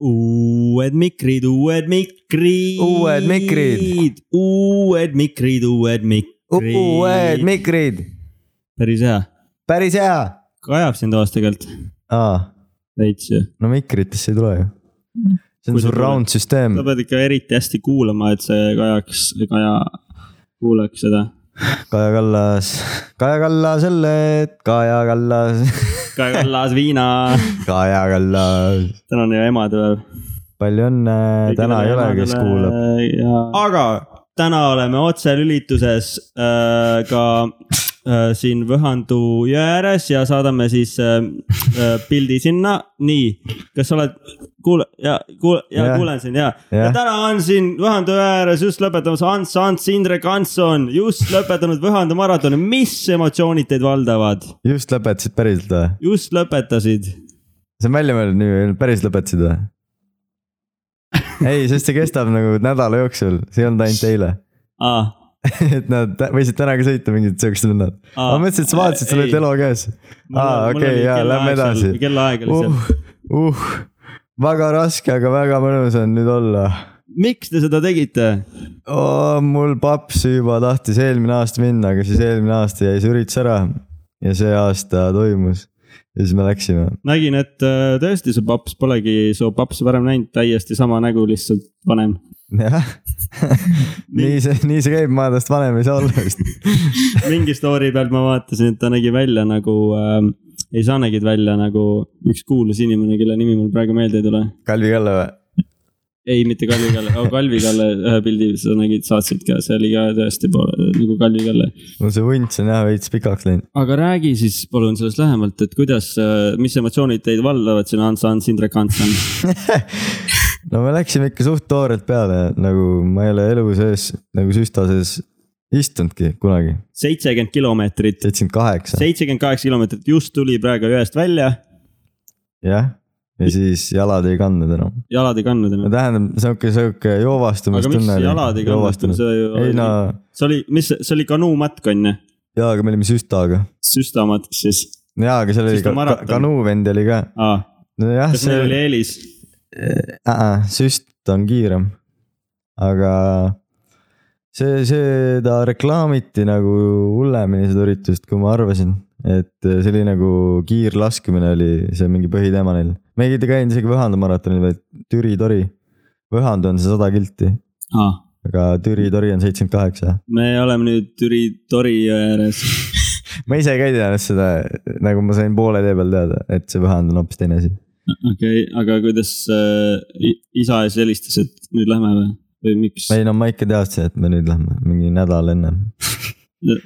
uued mikrid, uued mikrid. Uued mikrid.. uued mikrid, uued mikrid. uued mikrid, päris hea. päris hea. kajab sind toas tegelikult, aa, veits ju. no mikritesse ei tule ju. see on ta surround süsteem sa. pead ikka eriti hästi kuulama, et see kajaks, Kaja kuuleks seda. Kaja Kallas, Kaja Kallas jälle, Kaja Kallas, Kaja Kallas, viina. Kaja Kallas. täna on ju emadepäev. palju õnne, täna ei ole, kes kuulab. aga täna oleme otselülituses äh, ka siin Võhandu jõe ääres ja saadame siis äh, äh, pildi sinna. nii, kas sa oled, kuule ja kuule ja Jah. kuulen sind ja, ja täna on siin Võhandu jõe ääres just lõpetamas Ants, Ants, Indrek Hanson just lõpetanud Võhandu maratoni, mis emotsioonid teid valdavad? just lõpetasid päriselt või? just lõpetasid. see on välja mõeldud nii, päris lõpetasid või? ei, sest see kestab nagu nädala jooksul, see ei olnud ainult eile. aa, et nad võisid täna ka sõita mingid siuksed vennad. Ma mõtlesin, et sa vaatasid, sul oli Ei. telo käes. aa, okei, jaa, lähme edasi. kellaaeg oli seal. uh, uh, väga raske, aga väga mõnus on nüüd olla miks te seda tegite? oh,. mul paps juba tahtis eelmine aasta minna, aga siis eelmine aasta jäi see üritus ära ja see aasta toimus ja siis me läksime. nägin, et äh, tõesti su paps polegi su papsi varem näinud, täiesti sama nägu, lihtsalt vanem. Jah, nii see, nii see käib, ma tast vanem ei saa olla vist. mingi story pealt ma vaatasin, et ta nägi välja nagu äh,, ei sa nägid välja nagu üks kuulus inimene, kelle nimi mul praegu meelde ei tule. Kalvi Kalle või? ei, mitte Kalvi Kalle oh,, Kalvi Kalle ühe pildi sa nägid, saatsid ka, see oli ka tõesti poole nagu Kalvi Kalle. mul see vunts on jah veits pikaks läinud. aga räägi siis palun sellest lähemalt, et kuidas, mis emotsioonid teid valdavad siin Ants, Ants, Indrek Hanson? No me läksime ikka suht toorelt peale, nagu ma ei ole elu sees nagu süsta sees istunudki kunagi. seitsekümmend kilomeetrit, seitsekümmend kaheksa, seitsekümmend kaheksa kilomeetrit just tuli praegu jõest välja, jah. ja siis jalad ei kandnud enam. jalad ei kandnud no enam. tähendab, sihuke, sihuke aga miks joovastumistunne jalad ei kandnud, see ju ei no, see oli, mis, see oli kanuumatk on ju, jaa, aga me olime süstaga. süstamatk siis jaa, aga seal oli ka ka kanuuvendi oli ka. ah,. nojah, kas neil oli see, eelis? Äh, süst on kiirem. aga see, seda reklaamiti nagu hullemini seda üritust, kui ma arvasin. et see oli nagu kiirlaskmine oli see mingi põhiteema neil. me ei käinud isegi Võhandu maratonil, vaid Türi tori. Võhandu on see sada kilti, Ah, aga Türi tori on seitsekümmend kaheksa. me oleme nüüd Türi tori jõe ääres. ma ise ka ei teadnud seda, nagu ma sain poole tee peal teada, et see Võhandu on hoopis teine asi. Okei okay,, aga kuidas äh, isa siis helistas, et nüüd lähme või, või miks ei no ma ikka teadsin, et me nüüd lähme mingi nädal ennem.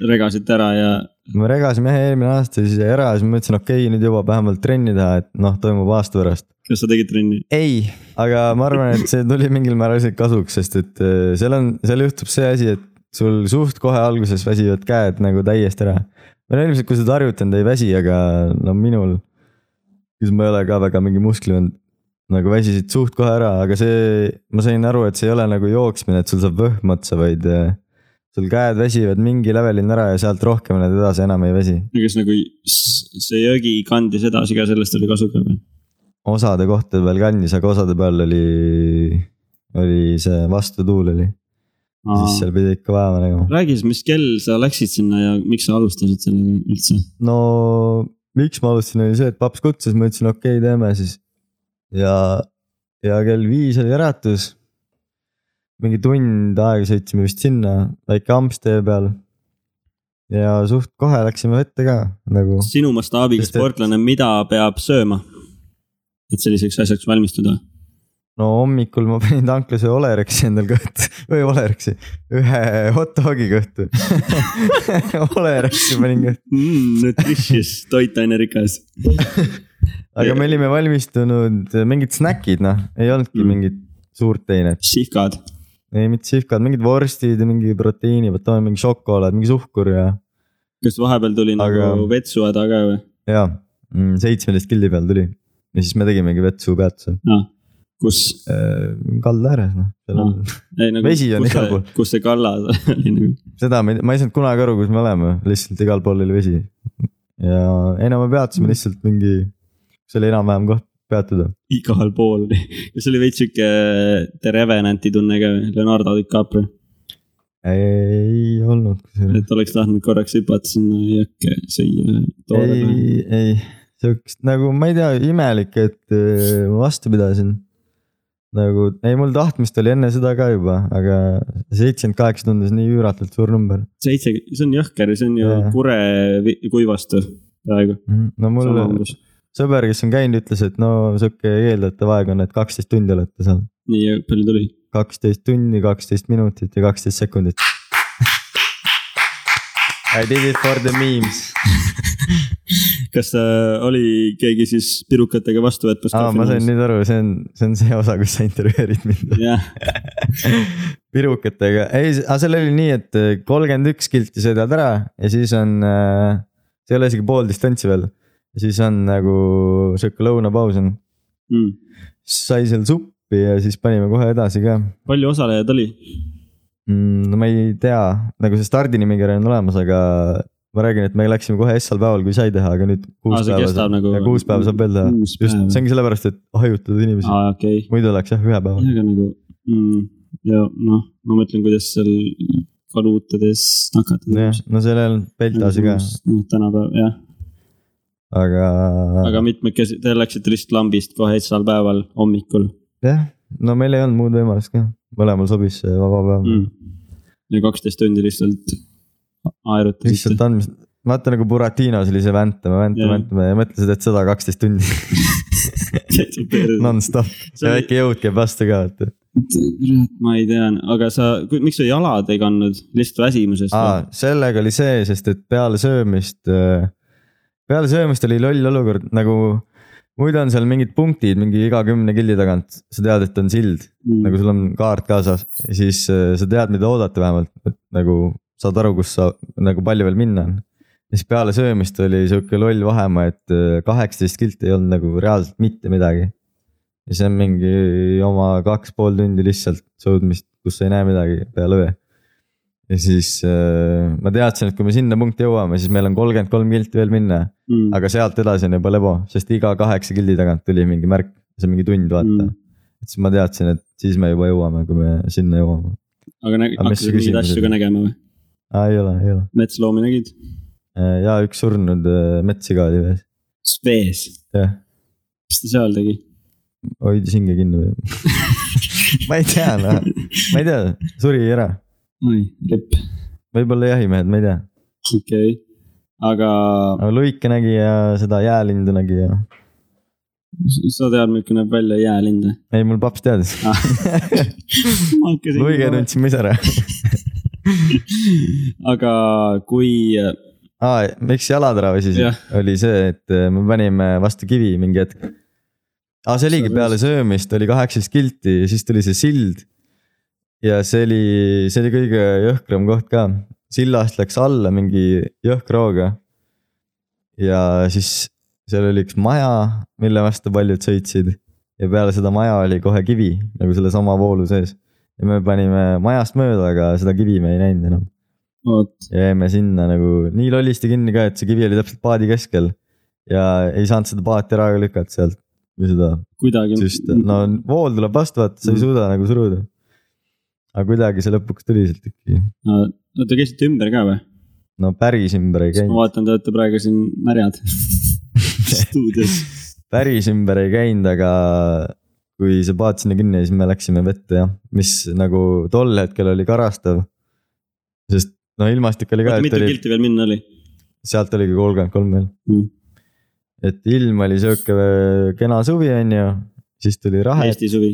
regasite ära ja me regasime jah eelmine aasta siis ära ja siis ma mõtlesin, okei okay,, nüüd jõuab vähemalt trenni teha, et noh, toimub aasta pärast. kas sa tegid trenni? ei, aga ma arvan, et see tuli mingil määral isegi kasuks, sest et äh, seal on, seal juhtub see asi, et sul suht kohe alguses väsivad käed nagu täiesti ära. no ilmselt, kui sa oled harjutanud, ei väsi, aga no minul, kes ma ei ole ka väga mingi musklivend, nagu väsisid suht kohe ära, aga see, ma sain aru, et see ei ole nagu jooksmine, et sul saab võhm otsa, vaid äh, sul käed väsivad mingi levelini ära ja sealt rohkem nad edasi enam ei väsi. kas nagu see jõgi kandis edasi ka, sellest oli kasu ka või? osade kohtade peal kandis, aga osade peal oli, oli see vastutuul oli, siis seal pidi ikka vaeva nägema. räägi siis, mis kell sa läksid sinna ja miks sa alustasid sellega üldse? no miks ma alustasin, oli see, et paps kutsus, ma ütlesin okei okay,, teeme siis. ja, ja kell viis oli äratus. mingi tund aega sõitsime vist sinna, väike amps tee peal. ja suht kohe läksime vette ka nagu, sinu mastaabiga sportlane, mida peab sööma? et selliseks asjaks valmistuda? No hommikul ma panin tanklas ühe Olerexi endal kõhtu või Olerexi, ühe hot dogi kõhtu Olerexi panin kõhtu, mm,. Nutritious, toitainerikas. aga me olime valmistunud mingid snäkid, noh, ei olnudki Mm. mingit suurt teinet. Sihkad. ei, mitte sihkad, mingid vorstid ja mingi proteiinibatoon, mingi šokolaad, mingi suhkur ja, kas vahepeal tuli Aga- nagu vetsuhäda ka või? ja mm, seitsmeteist kildi peal tuli. ja siis me tegimegi vetsu peatuse kus, äh,. kalda ääres, noh, seal on, ei nagu. Vesi on igal pool. kus see kallas oli nagu. seda ma ei, ma ei saanud kunagi aru, kus me oleme, lihtsalt igal pool oli vesi. ja ei no me peatusime lihtsalt mingi, see oli enam-vähem koht, peatuda. igal pool oli, kas oli veits sihuke The Revenanti tunne ka, Leonardo DiCaprio, ei olnud kusjuures. et oleks tahtnud korraks hüpata sinna jõkke süüa. ei, ei, siukest nagu ma ei tea, imelik, et äh, ma vastu pidasin. Nagu ei, mul tahtmist oli enne seda ka juba, aga seitsekümmend kaheksa tundus nii üüratult suur number. seitse, see on jõhker, see on ju Jaa. kure kuivastu praegu. no mul sõber, kes on käinud, ütles, et no sihuke eeldatav aeg on, et kaksteist tundi olete seal. nii palju tuli. kaksteist tundi, kaksteist minutit ja kaksteist sekundit. I did it for the memes. kas äh, oli keegi siis pirukatega vastu võtmas? aa, ma sain nüüd aru, see on, see on see osa, kus sa intervjueerid mind. jah, pirukatega, ei, aga seal oli nii, et kolmkümmend üks kilti sõidad ära ja siis on äh,, see ei ole isegi pool distantsi veel. siis on nagu sihuke lõunapaus on, mm.. sai seal suppi ja siis panime kohe edasi ka palju osalejaid oli? mm,. no ma ei tea, nagu see stardinimekiri on olemas, aga ma räägin, et me läksime kohe esmal päeval, kui sai teha, aga nüüd kuus Aa, see päeva saab nagu- ja kuus päeva saab veel teha. Just, see ongi sellepärast, et hajutada inimesi, okei okay.. muidu oleks jah ühe päeva. aga nagu mm, ja noh, ma mõtlen, kuidas seal kaluutades nakatada. no seal ei olnud peltasi ka, noh, tänapäeval jah, aga. aga mitmekesi, te läksite lihtsalt lambist kohe esmasel päeval hommikul jah, no meil ei olnud muud võimalust ka, mõlemal sobis see vaba päev mm.. Ja kaksteist tundi lihtsalt aerutasite lihtsalt. andmist, vaata nagu Buratinos oli see väntame, väntame väntame ja mõtlesid, et sada kaksteist tundi nonstop ja väike jõud käib vastu ka, vaata. kurat, ma ei tea, aga sa, miks sa jalad ei kandnud, lihtsalt väsimusest sellega oli see, sest et peale söömist, peale söömist oli loll olukord nagu muidu on seal mingid punktid mingi iga kümne kildi tagant, sa tead, et on sild, mm. nagu sul on kaart kaasas siis äh, sa tead, mida oodata vähemalt, et nagu saad aru, kus sa nagu palju veel minna on. siis peale söömist oli sihuke loll vahemaa, et äh, kaheksateist kilti ei olnud nagu reaalselt mitte midagi. ja see on mingi oma kaks pool tundi lihtsalt sõudmist, kus sa ei näe midagi peale öö. Ja siis äh, ma teadsin, et kui me sinna punkti jõuame, siis meil on kolmkümmend kolm kilti veel minna, Mm. aga sealt edasi on juba lebo, sest iga kaheksa kildi tagant tuli mingi märk, see on mingi tund, vaata Mm. et siis ma teadsin, et siis me juba jõuame, kui me sinna jõuame. aga näg-, Aga mis hakkasid mingeid asju ka nägema või? aa, ei ole, ei ole. metsloomi nägid? ja üks surnud äh, metssiga oli veel, vees, jah, mis ta seal tegi? hoidis hinge kinni või? ma ei tea, noh, ma ei tea, suri ära, oi, ripp, võib-olla jahimehed, ma ei tea. okei okay., aga aga luike nägi ja seda jäälindu nägi ja, sa tead, milline näeb välja jäälind või? ei mul paps teadis. luige tundsin ma ise ära. aga kui, aa, miks jalad ära väsisid Jah., oli see, et äh, me panime vastu kivi mingi hetk. aa, see oligi peale söömist oli kaheksateist kilti ja siis tuli see sild. Ja see oli, see oli kõige jõhkram koht ka, sillast läks alla mingi jõhkra hooga. ja siis seal oli üks maja, mille vastu paljud sõitsid ja peale seda maja oli kohe kivi nagu sellesama voolu sees. ja me panime majast mööda, aga seda kivi me ei näinud enam ja jäime sinna nagu nii lollisti kinni ka, et see kivi oli täpselt paadi keskel. ja ei saanud seda paati ära ka lükata sealt või seda kuidagi. no vool tuleb vastu, vaata, sa ei Mm. suuda nagu suruda. Aga kuidagi see lõpuks tuli sealt ikkagi. no te käisite ümber ka või? no päris ümber ei ma käinud, vaatan, te olete praegu siin märjad stuudios. päris ümber ei käinud, aga kui see paat sinna kinni jäi, siis me läksime vette jah, mis nagu tol hetkel oli karastav. sest no ilmastik oli ka, mitu oli, kilti veel minna oli sealt oligi kolmkümmend kolm veel. mm.? et ilm oli sihuke kena suvi on ju, siis tuli rahet, Eesti suvi,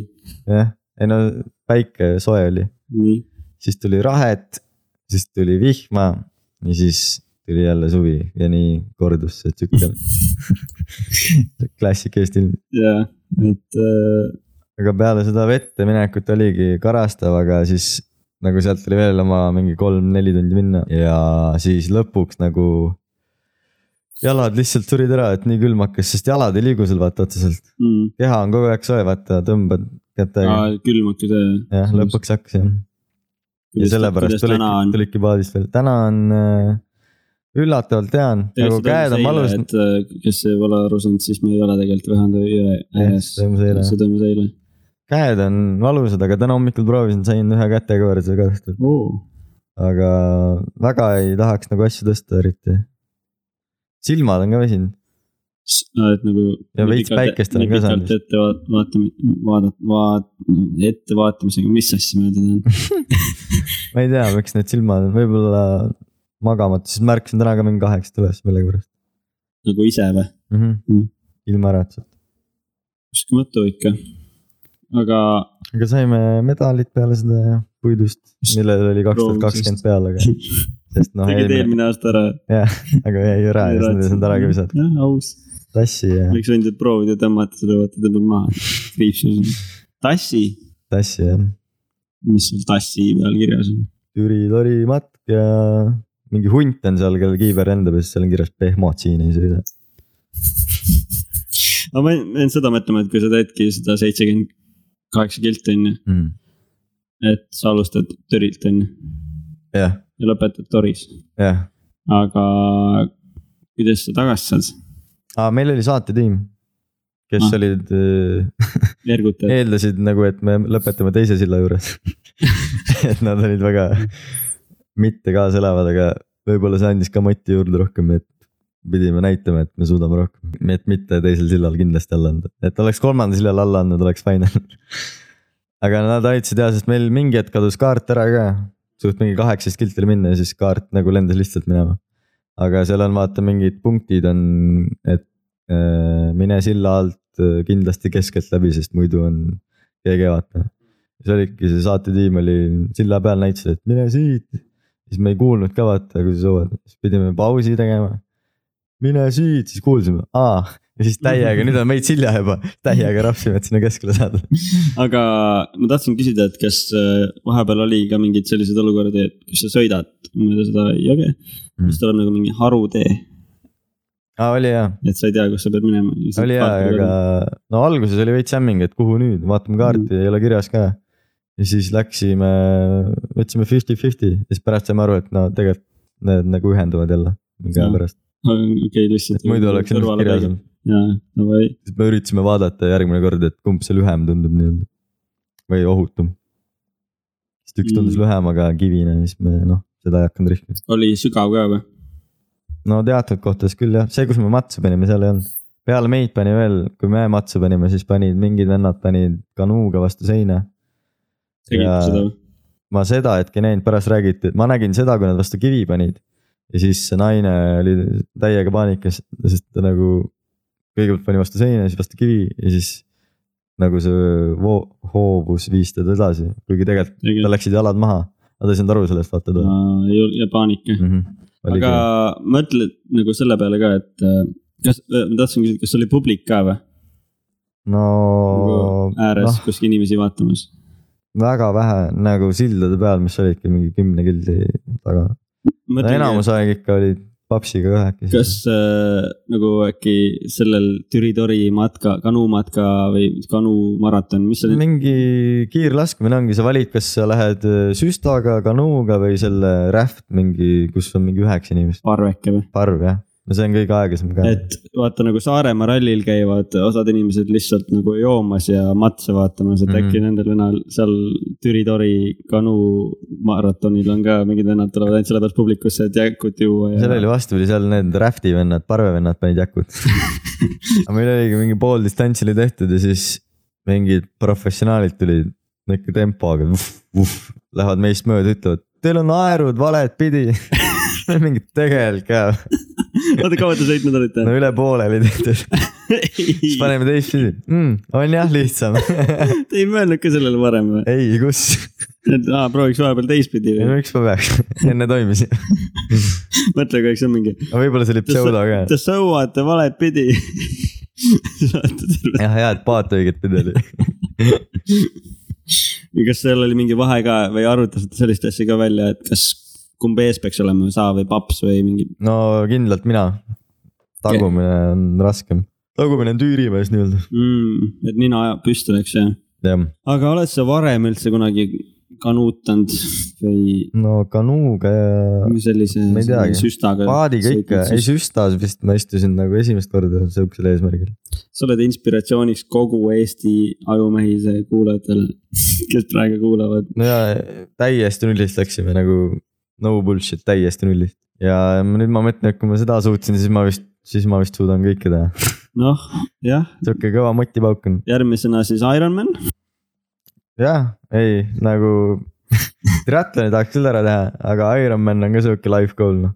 jah, ei no päike soe oli, nii. siis tuli rahet, siis tuli vihma ja siis tuli jälle suvi ja nii kordus see tsükkel. klassik Eesti ilm, ja, et äh, aga peale seda vette minekut oligi karastav, aga siis nagu sealt oli veel oma mingi kolm-neli tundi minna ja siis lõpuks nagu jalad lihtsalt surid ära, et nii külm hakkas, sest jalad ei liigu sul vaata otseselt, mm.. keha on kogu aeg soe, vaata tõmbad kätega. külm hakkas jah. jah, lõpuks hakkas jah. ja sellepärast tulidki, tulidki paadist veel, täna on äh, üllatavalt tean, nagu käed on valus. äh, kes ei ole aru saanud, siis me ei ole tegelikult Võhandu jõe ääres. see toimus eile käed on valusad, aga täna hommikul proovisin, sain ühe võrdse ka tehtud, oh.. aga väga ei tahaks nagu asju tõsta eriti. silmad on ka väsinud, et nagu. Ja veits päikest on ka saanud vist. ette vaat- vaatama, vaadata, vaat-, ettevaatamisega, mis asja ma öelda tahan. ma ei tea, miks need silmad on, võib-olla magamata, siis märkasin täna ka mingi kaheksast üles millegipärast nagu ise või? mm. -hmm. Mm. ilma äratuseta, uskumatu ikka. aga aga saime medalid peale seda puidust, millel oli kaks tuhat kakskümmend peal, aga sest noh, tegid eelmine aasta ära. jah, aga jäi ära ja siis nad ei saanud ära ka visata, jah, aus. Tassi ja oleks võinud proovida tõmmata selle, vaata tõmbad maha. kriipsus. tassi, tassi ja mis sul tassi peal kirjas on? Türi tori matk ja mingi hunt on seal, kellel kiiver lendab ja siis seal on kirjas pehmod siin ei sõida. aga ma jäin- seda mõtlema, et kui sa teedki seda seitsekümmend kaheksa kilti on ju, Mm. et sa alustad Türilt on ju jah, ja lõpetad Toris. jah, aga kuidas sa tagasi saad? Aa meil oli saatetiim, kes Ah. olid äh, eeldasid nagu, et me lõpetame teise silla juures. et nad olid väga mitte kaasalevad, aga võib-olla see andis ka moti juurde rohkem, et pidime näitama, et me suudame rohkem, et mitte teisel sillal kindlasti alla anda, et oleks kolmandal sillal alla andnud, oleks fine. aga nad aitasid ja, sest meil mingi hetk kadus kaart ära ka, suht mingi kaheksateist kilti oli minna ja siis kaart nagu lendas lihtsalt minema. Aga seal on vaata mingid punktid on, et äh, mine silla alt äh, kindlasti keskelt läbi, sest muidu on keegi ei vaata. siis olidki see saatetiim oli silla peal näitasid, et mine siit. siis me ei kuulnud ka vaata, kui sa soovid, siis pidime pausi tegema. mine siit, siis kuulsime, aa ja siis täiega, nüüd on meid silja juba, täiega rapsime, et sinna keskele saada. aga ma tahtsin küsida, et kas äh, vahepeal oli ka mingeid selliseid olukordi, et kus sa sõidad mööda seda jõge mm., siis tuleb nagu mingi harutee, aa, oli hea, et sa ei tea, kus sa pead minema. oli hea, aga no alguses oli veits hämming, et kuhu nüüd, vaatame kaarti mm., ei ole kirjas ka. ja siis läksime, võtsime fifty-fifty ja siis pärast saime aru, et no tegelikult need nagu ühenduvad jälle mingi aja Jaa. pärast, okei okay,, lihtsalt. muidu oleks ilmselt kirjas olnud. jaa, davai, siis me üritasime vaadata järgmine kord, et kumb see lühem tundub nii-öelda või ohutum. sest üks tundus Mm. lühem, aga kivine, siis me noh, seda ei hakanud rihkima. oli sügav ka või? no teatud kohtades küll jah, see, kus me matsu panime, seal ei olnud. peale meid pani veel, kui me matsu panime, siis panid mingid vennad panid kanuuga vastu seina. tegite Ja- seda või? ma seda hetke ei näinud, pärast räägiti, ma nägin seda, kui nad vastu kivi panid. ja siis see naine oli täiega paanikas, sest ta nagu kõigepealt pani vastu seina, siis vastu kivi ja siis nagu see voo-, hoovus viis teda edasi, kuigi tegelikult tal läksid jalad maha. ta ei saanud aru sellest, vaata ta ja paanika. mm. -hmm. aga mõtle nagu selle peale ka, et äh, kas, ma tahtsin küsida, kas oli publik ka või? no ääres noh no., kuskil inimesi vaatamas. väga vähe nagu sildade peal, mis olidki mingi kümne kildi taga. no enamus aeg ikka olid papsiga kahekesi. kas äh, nagu äkki sellel Türi tori matka, kanumatka või kanumaraton, mis see nüüd, mingi kiirlaskmine ongi, sa valid, kas sa lähed äh, süstaga, kanuuga või selle Raft mingi, kus on mingi üheksa inimest, parveke või? parv jah. No see on kõige aeglasem ka. et vaata nagu Saaremaa rallil käivad osad inimesed lihtsalt nagu joomas ja matse vaatamas, et Mhm. äkki nendel vennal seal Türi tori kanumaratonil on ka mingid vennad tulevad ainult sellepärast publikusse, et jäkut juua ja. seal oli vastupidi, seal need Rafti vennad, parvevennad panid jakut. aga meil oligi mingi pool distantsi oli tehtud ja siis mingid professionaalid tulid ikka tempoga, lähevad meist mööda, ütlevad, teil on naerud valet pidi. mingi tegelikult ka, oota, kaua te sõitnud olite no? üle poole oli tehtud, siis paneme teistpidi mm,, on jah lihtsam. Te ei mõelnud ka sellele varem või? ei, kus, et aa, prooviks vahepeal teistpidi no või? miks ma peaks, enne toimis. mõtle, kui see on mingi. võib-olla see oli pseudo ka. Te sõuate valet pidi. jah, hea, et paat õiget pidi oli. ja kas seal oli mingi vahe ka või arutasite sellist asja ka välja, et kas, kumb ees peaks olema, sa või paps või mingi. no kindlalt mina. tagumine on raskem. tagumine on tüürimees nii-öelda. Mm, et nina püsti läks jah. jah, aga oled sa varem üldse kunagi kanuutanud või no kanuuga ja sellise teagi. süstaga? paadiga ikka, ei sa süstas vist ma istusin nagu esimest korda sihukesel eesmärgil. oled inspiratsiooniks kogu Eesti ajumehise kuulajatele, kes praegu kuulavad. no ja täiesti nullist läksime nagu no bullshit, täiesti nullist. ja nüüd ma mõtlen, et kui ma seda suutsin, siis ma vist, siis ma vist suudan kõike teha. noh, jah, sihuke kõva motipauk on. järgmisena siis Ironman. jah, ei nagu triatloni tahaks küll ära teha, aga Ironman on ka sihuke life goal noh.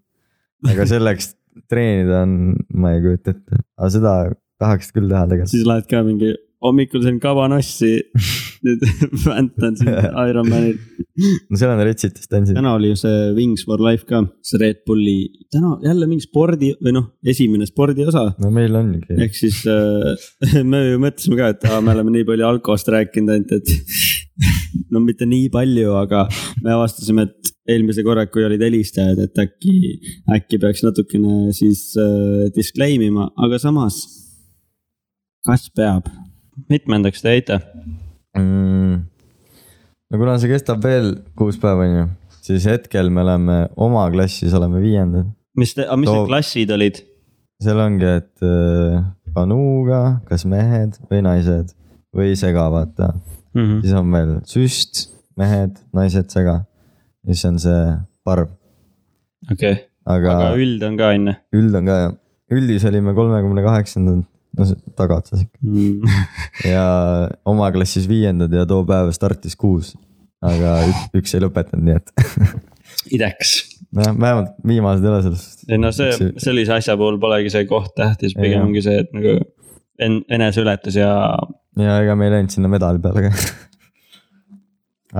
aga selleks treenida on, ma ei kujuta ette, aga seda tahaks küll teha tegelikult. siis lähed ka mingi hommikul sõin kabanossi, nüüd väntan siin Ironmanil. no seal on retsit distantsid. täna oli ju see Wings for Life ka, see Red Bulli, täna jälle mingi spordi või noh, esimene spordiosa no meil ongi. ehk siis äh, me ju mõtlesime ka, et aa, me oleme nii palju alkoholist rääkinud ainult, et no mitte nii palju, aga me avastasime, et eelmise korra, kui olid helistajad, et äkki, äkki peaks natukene siis äh, disclaim ima, aga samas. kas peab? Mitmendaks te jäite? mm.. no kuna see kestab veel kuus päeva, on ju, siis hetkel me oleme oma klassis oleme viiendad. mis te, mis Too- need klassid olid? seal ongi, et äh, kanuuga, kas mehed või naised või sega, vaata. Mhm. siis on veel süst, mehed, naised, sega. siis on see parv, okei, aga, aga aga üld on ka on ju üld on ka jah. üldis olime kolmekümne kaheksandad, no tagaotsas ikka. mm.? ja oma klassis viiendad ja too päev startis kuus. aga üks, ei lõpetanud, nii et ideks. nojah, vähemalt viimased ei ole sellest. ei no see, sellise asja puhul polegi see koht tähtis, pigem ongi see, et nagu en-, eneseületus ja ja ega me ei läinud sinna medali peale ka.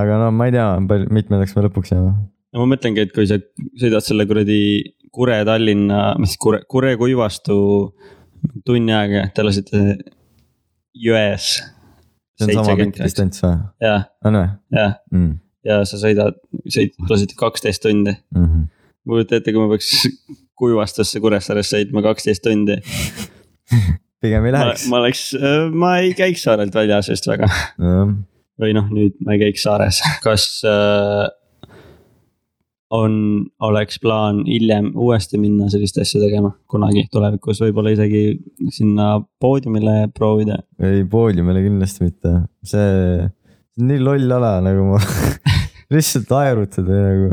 aga no ma ei tea, palju, mitmendaks me lõpuks jääme. no ma mõtlengi, et kui sa sõidad selle kuradi Kure-Tallinna, mis Kure, Kure-Kuivastu tunni aega, te lasite jões. see on sama pikk distants või? jah, jah, mm. ja sa sõidad, sõit, lasite kaksteist tundi. mm? -hmm. kujuta ette, kui ma peaks Kuivastusse Kuressaarest sõitma kaksteist tundi. pigem ei ma, läheks. ma oleks, ma ei käiks saarelt väljas just väga või noh, nüüd ma ei käiks saares, kas äh, on, oleks plaan hiljem uuesti minna sellist asja tegema kunagi tulevikus, võib-olla isegi sinna poodiumile proovida. ei, poodiumile kindlasti mitte, see, see on nii loll ala nagu ma lihtsalt aerutad või nagu.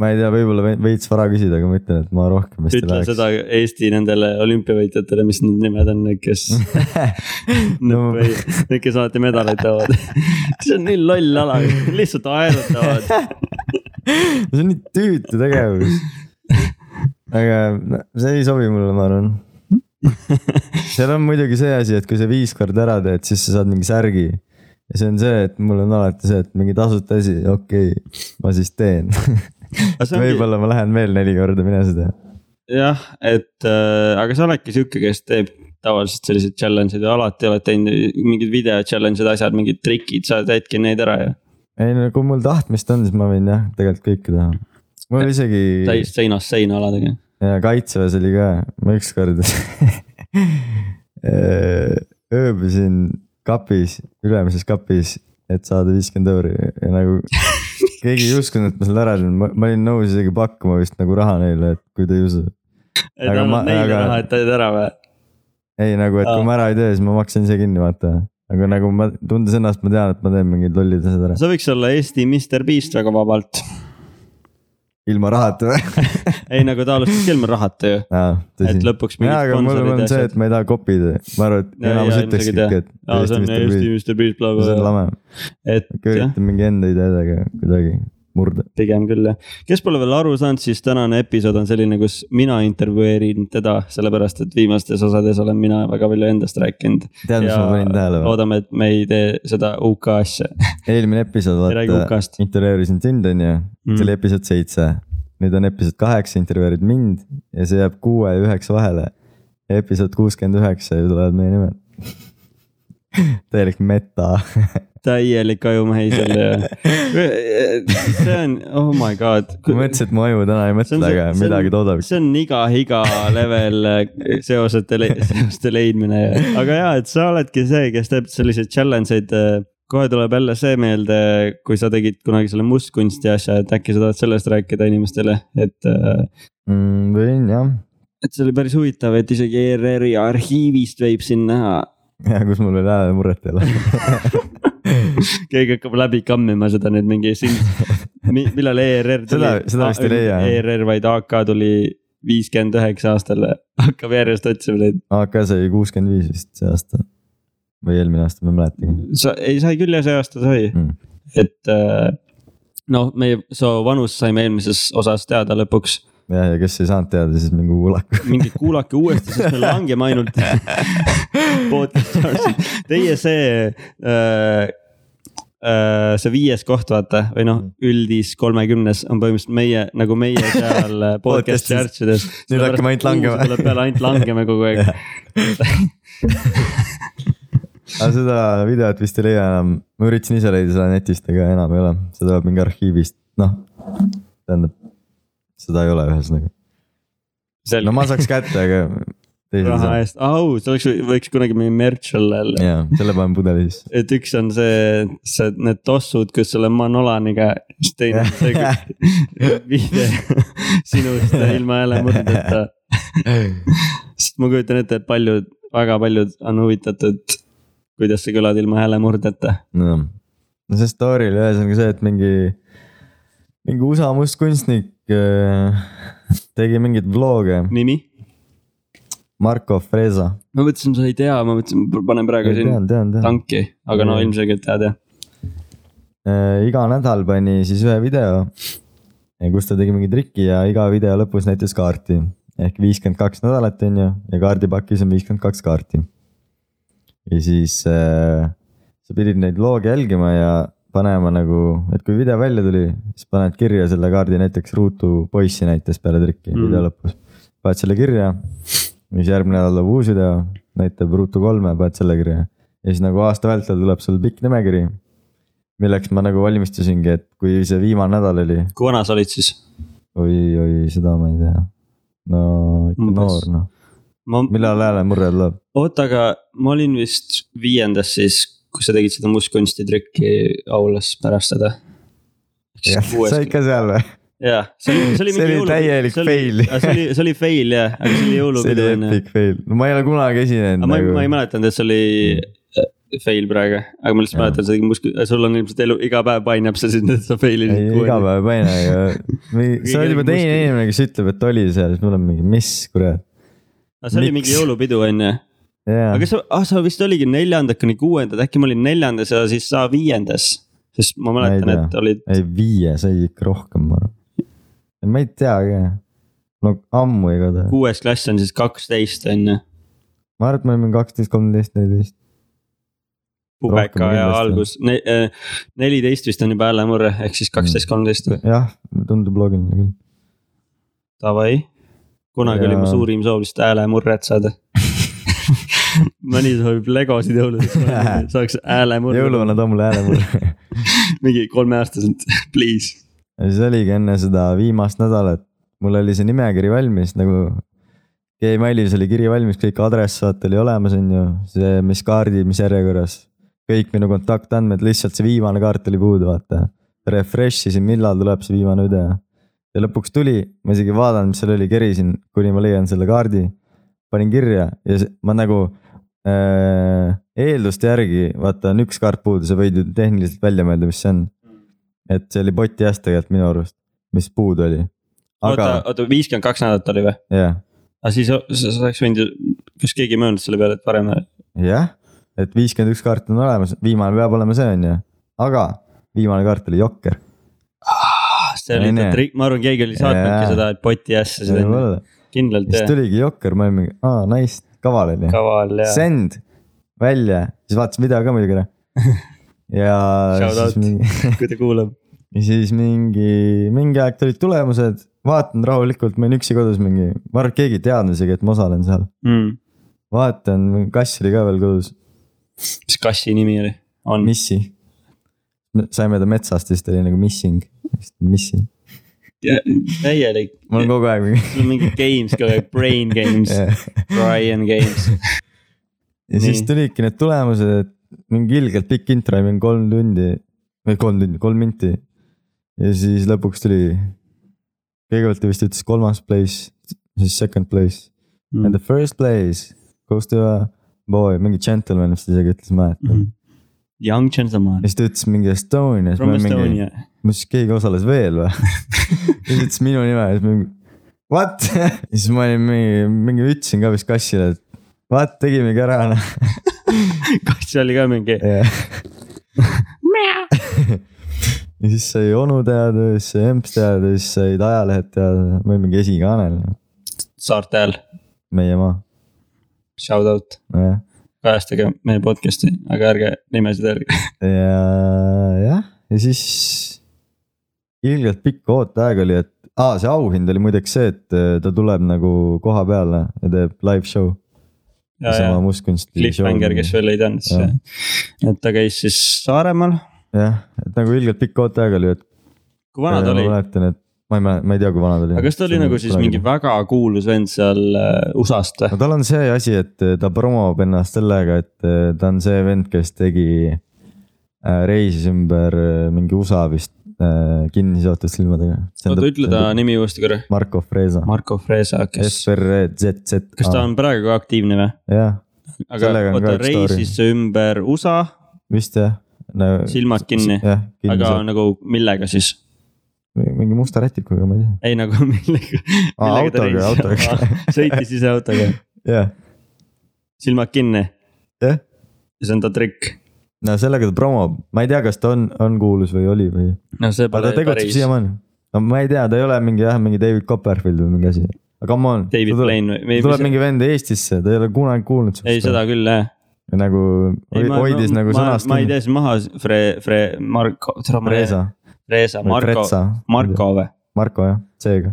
ma ei tea, võib-olla ve- veits vara küsida, aga ma ütlen, et ma rohkem vist ei ütle läheks. seda Eesti nendele olümpiavõitjatele, mis need nimed on, need, kes No. need, kes alati medaleid toovad. see on nii loll ala, lihtsalt aerutavad. see on nii tüütu tegevus. aga see ei sobi mulle, ma arvan. seal on muidugi see asi, et kui sa viis korda ära teed, siis sa saad mingi särgi. ja see on see, et mul on alati see, et mingi tasuta asi, okei okay,, ma siis teen. võib-olla ma lähen veel neli korda, mine sa tea. jah, et äh, aga sa oledki sihuke, kes teeb tavaliselt selliseid challenge'id ja alati oled teinud mingid video challenge'id, asjad, mingid trikid, sa teedki neid ära ju. Ei no kui mul tahtmist on, siis ma võin jah, tegelikult kõike teha. mul isegi täis seinast seina aladega. ja kaitseväes oli ka, ma ükskord ööbisin kapis, ülemises kapis, et saada viiskümmend euri ja nagu keegi ei uskunud, et ma selle ära teen, ma olin nõus isegi pakkuma vist nagu raha neile, et kui te ei usu. et Aga ma- annad neile aga- raha, et teed ära või? ei nagu, et kui ma ära ei tee, siis ma maksan ise kinni, vaata. Aga nagu ma tundes ennast, ma tean, et ma teen mingid lollid asjad ära, sa võiks olla Eesti Mr Beast väga vabalt. ilma rahata või? ei, nagu ta alustas küll rahata ju. et. lõpuks jaa, aga mul on see, et. ma ei taha kopida, ma arvan, et enamus ilmselgelt ikka, et aa, see on Mr. Eesti. Mr Beast, bla see on lame, et ikka üritan mingi enda ideedega kuidagi murda. pigem küll jah. kes pole veel aru saanud, siis tänane episood on selline, kus mina intervjueerin teda, sellepärast et viimastes osades olen mina väga palju endast rääkinud. tead, mis ma panin tähele või? loodame, et me ei tee seda UK asja. eelmine episood, vaata intervjueerisin sind, onju, Mm. see oli episood seitse. nüüd on episood kaheksa, intervjueerid mind ja see jääb kuue ja üheksa vahele. episood kuuskümmend üheksa ja tulevad meie nimed. täielik meta. täielik ajumehisel ja. see on, oh my god. ma mõtlesin, et mu aju täna ei mõtle, aga midagi toodab. see on iga, iga level äh, seosete, seoste leidmine aga ja, et sa oledki see, kes teeb selliseid challenge eid. kohe tuleb jälle see meelde, kui sa tegid kunagi selle mustkunsti asja, et äkki sa tahad sellest rääkida inimestele, et. mm,. võin jah. et see oli päris huvitav, et isegi ERR-i arhiivist võib siin näha. ja kus mul veel häälemurret ei ole keegi hakkab läbi kammima seda nüüd mingi siin, millal ERR tuli. seda, seda vist ei leia. ERR, vaid AK tuli viiskümmend üheksa aastal, hakkab järjest otsima neid. AK sai kuuskümmend viis vist see aasta või eelmine aasta, ma ei mäletagi. sa, ei sai küll ja see aasta sai mm., et äh, noh, meie, su vanus saime eelmises osas teada lõpuks jah, ja kes ei saanud teada, siis minge kuulake. minge kuulake uuesti, sest me langeme ainult. Teie see äh, see viies koht, vaata, või noh, mm. üldis kolmekümnes on põhimõtteliselt meie, nagu meie seal äh, podcast charts ides. nüüd hakkame ainult langema. tuleb peale, ainult langeme kogu aeg aga seda videot vist ei leia enam, ma üritasin ise leida seda netist, aga enam ei ole, see tuleb mingi arhiivist, noh, tähendab, seda ei ole ühesõnaga. no ma saaks kätte, aga. Raha eest, au, see oleks, võiks kunagi mingi merch olla jälle. jaa, selle panen pudeli sisse. et üks on see, see, need tossud, kus sul on Manolaniga, siis teine on see vihje sinust ilma häälemurdeta sest ma kujutan ette, et paljud, väga paljud on huvitatud kuidas sa kõlad ilma häälemurdeta. no, no see story oli ühesõnaga see, et mingi, mingi USA mustkunstnik äh, tegi mingeid vlog'e. nimi? Marko Freza. ma mõtlesin, sa ei tea, ma mõtlesin, panen praegu siin tean, tean, tean. tanki, aga no ilmselgelt tead jah äh,. iga nädal pani siis ühe video, kus ta tegi mingi triki ja iga video lõpus näitas kaarti ehk viiskümmend kaks nädalat on ju ja kaardipakis on viiskümmend kaks kaarti ja siis äh, sa pidid neid loogi jälgima ja panema nagu, et kui video välja tuli, siis paned kirja selle kaardi näiteks Ruutu poissi näitas peale trikki mm. video lõpus. paned selle kirja, siis järgmine nädal tuleb uus video, näitab Ruutu kolme, paned selle kirja. ja siis nagu aasta vältel tuleb sul pikk nimekiri. milleks ma nagu valmistusingi, et kui see viimane nädal oli. kui vana sa olid siis? oi, oi, seda ma ei tea. no ikka Umbes. noor noh ma.... millal häälemurre tuleb? oota, aga ma olin vist viiendas siis, kus sa tegid seda mustkunsti trikki aulas pärast seda. sa olid ka seal või? Jah, see oli, see oli see oli jõulu... täielik oli, fail. see oli, see oli fail jah, aga see oli ju. see oli epic fail, no ma ei ole kunagi esinenud. ma nagu..., ma ei mäletanud, et see oli äh, fail praegu, aga ma lihtsalt mäletan seda musk-, sul on ilmselt elu, iga päev painab see sind, et sa fail'id. ei, iga päev ei paina, aga sa oled juba teine inimene, kes ütleb, et oli seal, siis mul on mingi, mis kurat aga see Miks? oli mingi jõulupidu on ju yeah.? aga sa, ah sa vist oligi neljandad kuni kuuendad, äkki ma olin neljandas ja siis sa viiendas? sest ma mäletan, et olid. ei viies, ei ikka rohkem ma arvan. Ma ei teagi, no ammu igatahes. kuues klass on siis kaksteist on ju? ma arvan, et me olime kaksteist, kolmteist, neliteist. pubeka ja algus ne,, eh, neliteist vist on juba häälemurre, ehk siis kaksteist, kolmteist või? jah, tundub loogiline küll. Davai kunagi ja... oli mu suurim soov lihtsalt häälemurret saada mõni soovib legosid jõuludeks, saaks häälemurre. jõuluvana too mulle häälemurre mingi kolmeaastaselt, please. Ja siis oligi enne seda viimast nädalat, mul oli see nimekiri valmis nagu. Gmailis oli kiri valmis, kõik adressaat oli olemas, on ju, see, mis kaardi, mis järjekorras. kõik minu kontaktandmed, lihtsalt see viimane kaart oli puudu, vaata. Refresh isin, millal tuleb see viimane video ja lõpuks tuli, ma isegi ei vaadanud, mis seal oli, kerisin, kuni ma leian selle kaardi. panin kirja ja see, ma nagu äh, eelduste järgi, vaata on üks kaart puudu, sa võid ju tehniliselt välja mõelda, mis see on. Et see oli poti eest tegelikult minu arust, mis puudu oli. oota, oota viiskümmend kaks nädalat oli või? jah yeah.. aga siis sa oleks võinud kas keegi ei mõelnud selle peale, et varem? jah yeah., et viiskümmend üks kaarti on olemas, viimane peab olema see on ju, aga viimane kaart oli Jokker see oli ikka trikk, ma arvan, keegi oli saatnudki seda, et poti ässa seda kindlalt siis tuligi Jokker, ma olin mingi, aa nice, kaval ju. kaval jah. Send välja, siis vaatasin video ka muidugi ära. ja. Shout out kui ta kuulab. Ja siis mingi, mingi aeg tulid tulemused, vaatan rahulikult, ma olin üksi kodus mingi, ma arvan, et keegi ei teadnud isegi, et ma osalen seal mm.. vaatan, kass oli ka veel kodus. mis kassi nimi oli? on. Missi. saime ta metsast, siis ta oli nagu missing missing. täielik. mul on kogu aeg mingi. sul on mingi games kogu aeg, brain games Brian games. ja Nii. siis tulidki need tulemused, et mingi ilgelt pikk intro, mingi kolm tundi või kolm tundi, kolm minti. Ja siis lõpuks tuli, kõigepealt ta vist ütles kolmas place, siis second place mm. and the first place goes to a boy, mingi gentleman vist isegi ütles, mäletan mm. -hmm. Young gentleman ja siis ta ütles mingi Estonia, from Estonia. ma siis keegi osales veel või? ja siis ütles minu nime ja siis mingi what? siis ma olin mingi, mingi ütlesin ka vist kassile, et what, tegimegi ära noh. kass oli ka mingi. ja siis sai onu teada, siis sai emps teada, siis said ajalehed teada, olin mingi esikaanel, saarte hääl, meie maa, shout out, nojah. kajastage meie podcast'i, aga ärge nimesid öelge. ja jah, ja siis ilgelt pikk ooteaeg oli, et aa, see auhind oli muideks see, et äh, ta tuleb nagu koha peale ja teeb live show. sama mustkunsti. Cliffhanger, kes veel ei teadnud, et ta käis siis Saaremaal. jah, et nagu ilgelt pikk ooteaeg oli, et. kui vana ta oli ma? mäletan, et ma ei mäleta, ma ei tea, kui vana ta oli. aga kas ta oli nagu siis mingi väga kuulus vend seal äh, USA-st või? no tal on see asi, et äh, ta promob ennast sellega, et äh, ta on see vend, kes tegi, reisis ümber mingi USA vist kinni seotud silmadega. oota, ütle ta nimi uuesti korra. Marko Freza. Marko Fresa, kes, FRZZ. kas ta on praegu ka aktiivne või? jah, aga oota reisis ümber USA, vist jah no,. silmad kinni, kinni aga seotud. nagu millega siis? mingi musta rätikuga, ma ei tea. ei nagu millega, millega autoga, autoga. sõitis ise autoga, jah, silmad kinni jah. ja see on ta trikk. no sellega ta promob, ma ei tea, kas ta on, on kuulus või oli või, no see pole päris siiamaani. no ma ei tea, ta ei ole mingi jah, mingi David Copperfield või mingi asi, come on. Tuleb või? mingi vend Eestisse, ta ei ole kunagi kuulnud. ei, seda küll jah. Nagu ei, ma, hoidis nagu ma, sõnast ma ei. tee siis maha Fre-, Fre-, Marko, Reesa, Reesa, Marko Marko või? Marko jah, seega.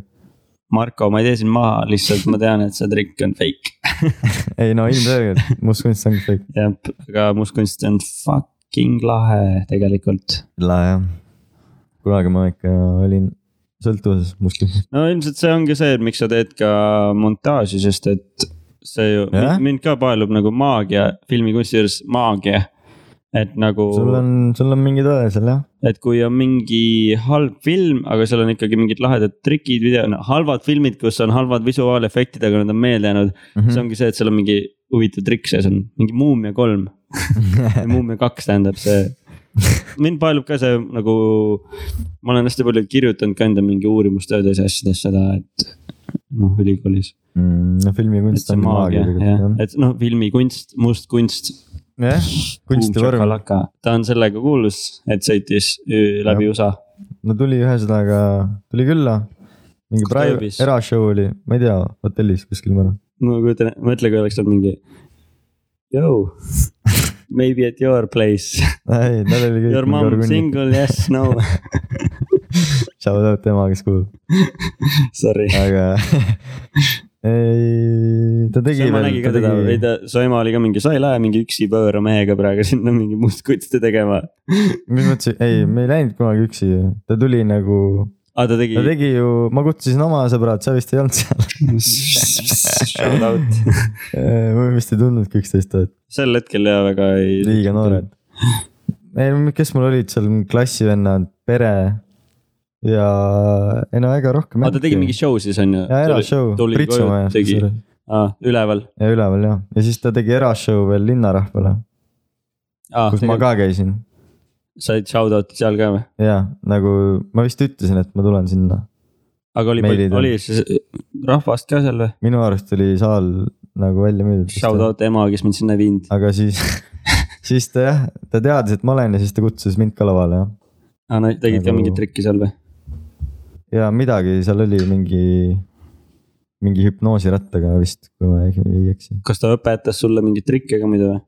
Marko, ma ei tee sind maha, lihtsalt ma tean, et see trikk on fake. ei no ilmselgelt, mustkunst ongi fake. jah, aga mustkunst on fucking lahe tegelikult. lahe jah. kunagi ma ikka olin sõltuvuses mustkunstist. no ilmselt see ongi see, et miks sa teed ka montaaži, sest et see ju mind ka paelub nagu maagia, filmikunsti juures maagia. et nagu, sul on, sul on mingi tõe seal jah. et kui on mingi halb film, aga seal on ikkagi mingid lahedad trikid, video, no halvad filmid, kus on halvad visuaalefektid, aga nad on meelde jäänud. Mhm. see ongi see, et seal on mingi huvitav trikk sees on, mingi Muumia kolm Muumia kaks tähendab see. mind paelub ka see nagu, ma olen hästi palju kirjutanud ka enda mingi uurimustöödes ja asjades seda, et noh, ülikoolis. Mm, no filmikunst on maagia maagia jah, et noh, filmikunst, must kunst. jah. kunstivorm. ta on sellega kuulus, et sõitis läbi USA. no tuli ühesõnaga, tuli külla. mingi private erashow oli, ma ei tea, hotellis kuskil ma arvan. ma kujutan, mõtle, kui oleks olnud mingi. Yo, maybe at your place, ei, tal oli kõik. your mom. single, yes, no, Shout out tema, kes kuulab, sorry. aga ei, ta tegi ma nägin ka teda, ei ta, su ema oli ka mingi, sa ei lähe mingi üksi pööra mehega praegu sinna mingi mustkunsti tegema. mis mõttes, ei, me ei läinud kunagi üksi ta tuli nagu, aa, ta tegi ta. tegi ju, ma kutsusin oma sõbrad, sa vist ei olnud seal. Shout out. me vist ei tundnudki üksteist, et sel hetkel ja väga ei. liiga noored. ei, kes mul olid seal klassivennad, pere ja ei no ega rohkem. ta tegi mingi show siis on ju? ja erashow, Pritsumajas tegi, üleval. ja üleval jah, ja siis ta tegi erashow veel linnarahvale, aa, kus ma ka käisin said shout out'i seal ka või? ja nagu ma vist ütlesin, et ma tulen sinna, aga oli oli siis rahvast ka seal või? minu arust oli saal nagu välja müüdud. Shout out ema, kes mind sinna ei viinud. aga siis, siis ta jah, ta teadis, et ma olen ja siis ta kutsus mind ka lavale jah. aa, no tegid ka Nagu- mingit trikki seal või? Ja midagi seal oli mingi, mingi hüpnoosirattaga vist, kui ma ei, ei eksi kas ta õpetas sulle mingeid trikke ka muidu või?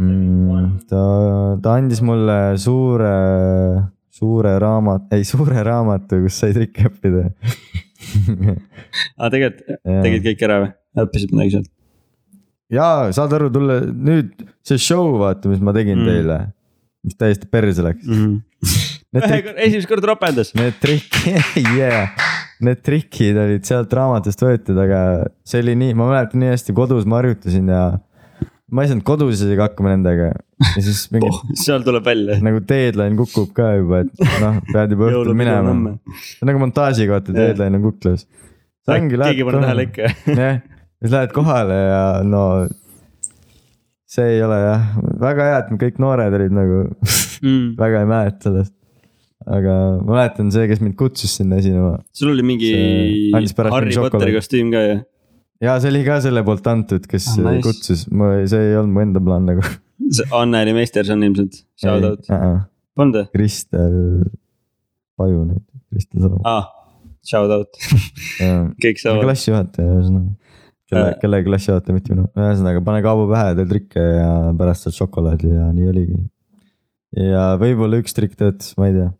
mm,. ta, ta andis mulle suure, suure raamat, ei suure raamatu, kus sai trikke õppida aa, tegelikult tegid kõik ära või? õppisid midagi sealt? jaa, saad aru, tulla nüüd see show, vaata, mis ma tegin mm. teile, mis täiesti perse läks mm. -hmm. Ühe kord, esimest korda ropendas. need trikid yeah., need trikid olid sealt raamatust võetud, aga see oli nii, ma mäletan nii hästi, kodus ma harjutasin ja ma ei saanud kodus isegi hakkama nendega ja siis mingi oh, seal tuleb välja. nagu deadline kukub ka juba, et noh, pead juba õhtul minema. see on nagu montaažiga vaata, deadline on kuklas. keegi pole tähele lähed. ikka. jah, siis lähed kohale ja no. see ei ole jah, väga hea, et me kõik noored olid nagu, Mm. väga ei mäleta sellest. Aga ma mäletan see, kes mind kutsus sinna esinema sul oli mingi See Harry Potteri kostüüm ka ju? ja see oli ka selle poolt antud, kes Ah, ah, nice. kutsus, ma, see ei olnud mu enda plaan nagu. Anneli Meisterson ilmselt, shout out, polnud või? Kristel Paju nüüd, Kristel Salu, aa, shout out, kõik saavad. klassijuhataja ühesõnaga. kelle Äh., kelle klassijuhataja, mitte minu, ühesõnaga pane kaubu pähe, tee trikke ja pärast saad šokolaadi ja nii oligi. ja võib-olla üks trikk töötas, ma ei tea,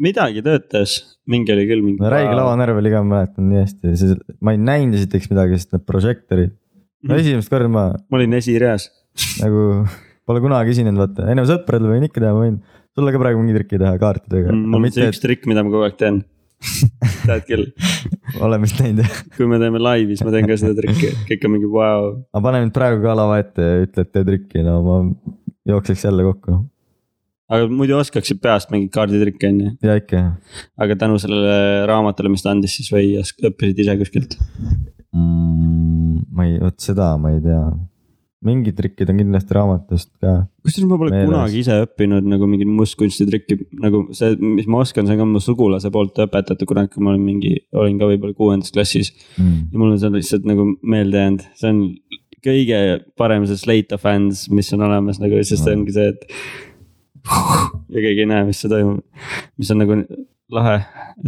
midagi töötas, mingi oli küll mingi. räige lavanärv oli ka, ma mäletan nii hästi, ma ei näinud esiteks midagi, sest need prožektorid. Mhm. no esimest korda ma ma olin esireas. nagu pole kunagi esinenud, vaata, ennem sõpradele võin ikka teha, ma võin sulle ka praegu mingi trikki teha kaartidega. Mm, mul on see mitte, üks trikk, mida ma kogu aeg teen. tead küll, et oleme vist näinud jah. kui me teeme laivi, siis ma teen ka seda trikki, kõik on mingi vau wow.. aga pane mind praegu ka lava ette ja ütle, et tee trikki, no ma jookseks jälle kokku. Aga muidu oskaksid peast mingeid kaarditrikke on ju, ja ikka aga tänu sellele raamatule, mis ta andis, siis või õppisid ise kuskilt. mm,. ma ei, vot seda ma ei tea. mingid trikid on kindlasti raamatust ka. kusjuures ma pole Meeles. kunagi ise õppinud nagu mingit mustkunstitrikki, nagu see, mis ma oskan, see on ka mu sugulase poolt õpetatud kunagi, kui ma olin mingi, olin ka võib-olla kuuendas klassis. Mm. ja mul on see lihtsalt nagu meelde jäänud, see on kõige parem see slate of hands, mis on olemas nagu, sest see ongi see, et. Ja keegi ei näe, mis see toimub, mis on nagu lahe,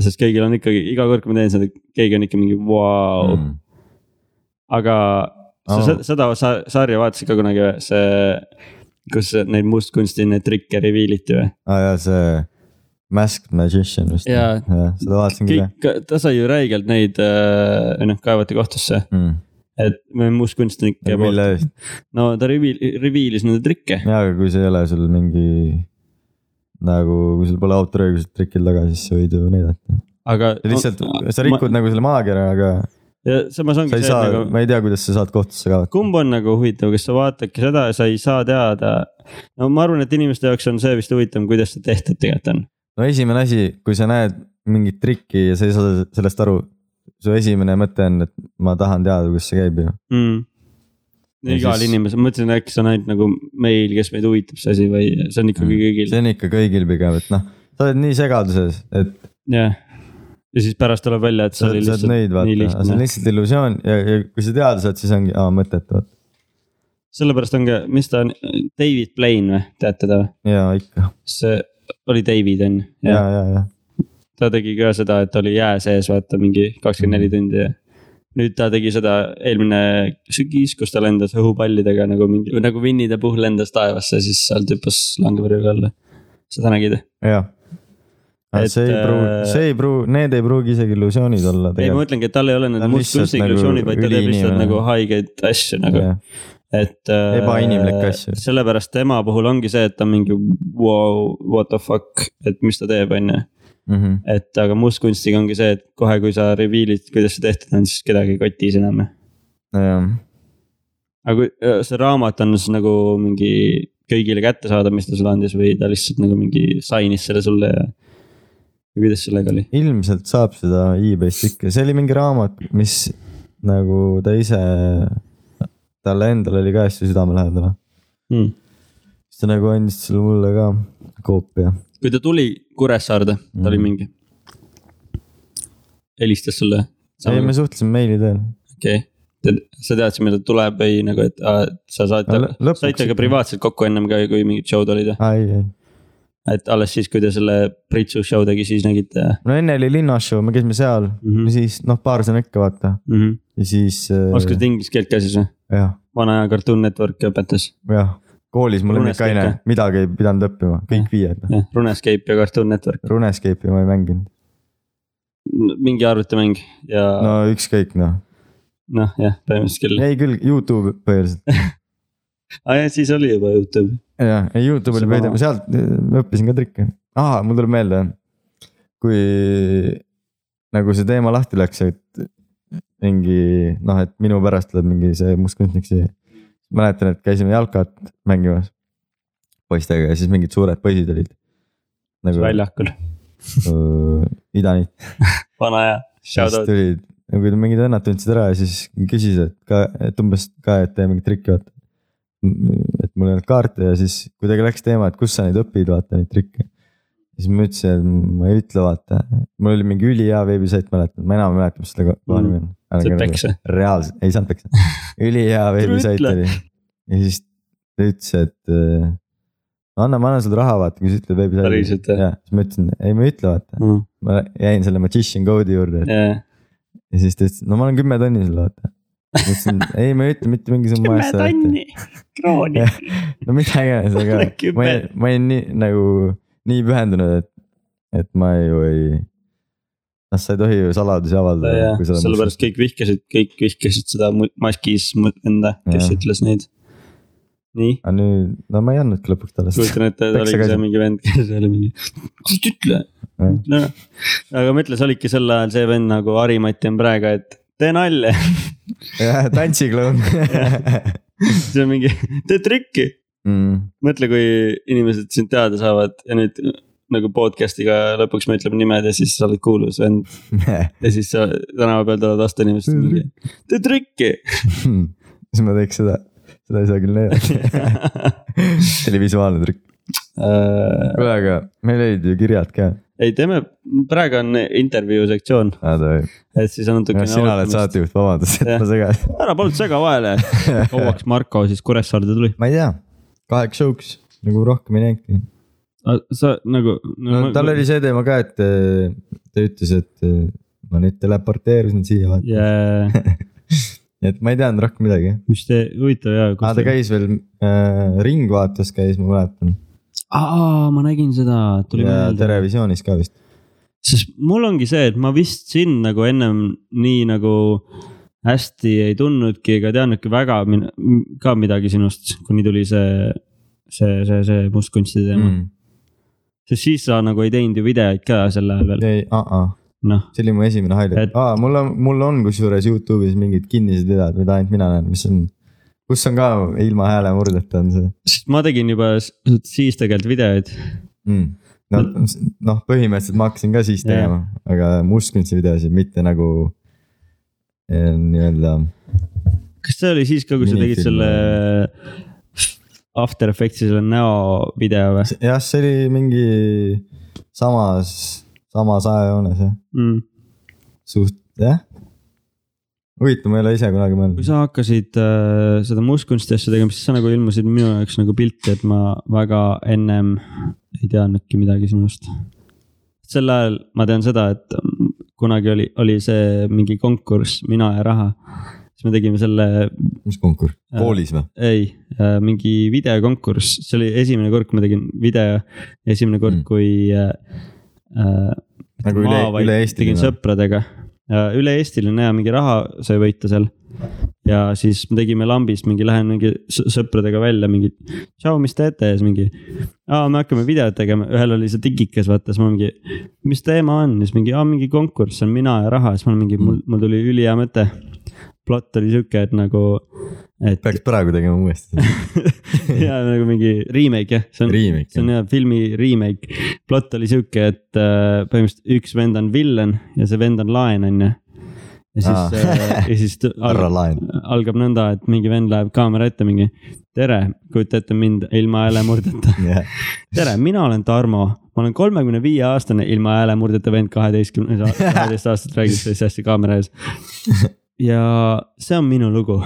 sest kõigil on ikkagi iga kord, kui ma teen seda, keegi on ikka mingi vau wow. Mm. aga sa oh. seda sa, sarja vaatasid ka kunagi või, see, kus neid mustkunsti neid trikke reveal iti või? aa jaa, see Masked Magician vist. Jaa. seda vaatasin küll jah ta sai ju räigelt neid, või noh, kaevati kohtusse, mm.. Et mustkunstnike poolt mille eest, no ta reveal, reveal'is nende trikke. jaa, aga kui see ei ole sul mingi nagu, kui sul pole autoriõigused trikil taga, siis sa võid ju näidata. aga. lihtsalt sa rikud nagu selle maakera, aga ja samas sa ongi ei see, saa nagu ma ei tea, kuidas sa saad kohtusse ka. kumb on nagu huvitav, kas sa vaatadki seda ja sa ei saa teada. no ma arvan, et inimeste jaoks on see vist huvitav, kuidas see tehtud tegelikult on. no esimene asi, kui sa näed mingit trikki ja sa ei saa sellest aru, su esimene mõte on, et ma tahan teada, kuidas see käib ju. mm.. Ja igal siis- inimesel, ma mõtlesin, äkki see on ainult nagu meil, kes meid huvitab see asi või see on ikkagi kõigil, Mm. see on ikka kõigil pigem, et noh, sa oled nii segaduses, et jah. ja siis pärast tuleb välja, et see oli lihtsalt nõid nii vaata, see on lihtne. lihtsalt illusioon ja, ja kui sa teada saad, siis ongi mõttetu vaata. sellepärast on ka, mis ta on, David Blaine või, tead teda või? ja ikka see oli David on ju, ja, ja, ja ta tegi ka seda, et oli jää sees, vaata mingi kakskümmend neli tundi ja. nüüd ta tegi seda eelmine sügis, kus ta lendas õhupallidega nagu mingi, nagu the Pooh lendas taevasse, siis sealt hüppas langevarjuga alla. seda nägid? jah. Et, see ei pruugi äh,, see ei pruugi, need ei pruugi isegi illusioonid olla ei, ma mõtlengi, et tal ei ole need mustkunsti nagu illusioonid, vaid ta teeb lihtsalt nagu haigeid asju nagu, et. Ebainimlikke asju. sellepärast tema puhul ongi see, et ta on mingi wow, what the fuck, et mis ta teeb, on ju. Mhm. et aga mustkunstiga ongi see, et kohe, kui sa reveal'id, kuidas see tehtud on, siis kedagi ei koti siis enam. jah, aga kui äh, see raamat on siis nagu mingi kõigile kättesaadav, mis ta sulle andis või ta lihtsalt nagu mingi sainis selle sulle ja. või kuidas sellega oli? ilmselt saab seda e-base'ist ikka, see oli mingi raamat, mis nagu ta ise, talle endale oli ka hästi südamelähedane. Hmm. siis ta nagu andis selle mulle ka koopia. kui ta tuli Kuressaarde, ta oli Mhm. mingi. helistas sulle? ei, me suhtlesime meili teel. okei okay., sa teadsid, millal ta tuleb või nagu, et aa, sa saad lõpuks saite ka privaatselt kokku ennem ka, kui mingid show'd olid või? et alles siis, kui ta selle Pritsu show tegi, siis nägite no enne oli linnashow, me käisime seal mm. -hmm. siis noh, paar sõna ikka vaata mm? -hmm. ja siis äh,. oskasid inglise keelt ka siis või? vana aja Cartoon Network õpetas, jah, koolis mu Runescape lemmikaine ka., midagi ei pidanud õppima, kõik viied. jah, Runescape ja Cartoon Network, Runescape'i ma ei mänginud, mingi arvutimäng ja no ükskõik noh, noh, jah, põhimõtteliselt küll. ei küll Youtube põhiliselt aa jah, siis oli juba Youtube. jah, ei Youtube oli veidi vana-, sealt äh, õppisin ka trikke. aa, mul tuleb meelde, kui nagu see teema lahti läks, et mingi noh, et minu pärast tuleb mingi see mustkunstnik siia. mäletan, et käisime jalkat mängimas poistega ja siis mingid suured poisid olid. nagu väljakul, öö, idaniit, vana hea, shout siis out. tulid nagu mingid vennad tundsid ära ja siis küsisid, et ka, et umbes ka, et tee mingit trikki, vaata. et mul ei olnud kaarte ja siis kuidagi läks teema, et kus sa neid õpid, vaata neid trikke. Siis ma ütlesin, et ma ei ütle, vaata, mul oli mingi ülihea veebisait, mäletan, ma enam ei mäleta, mis selle koha nimi on. Said peksa? reaalselt, ei saanud peksa, ülihea veebisait oli ja siis ta ütles, et äh, anna, ma annan sulle raha, vaata, kui sa ütled veebisaidi. Päriselt, jah? ja siis ma ütlesin, ei ma ei ütle, vaata, ma jäin selle magician code'i juurde, jaa, ja siis ta ütles, no ma olen kümme tonni sulle, vaata. ma ütlesin, ei, ma ei ütle mitte mingi summa eest. krooni. no mida iganes, aga Kümme. ma olin, ma olin nii nagu nii pühendunud, et, et ma ju ei. noh, sa ei tohi ju saladusi avaldada. sellepärast kõik vihkasid, kõik vihkasid seda maskis enda, kes Jah. ütles neid. nii, aga nüüd, no ma ei andnudki lõpuks talle kujutan ette, Peksa oligi see mingi vend, kes oli mingi, ta ütle, ütle ära. aga mõtle, sa olidki sel ajal see vend nagu Harimati on praegu, et tee nalja. jah, tantsikloun. see on mingi, tee trikki. Mm. mõtle, kui inimesed sind teada saavad ja nüüd nagu podcast'iga lõpuks me ütleme nimed ja siis sa oled kuulus vend ja siis sa tänava peal tulevad vastu inimesed mingi, tee trikki. siis ma teeks seda, seda ei saa küll näidata. see oli visuaalne trikk. kuule, aga meil olid ju kirjad ka. ei, teeme, praegu on intervjuu sektsioon, et siis on natukene. sina oled. saatejuht, vabandust, et ma segasin. ära palun sega vahele, kauaks Marko siis Kuressaarde tuli? ma ei tea, kaheks show'ks nagu rohkem ei näinudki. sa nagu no tal oli see teema ka, et äh, ta ütles, et äh, ma nüüd teleporteerusin siia vaata yeah. et ma ei teadnud rohkem midagi. mis te, huvitav jaa. aa, ta käis veel äh, Ringvaates käis, ma mäletan. aa, ma nägin seda, tuli ja. Terevisioonis ka vist. sest mul ongi see, et ma vist sind nagu ennem nii nagu hästi ei tundnudki ega teadnudki väga ka midagi sinust, kuni tuli see, see, see, see mustkunstide teema mm.. sest siis sa nagu ei teinud ju videoid ka sel ajal veel, ei, noh. see oli mu esimene highlight Et- aa, mul on, mul on kusjuures Youtube'is mingid kinnised videod, mida ainult mina näen, mis on, kus on ka ilma häälemurdeta on see sest ma tegin juba siis tegelikult videoid. mm.. no noh, põhimõtteliselt ma hakkasin ka siis tegema, aga mustkunsti videosid, mitte nagu nii-öelda kas see oli siis ka, kui sa tegid selle After Effectsi selle näo video või jah, see oli mingi samas, samas ajajoones jah, mm.? suht jah. huvitav, ma ei ole ise kunagi kui mõelnud. sa hakkasid äh, seda mustkunsti asja tegema, siis sa nagu ilmusid minu jaoks nagu pilti, et ma väga ennem ei teadnudki midagi sinust. sel ajal ma tean seda, et kunagi oli, oli see mingi konkurss Mina ja raha. siis me tegime selle, mis konkurss, koolis või? ei, mingi videokonkurss, see oli esimene kord, kui ma tegin video. esimene kord Mm. kui äh, äh, Nagu üle- maavaid üle-eestiline tegin sõpradega. üle-eestiline ja mingi raha sai võita seal. Ja siis me tegime lambist mingi, lähen mingi sõpradega välja mingi, tšau, mis teete ja siis mingi. aa, me hakkame videot tegema, ühel oli see digikas, vaata, siis ma mingi, mis teema on, siis mingi, aa mingi konkurss on mina ja raha, siis ma mingi, mul, mul tuli ülihea mõte. plott oli sihuke, et nagu, et peaks praegu tegema uuesti ja nagu mingi remake jah, see on see on jah filmi remake. plott oli sihuke, et äh, põhimõtteliselt üks vend on villen ja see vend on laen, on ju. Ja siis Aa. äh,, ja siis t- härra al, Laen. algab nõnda, et mingi vend läheb kaamera ette mingi. tere, kujuta ette mind ilma häälemurdeta. tere, mina olen Tarmo, ma olen kolmekümne viie aastane ilma häälemurdeta vend kaheteistkümne, kaheteist aastat räägib sellist asja kaamera ees. ja see on minu lugu.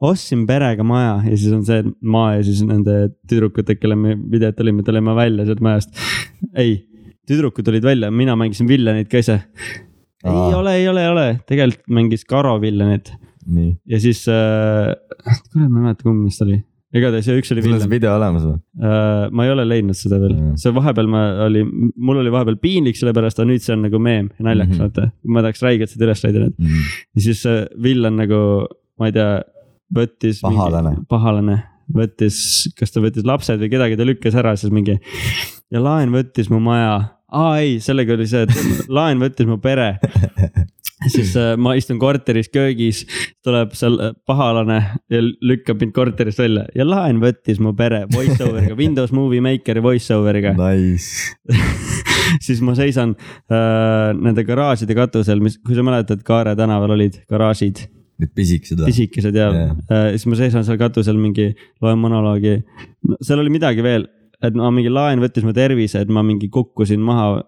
ostsin perega maja ja siis on see maa ja siis nende tüdrukutega, kelle me videot olime, tulime välja sealt majast. ei, tüdrukud tulid välja, mina mängisin villanit ka ise. Ei ole, ei ole, ei ole, tegelikult mängis Karo villanit nii, ja siis äh,, kuule, ma ei mäleta, kumb neist oli. igatahes üks oli sul on see video olemas või? Uh, ma ei ole leidnud seda veel Mm. mm., see vahepeal ma oli, mul oli vahepeal piinlik sellepärast, aga nüüd see on nagu meem ja naljakas mm -hmm. vaata. ma tahaks räigelt seda üles leida nüüd. ja siis see villan nagu, ma ei tea, võttis. Pahalane. pahalane, võttis, kas ta võttis lapsed või kedagi, ta lükkas ära siis mingi. ja laen võttis mu maja, aa ei, sellega oli see, et laen võttis mu pere. siis äh, ma istun korteris köögis, tuleb seal äh, pahalane ja lükkab mind korterist välja ja laen võttis mu pere voice over'iga, Windows Movie Makeri voice over'iga Nice. siis ma seisan äh, nende garaažide katusel, mis, kui sa mäletad, Kaare tänaval olid garaažid, Need pisikesed või? pisikesed ja Jah. äh, siis ma seisan seal katusel mingi, loen monoloogi no,. seal oli midagi veel, et ma mingi laen võttis mu tervise, et ma mingi kukkusin maha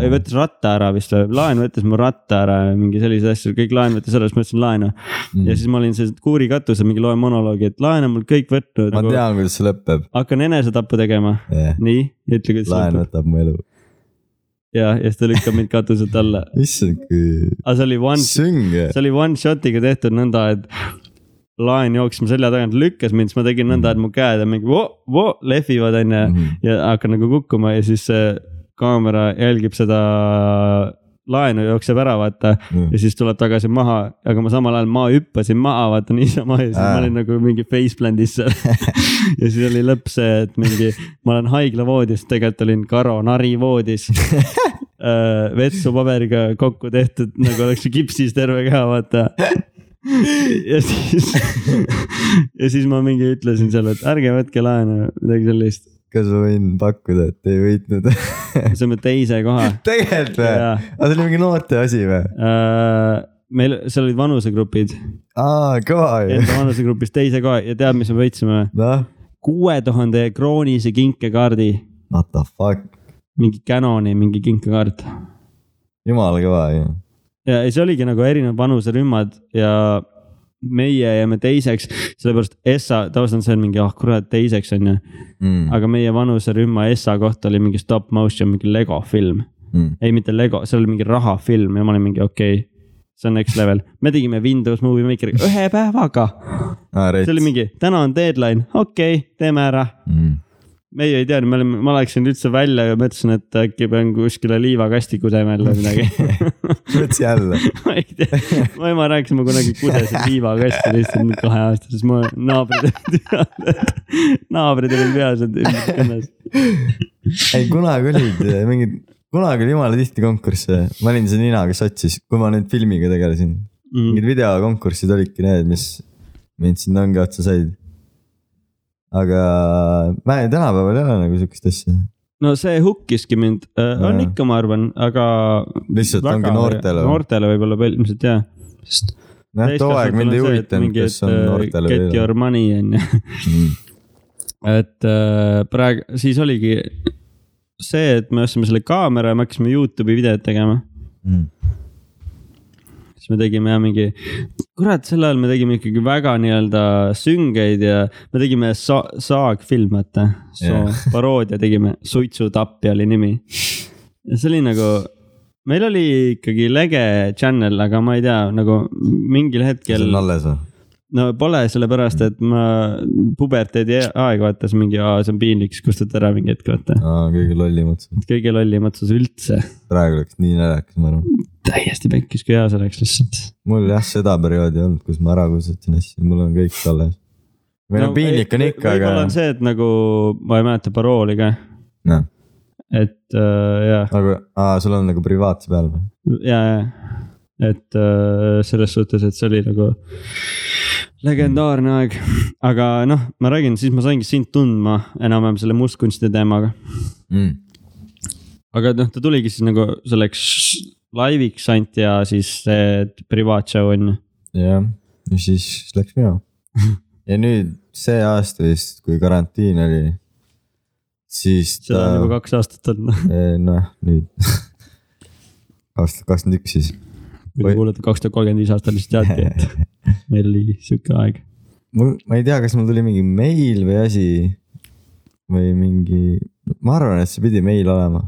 ei võttis ratta ära vist või, laen võttis mu ratta ära ja mingi selliseid asju, kõik laen võttis ära, siis ma ütlesin laenu mm.. ja siis ma olin seal kuuri katusel mingi loen monoloogi, et laen on mul kõik võtnud ma nagu,. tean, kuidas see lõpeb. hakkan enesetappu tegema, nii, ütle kuidas laen võtab mu elu. ja, ja siis ta lükkab mind katuselt alla. issand, kui aga see oli one, see oli one shot'iga tehtud nõnda, et laen jooksis mu selja tagant, lükkas mind, siis ma tegin nõnda, et mu käed on mingi vo, vo, lehvivad onju Mhm. ja hakkan nagu kukkuma ja siis kaamera jälgib seda laenu, jookseb ära, vaata Mm. ja siis tuleb tagasi maha, aga ma samal ajal ma hüppasin maha, vaata niisama ja siis Aa. ma olin nagu mingi faceplan'is seal. ja siis oli lõpp see, et mingi, ma olen haiglavoodis, tegelikult olin Karo Nari voodis äh, vetsupaberiga kokku tehtud, nagu oleks kipsis terve keha, vaata. Ja siis, ja siis ma mingi ütlesin seal, et ärge võtke laenu, midagi sellist. kas ma võin pakkuda, et ei võitnud? saime teise koha. tegelikult või? Aga see oli mingi noorte asi või? Äh, meil, seal olid vanusegrupid, aa, kõva ju. vanusegrupis teise koha ja tead, mis me võitsime või? noh, kuue tuhande kroonise kinkekaardi, what the fuck, mingi Canoni mingi kinkekaart. jumala kõva ju. Ja see oligi nagu erinevad vanuserühmad ja meie jäime teiseks, sellepärast Essa, taust on see mingi, ah kurat, teiseks on ju. Mm. aga meie vanuserühma Essa kohta oli mingi stop motion, mingi Lego film. Mm. ei, mitte Lego, see oli mingi rahafilm ja ma olin mingi okei okay,, see on next level. me tegime Windows Movie Makeriga ühe päevaga. aa, see oli mingi, täna on deadline, okei okay,, teeme ära. Mm. Meie ei teadnud, me olime, ma läksin üldse välja ja mõtlesin, et äkki pean kuskile liivakasti kusema jälle või midagi mõtlesin jälle. ma ei tea, ma ema rääkis, ma kunagi kusesin liivakasti lihtsalt kaheaastases, ma naabrid olid peas, naabrid olid peas, et ümberkõnnas. ei, kunagi olid eh, mingid, kunagi oli jumala tihti konkursse, ma olin see nina, kes otsis, kui ma nüüd filmiga tegelesin. Mm. mingid videokonkursid olidki need, mis mind sinna ongi otsa said. Aga ma ei, tänapäeval ei ole nagu sihukest asja. no see hukkiski mind, on Jaa. ikka, ma arvan, aga. Lihtsalt ongi noortele või? noortele võib-olla ilmselt jah, sest. noh, too aeg mind ei huvitanud, kes on noortele äh, Get your money on ju, mm.. et äh, praegu, siis oligi see, et me ostsime selle kaamera ja me hakkasime Youtube'i videot tegema Mm. Siis me tegime jah mingi, kurat, sel ajal me tegime ikkagi väga nii-öelda süngeid ja me tegime sa saagfilm, vaata. Jah. paroodia tegime, Suitsutapja oli nimi. ja see oli nagu, meil oli ikkagi lege channel, aga ma ei tea, nagu mingil see hetkel on, alles või? no pole sellepärast, et ma puberteedi aeg vaatas mingi, see on piinlik, siis kustutad ära mingi hetk, vaata. aa, kõige lollim otsa. kõige lollim otsus üldse, praegu oleks nii naljakas, ma arvan. Täiesti pekkis, see oleks lihtsalt. Mul jah, seda perioodi ei olnud, kus ma ära kustutasin asju, mul on kõik alles. või no piinlik on ikka, aga võib-olla on see, et nagu ma ei mäleta parooli ka, noh, et äh, ja, nagu, aa, sul on nagu privaatse peal või? ja, ja, et äh, selles suhtes, et see oli nagu legendaarne aeg, aga noh, ma räägin, siis ma saingi sind tundma enam-vähem selle mustkunstide teemaga, Mm. aga noh, ta tuligi siis nagu selleks laiviks ainult ja siis see privaatshow on ju. jah, ja siis läks minema. ja nüüd see aasta vist, kui karantiin oli, siis seda ta on juba, kaks aastat olnud, noh nüüd kaks tuhat kakskümmend üks siis. kui te kuulete kaks tuhat kolmkümmend viis aastat, siis teadki, et meil oli sihuke aeg. mul, ma ei tea, kas mul tuli mingi meil või asi või mingi, ma arvan, et see pidi meil olema.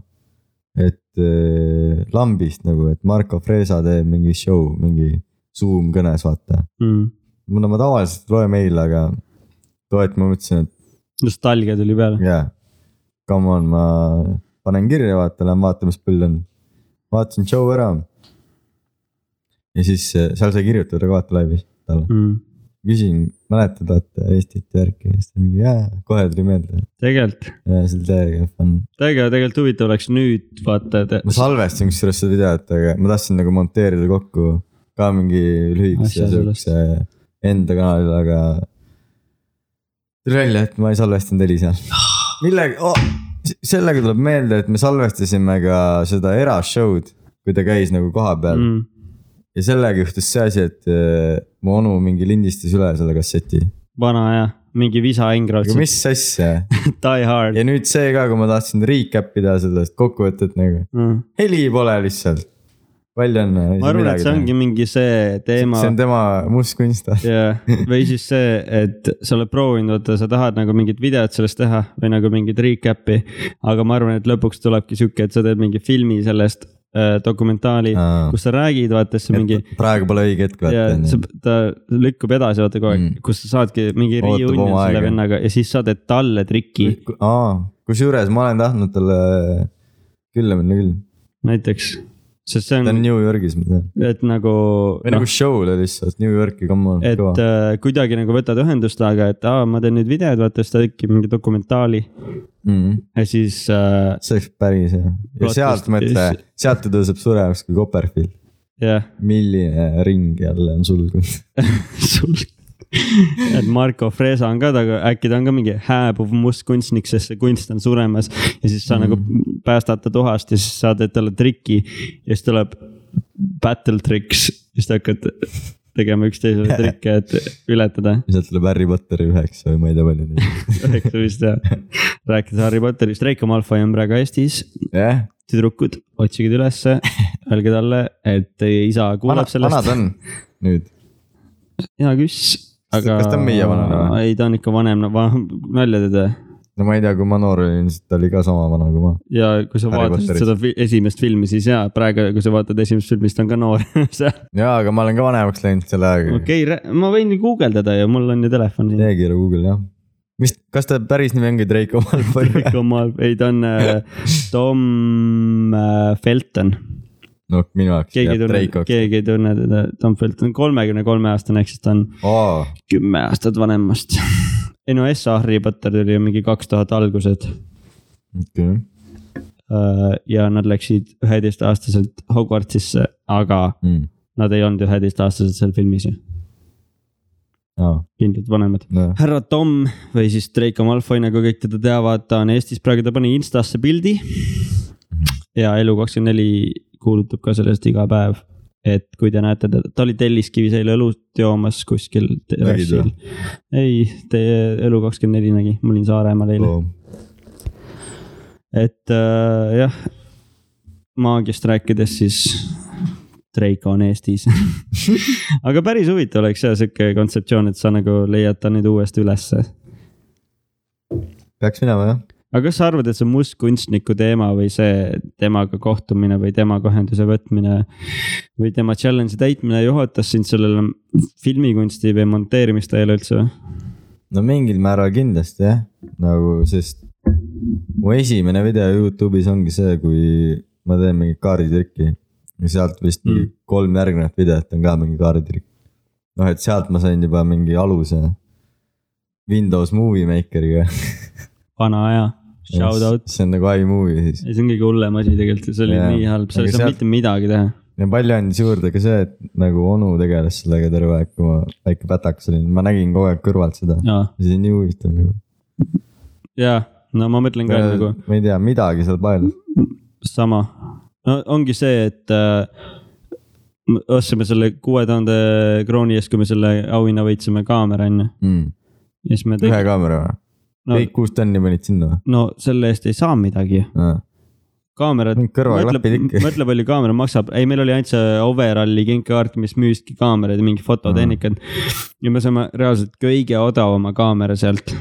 Et äh, lambist nagu, et Marko Fresa teeb mingi show, mingi Zoom kõnes, vaata. Mm. no ma tavaliselt ei loe meile, aga too hetk ma mõtlesin, et nostalgia tuli peale. jaa, come on, ma panen kirja, vaata, lähen vaatan, mis pull on. vaatasin show ära. ja siis äh, seal sai kirjutada ka vaata laivis talle, Mm. küsin, mäletad vaata Eestit ja värki ja siis ta mingi jaa, kohe tuli meelde tegelikult, ja see oli täiega fun. täiega tegelikult huvitav oleks nüüd vaata, et ma salvestasin kusjuures seda videot, aga ma tahtsin nagu monteerida kokku ka mingi lühikese siukse enda kanalile, aga. tuli välja, et ma ei salvestanud heli seal. millega oh,, sellega tuleb meelde, et me salvestasime ka seda erashow'd, kui ta käis nagu kohapeal mm. Ja sellega juhtus see asi, et äh, mu onu mingi lindistas üle selle kasseti. vana ja mingi visa Ingraud, mis asja Die Hard ja nüüd see ka, kui ma tahtsin recap ida sellest kokkuvõtet nagu, mm.. heli pole lihtsalt. palju õnne. ma arvan, et see ongi mingi see teema see on tema must kunst. jah, või siis see, et sa oled proovinud, vaata, sa tahad nagu mingit videot sellest teha või nagu mingit recap'i. aga ma arvan, et lõpuks tulebki sihuke, et sa teed mingi filmi sellest dokumentaali, kus sa räägid, vaata siis mingi. praegu pole õige hetk vaata ta lükkub edasi, vaata kogu aeg Mm. kus sa saadki mingi oma selle vennaga ja siis sa teed talle triki kusjuures ma olen tahtnud talle külla minna küll, näiteks. Sest see ta on on, New Yorgis, ma tean. et nagu. või nagu show'le lihtsalt New Yorki, come on, et kõva. äh, kuidagi nagu võtad ühendust temaga, et aa, ma teen nüüd videod, vaata siis ta tekib mingi dokumentaali ja siis äh, Mm. see oleks päris hea. ja sealt mõtle, sealt ta tõuseb suremaks kui Copperfield. jah, milline ring jälle on sulgunud. sul. et Marko Fresa on ka taga, äkki ta on ka mingi hääbuv must kunstnik, sest see kunst on suremas ja siis sa mm. nagu päästad ta tuhast ja siis sa teed talle triki ja siis tuleb battle tricks, siis te hakkate tegema üksteisele trikke, et ületada. sealt tuleb Harry Potteri üheksa või ma ei tea palju neid. üheksa vist jah. rääkides Harry Potterist, Reiko Malfoy on praegu Eestis, jah, tüdrukud, otsige ta ülesse, öelge talle, et teie isa kuuleb vanad sellest. on nüüd. hea küss, aga. Kas ta on meie vanane või? ei, ta on ikka vanem, nalja teed või? no ma ei tea, kui ma noor olin, siis ta oli ka sama vana kui ma. ja kui sa Harry vaatasid Potterit. seda esimest filmi, siis jaa, praegu, kui sa vaatad esimest filmi, siis ta on ka noor. okei jaa, aga ma olen ka vanemaks läinud selle ajaga okay.. ma võin ju guugeldada ja mul on ju telefon siin. tee kiire Google jah. mis, kas ta päris nimi ongi Draco Malfoy või? ei, ta on äh, Tom äh, Felton, no minu jaoks keegi ei jääb tunne, Dracoks. keegi ei tunne teda, Tom Felton, kolmekümne kolme aastane, ehk siis ta on aa, kümme aastat vanemast. ei no S Harry Potter tuli ju mingi kaks tuhat algused okei. Äh, ja nad läksid üheteistaastaselt Hogwartsisse, aga Mm. nad ei olnud üheteistaastased seal filmis ju, aa, kindlalt vanemad. no härra Tom või siis Draco Malfoy, nagu kõik teda teavad, ta on Eestis praegu, ta pani Instasse pildi. ja Elu24 kuulutab ka sellest iga päev, et kui te näete teda, ta oli Telliskivis eile õlut joomas kuskil terrassil. ei, teie Elu24 nägi, ma olin Saaremaal eile. oo. et äh, jah, maagiast rääkides, siis Draco on Eestis. aga päris huvitav oleks jah sihuke kontseptsioon, et sa nagu leiad ta nüüd uuesti ülesse. peaks minema jah. Aga kas sa arvad, et see mustkunstniku teema või see temaga kohtumine või temaga ühenduse võtmine või tema challenge'i täitmine juhatas sind sellele filmikunsti või monteerimistele üldse või? no mingil määral kindlasti jah, nagu sest mu esimene video Youtube'is ongi see, kui ma teen mingit kaarditrikki ja sealt vist mm. kolm järgnevat videot on ka mingi kaarditrikk. noh, et sealt ma sain juba mingi aluse Windows Movie Makeriga. vana aja, shout out. see on nagu iMovie siis see on kõige hullem asi tegelikult, see oli Jaa. nii halb, seal ei Aga saa sealt- mitte midagi teha. ja palju andis juurde ka see, et nagu onu tegeles sellega terve aeg, kui ma väike pätakas olin, ma nägin kogu aeg kõrvalt seda. see oli nii huvitav nagu. jaa, no ma mõtlen ka et nagu ma ei tea, midagi seal paelus. sama, no ongi see, et äh, me ostsime selle kuue tuhande krooni eest, kui me selle auhinna võitsime kaamera on ju. Mm. ja siis me ühe tegime, kaamera või? No, kõik kuus tonni panid sinna või no selle eest ei saa midagi ah.? kaamerad, kõrvaklapid ikka. mõtle palju kaamera maksab, ei, meil oli ainult see overall'i kinkekaart, mis müüski kaameraid ja mingi fototehnikat. ja me saime reaalselt kõige odavama kaamera sealt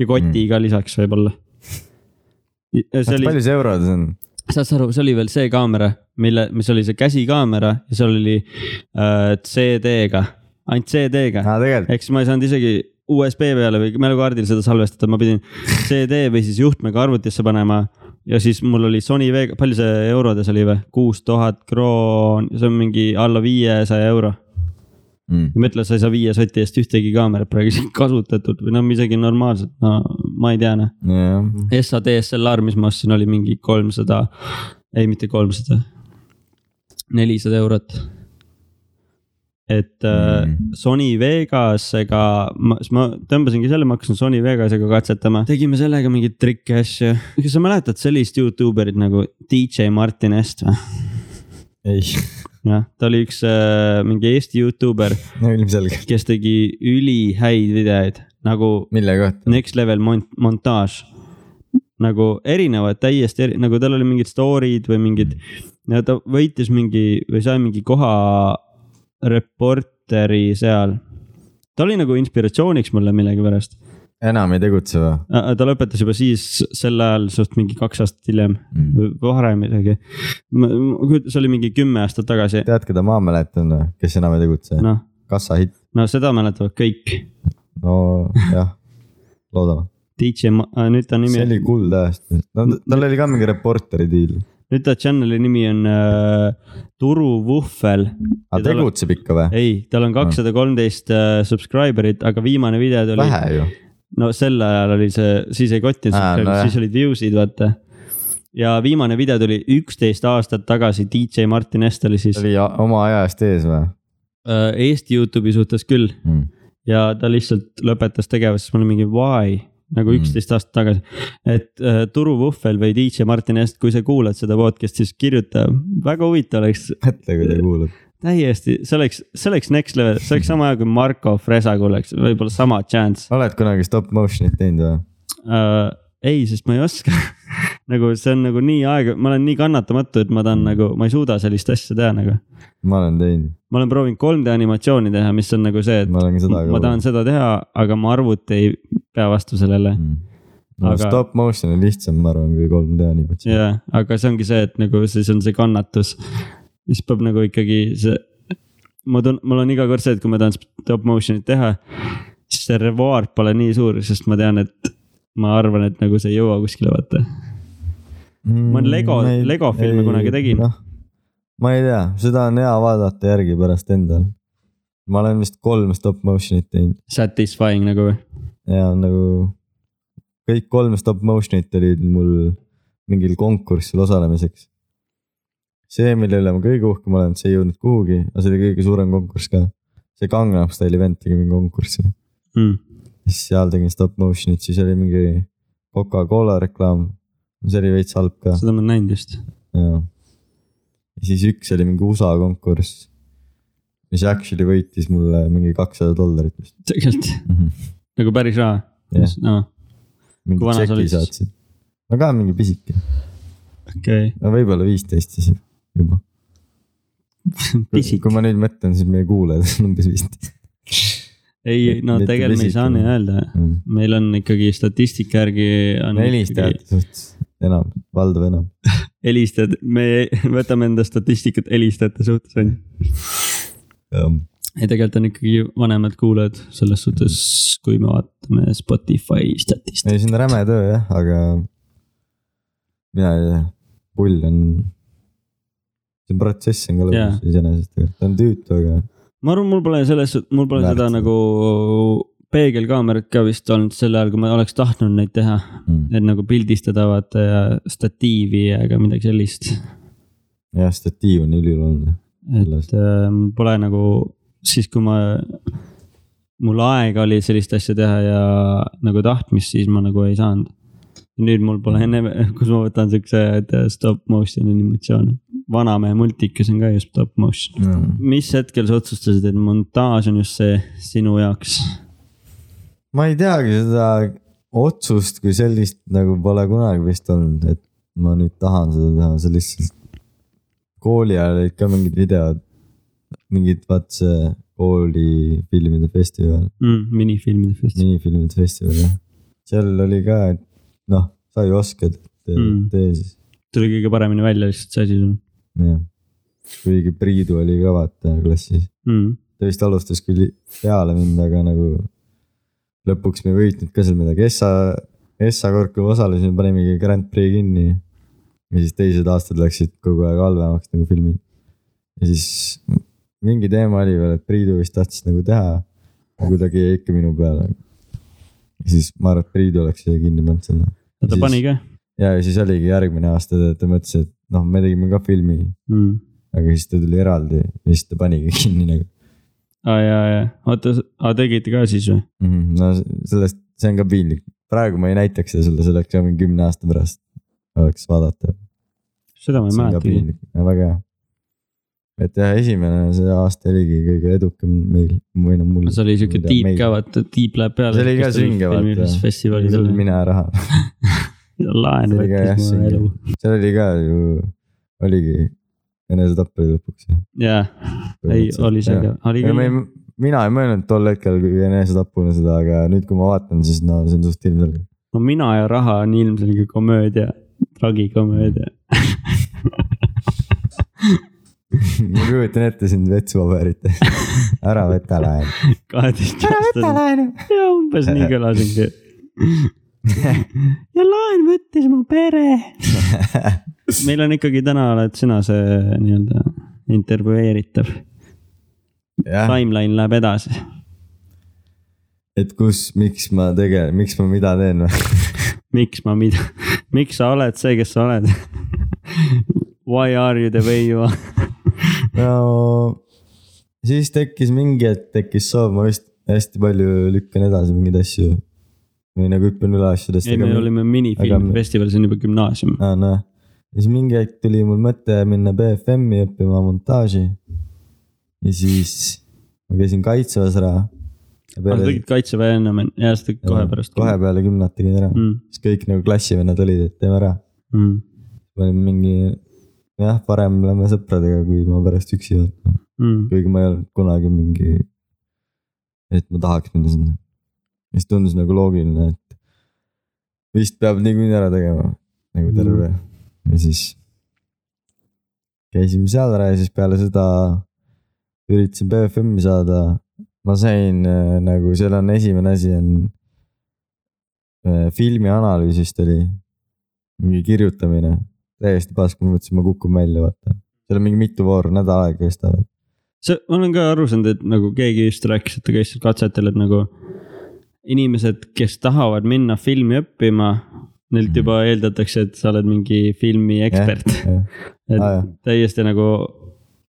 ja koti ka lisaks võib-olla. oli, palju see eurodes on? saad sa aru, see oli veel see kaamera, mille, mis oli see käsikaamera ja seal oli äh, CD-ga, ainult CD-ga. tegelikult. ehk siis ma ei saanud isegi USB peale või mälukaardil seda salvestada, ma pidin CD või siis juhtmega arvutisse panema ja siis mul oli Sony V, palju see eurodes oli või, kuus tuhat kroon, see on mingi alla viiesaja euro. mm.. ja mõtle, sa ei saa viie soti eest ühtegi kaamerat praegu isegi kasutatud või noh, isegi normaalselt, no ma ei tea noh. jah, SA DSLR, mis ma ostsin, oli mingi kolmsada, ei mitte kolmsada, nelisada eurot. Et mm. Mm. Sony Vegasega, ma, siis ma tõmbasingi selle, ma hakkasin Sony Vegasega katsetama, tegime sellega mingeid trikke asju. kas sa mäletad sellist Youtuberit nagu DJ Martin Est või? ei, jah, ta oli üks äh, mingi Eesti Youtuber, no ilmselgelt, kes tegi ülihäid videoid nagu mille kohta? next level mont-, montaaž. nagu erinevad, täiesti eri-, nagu tal oli mingid story'd või mingid, ta võitis mingi või sai mingi koha reporteri seal. ta oli nagu inspiratsiooniks mulle millegipärast. enam ei tegutse või ta lõpetas juba siis sel ajal suht mingi kaks aastat hiljem mm.? varem isegi. see oli mingi kümme aastat tagasi, tead, keda ma mäletan kes enam ei tegutse no.? kassahitt, no seda mäletavad kõik. no jah, loodame. DJ, nüüd ta nimi see oli kuldajastu, no tal oli ka mingi reporteri diil, nüüd ta channel'i nimi on äh, Turu Vuhvel. aga tegutseb ikka või? ei, tal on kakssada kolmteist äh, subscriber'it, aga viimane video tuli, vähe ju, no sel ajal oli see, siis ei kottinud Aa, subscriber'id nojah. siis olid views'id, vaata. ja viimane video tuli üksteist aastat tagasi, DJ Martin Est oli siis oli oma aja eest ees või äh, Eesti Youtube'i suhtes küll mm.? ja ta lihtsalt lõpetas tegevust, siis mul oli mingi why nagu Mm. üksteist aastat tagasi. et äh, Turu Vuhvel või DJ Martin Est, kui sa kuulad seda podcast'i, siis kirjuta, väga huvitav oleks mõtle, kui ta kuulab. täiesti, see oleks, see oleks next level, see oleks sama hea kui Marko Fresaga oleks võib-olla sama chance oled kunagi stop motion'it teinud või? uh,. ei, sest ma ei oska nagu see on nagu nii aega, ma olen nii kannatamatu, et ma tahan nagu, ma ei suuda sellist asja teha nagu. ma olen teinud, ma olen proovinud 3D animatsiooni teha, mis on nagu see, et ma ma tahan seda teha, aga mu arvuti ei pea vastu sellele. mm.. no Aga- stop motion on lihtsam, ma arvan, kui 3D animatsioon. jah, aga see ongi see, et nagu siis on see kannatus. siis peab nagu ikkagi see, ma tun-, mul on iga kord see, et kui ma tahan stop motion'it teha, siis see reward pole nii suur, sest ma tean, et ma arvan, et nagu see ei jõua kuskile, vaata. Ma Lego- Lego filme kunagi tegin. noh, ma ei tea, seda on hea vaadata järgi pärast endal. ma olen vist kolm stop motion'it teinud Satisfying nagu või? ja nagu kõik kolm stop motion'it olid mul mingil konkursil osalemiseks. see, mille üle ma kõige uhkem olen, see ei jõudnud kuhugi, aga see oli kõige suurem konkurss ka. see Gangnam Style event tegi mingi konkurssi, mm.. siis seal tegin stop motion'it, siis oli mingi Coca-Cola reklaam. See oli veits halb ka, seda ma olen näinud just. ja siis üks oli mingi USA konkurss, mis actually võitis mulle mingi kakssada dollarit vist tegelikult mm. -hmm. nagu päris raha Jah. no,. mingi tšeki saatsid. no ka mingi pisike, okei okay., no võib-olla viisteist siis juba. kui ma nüüd mõtlen, siis meie kuulajad on umbes viisteist. ei, no tegelikult me ei saa nii öelda. meil on ikkagi statistika järgi on. helistajate suhtes enam, valdav enam. helistajad, me võtame enda statistikat helistajate suhtes on ju. ei, tegelikult on ikkagi vanemad kuulajad selles suhtes, kui me vaatame Spotify statistikat. ei, see on räme töö jah, aga mina ei tea, pull on. see protsess on ka lõbus iseenesest, ta on tüütu, aga ma arvan, mul pole selles, mul pole Väärt seda seda. nagu peegelkaamerat ka vist olnud sel ajal, kui ma oleks tahtnud neid teha. mm. et nagu pildistada vaata ja statiivi ja ka midagi sellist. jah, statiiv on ülioluline. et äh, pole nagu siis, kui ma, mul aega oli sellist asja teha ja nagu tahtmist, siis ma nagu ei saanud. nüüd mul pole enne, kus ma võtan siukse et stop motion animatsioone. vanamehe multikas on ka ju stop motion. Mm. mis hetkel sa otsustasid, et montaaž on just see sinu jaoks? Ma ei teagi seda otsust kui sellist nagu pole kunagi vist olnud, et ma nüüd tahan seda teha, see lihtsalt. kooli ajal olid ka mingid videod, mingid vaat see koolifilmide festival, mm,. minifilmide festival. minifilmide festival jah. seal oli ka, et noh, sa ju oskad, et Mm. tee siis, tuli kõige paremini välja lihtsalt see asi sul jah. kuigi Priidu oli ka vaata klassis, mm.. ta vist alustas küll peale mind, aga nagu lõpuks me ei võitnud ka seal midagi, Essa, Essa kord, kui me osalesime, panimegi Grand Prix kinni. ja siis teised aastad läksid kogu aeg halvemaks nagu filmid. ja siis mingi teema oli veel, et Priidu vist tahtis nagu teha, aga kuidagi jäi ikka minu peale. siis ma arvan, et Priidu oleks siia kinni pannud selle. ta pani ka ja siis oligi järgmine aasta, ta mõtles, et noh, me tegime ka filmi, mm.. aga siis ta tuli eraldi ja siis ta panigi kinni nagu aa ja, ja, oota, tegite ka siis või? mm. -hmm. no sellest, see on ka piinlik, praegu ma ei näitaks seda sulle, ka mingi kümne aasta pärast oleks vaadata. seda ma ei on mäletagi. väga hea. et jah, esimene see aasta oligi kõige edukam meil või noh mul. see oli siuke tiib ka, vaata, tiib läheb peale. see oli ka sünge vaata, festivalidel. mine raha, laen oli võttis mu elu., seal oli ka ju, oligi enesetapp oli lõpuks. jaa, ei, oli see ka, oli küll mina ei mõelnud tol hetkel enesetapuna seda, aga nüüd, kui ma vaatan, siis no see on suht ilmselge. no Mina ja raha on ilmselge komöödia, tragikomöödia. ma kujutan ette sind vetsupaberites, ära võta laenu. kaheteistaastane. laenu. ja umbes nii kõlasingi. ja laen võttis mu pere. meil on ikkagi täna oled sina see nii-öelda intervjueeritav, timeline läheb edasi. et kus, miks ma tege-, miks ma mida teen või? miks ma mida, miks sa oled see, kes sa oled? Why are you the way you are? no siis tekkis mingi hetk tekkis soov, ma vist hästi palju lükkan edasi mingeid asju. või nagu hüppan üle asjadest. ei, me olime aga minifilmifestival, see on juba gümnaasium. aa noh, ja siis mingi hetk tuli mul mõte minna BFM-i õppima montaaži. ja siis ma käisin kaitseväes ära. aga sa tegid kaitseväe ennem, ja sa tegid kohe pärast. kohe peale kümnat tegin ära mm., siis kõik nagu klassivennad olid, et teeme ära. Mm, ma olin mingi, jah, parem lähme sõpradega, kui ma pärast üksi vaatan. mm. kuigi ma ei olnud kunagi mingi, et ma tahaks minna sinna. siis tundus nagu loogiline, et vist peab niikuinii ära tegema nagu terve mm. Ja siis käisime seal ära ja siis peale seda üritasin BFM-i saada. ma sain äh, nagu seal on esimene asi on äh, filmi analüüs vist oli, mingi kirjutamine, täiesti pask, ma mõtlesin, ma kukun välja, vaata. seal on mingi mitu vooru, nädal aega kestavad. see, ma olen ka aru saanud, et nagu keegi just rääkis, et ta käis seal katsetel, et nagu inimesed, kes tahavad minna filmi õppima, neilt Mhm. juba eeldatakse, et sa oled mingi filmi ekspert. et Aa, jah. täiesti nagu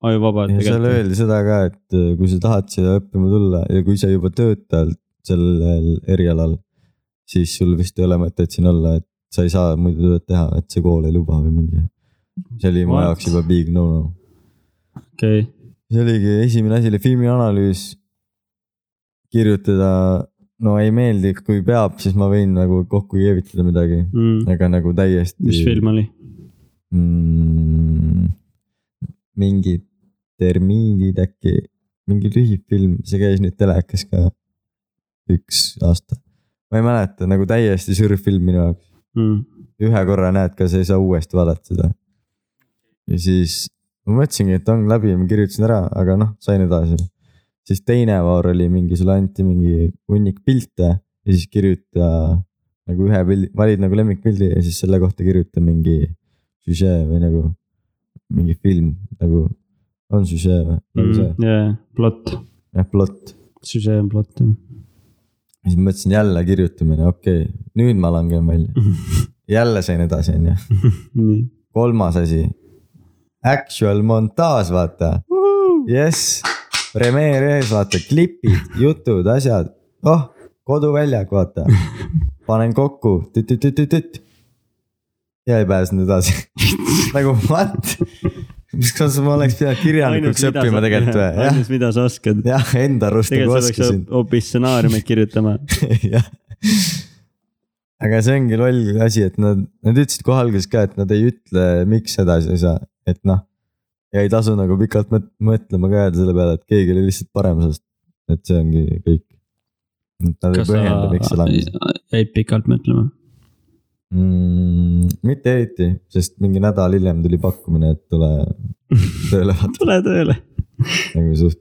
ajuvaba. ja seal öeldi seda ka, et äh, kui sa tahad siia õppima tulla ja kui sa juba töötad sellel erialal, siis sul vist ei ole mõtet siin olla, et sa ei saa muidu tööd teha, et see kool ei luba või mingi. see oli mu jaoks juba big no-no. okei, see oligi esimene asi oli filmianalüüs. kirjutada, no ei meeldi, kui peab, siis ma võin nagu kokku keevitada midagi, aga nagu täiesti. mis film oli? mm,? mingid termiidid äkki, mingi lühifilm, see käis nüüd telekas ka üks aasta. ma ei mäleta, nagu täiesti sürr film minu jaoks, Mm. ühe korra näed ka, sa ei saa uuesti vaadata seda. ja siis ma mõtlesingi, et on läbi, ma kirjutasin ära, aga noh, sain edasi. Siis teine voor oli mingi, sulle anti mingi hunnik pilte ja siis kirjuta nagu ühe pildi, valid nagu lemmikpildi ja siis selle kohta kirjuta mingi süžee või nagu mingi film nagu on süžee või nagu see, jaa, plott, jah plott. süžee on plott jah. ja siis mõtlesin jälle kirjutamine, okei okay,, nüüd ma langen välja, jälle sain edasi, onju. nii. kolmas asi, actual montaaž, vaata, jess, premeer ees, vaata klipid, jutud, asjad, oh, koduväljak, vaata, panen kokku, tüt-tüt-tüt-tüt. ja ei pääsenud edasi, nagu what, kas ma oleks pidanud kirjanikuks õppima tegelikult või, ainus, mida sa oskad. jah, enda arust nagu oskasin, hoopis stsenaariumit kirjutama. jah. aga see ongi loll asi, et nad, nad ütlesid kohe alguses ka, et nad ei ütle, miks edasi ei saa, et noh. Ja ei tasu nagu pikalt mõt- mõtlema ka selle peale, et keegi oli lihtsalt parem, sest et see ongi kõik. Nad ei põhjenda, miks see langes jäid pikalt mõtlema? mm,. mitte eriti, sest mingi nädal hiljem tuli pakkumine, et tule tööle vaata, tule tööle. nagu suht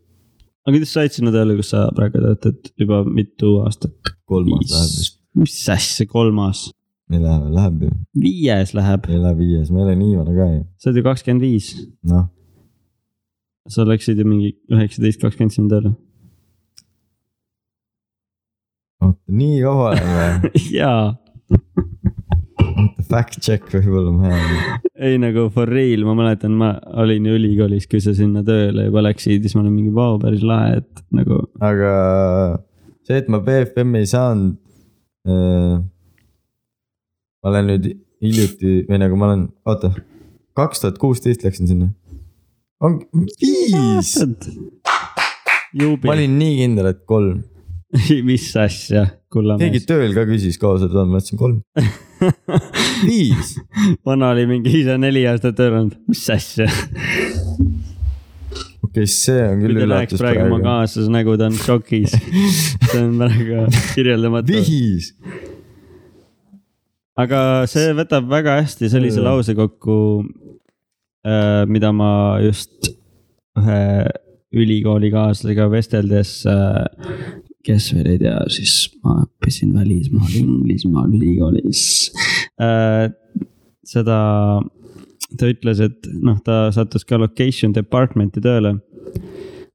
aga kuidas sa said sinna tööle, kus sa praegu töötad juba mitu aastat? kolmas läheb vist, mis asja, kolmas? ei lähe, läheb ju, viies läheb, ei lähe viies, ma ei ole nii vana ka ju, sa oled ju kakskümmend viis. noh. Sa läksid ju mingi üheksateist, kakskümmend sinna tööle. oota, nii kaua või? jaa. fact check võib-olla ma ei nagu for real, ma mäletan, ma olin ju ülikoolis, kui sa sinna tööle juba läksid, siis ma olin mingi vau, päris lahe, et nagu. aga see, et ma BFM-i ei saanud äh,. ma olen nüüd hiljuti või nagu ma olen, oota, kaks tuhat kuusteist läksin sinna. On viis. ma olin nii kindel, et kolm mis asja, kullamees. keegi tööl ka küsis kaua sa oled, ma ütlesin kolm viis. vana oli mingi ise neli aastat tööl olnud, mis asja. okei okay,, see on küll üllatus praegu. praegu oma kaaslase nägu, ta on šokis see on praegu kirjeldamatu. viis. aga see võtab väga hästi sellise lause kokku, mida ma just ühe ülikoolikaaslasega vesteldes äh, kes veel ei tea, siis ma õppisin välismaal Inglismaal ülikoolis äh,. seda, ta ütles, et noh, ta sattus ka location department'i tööle.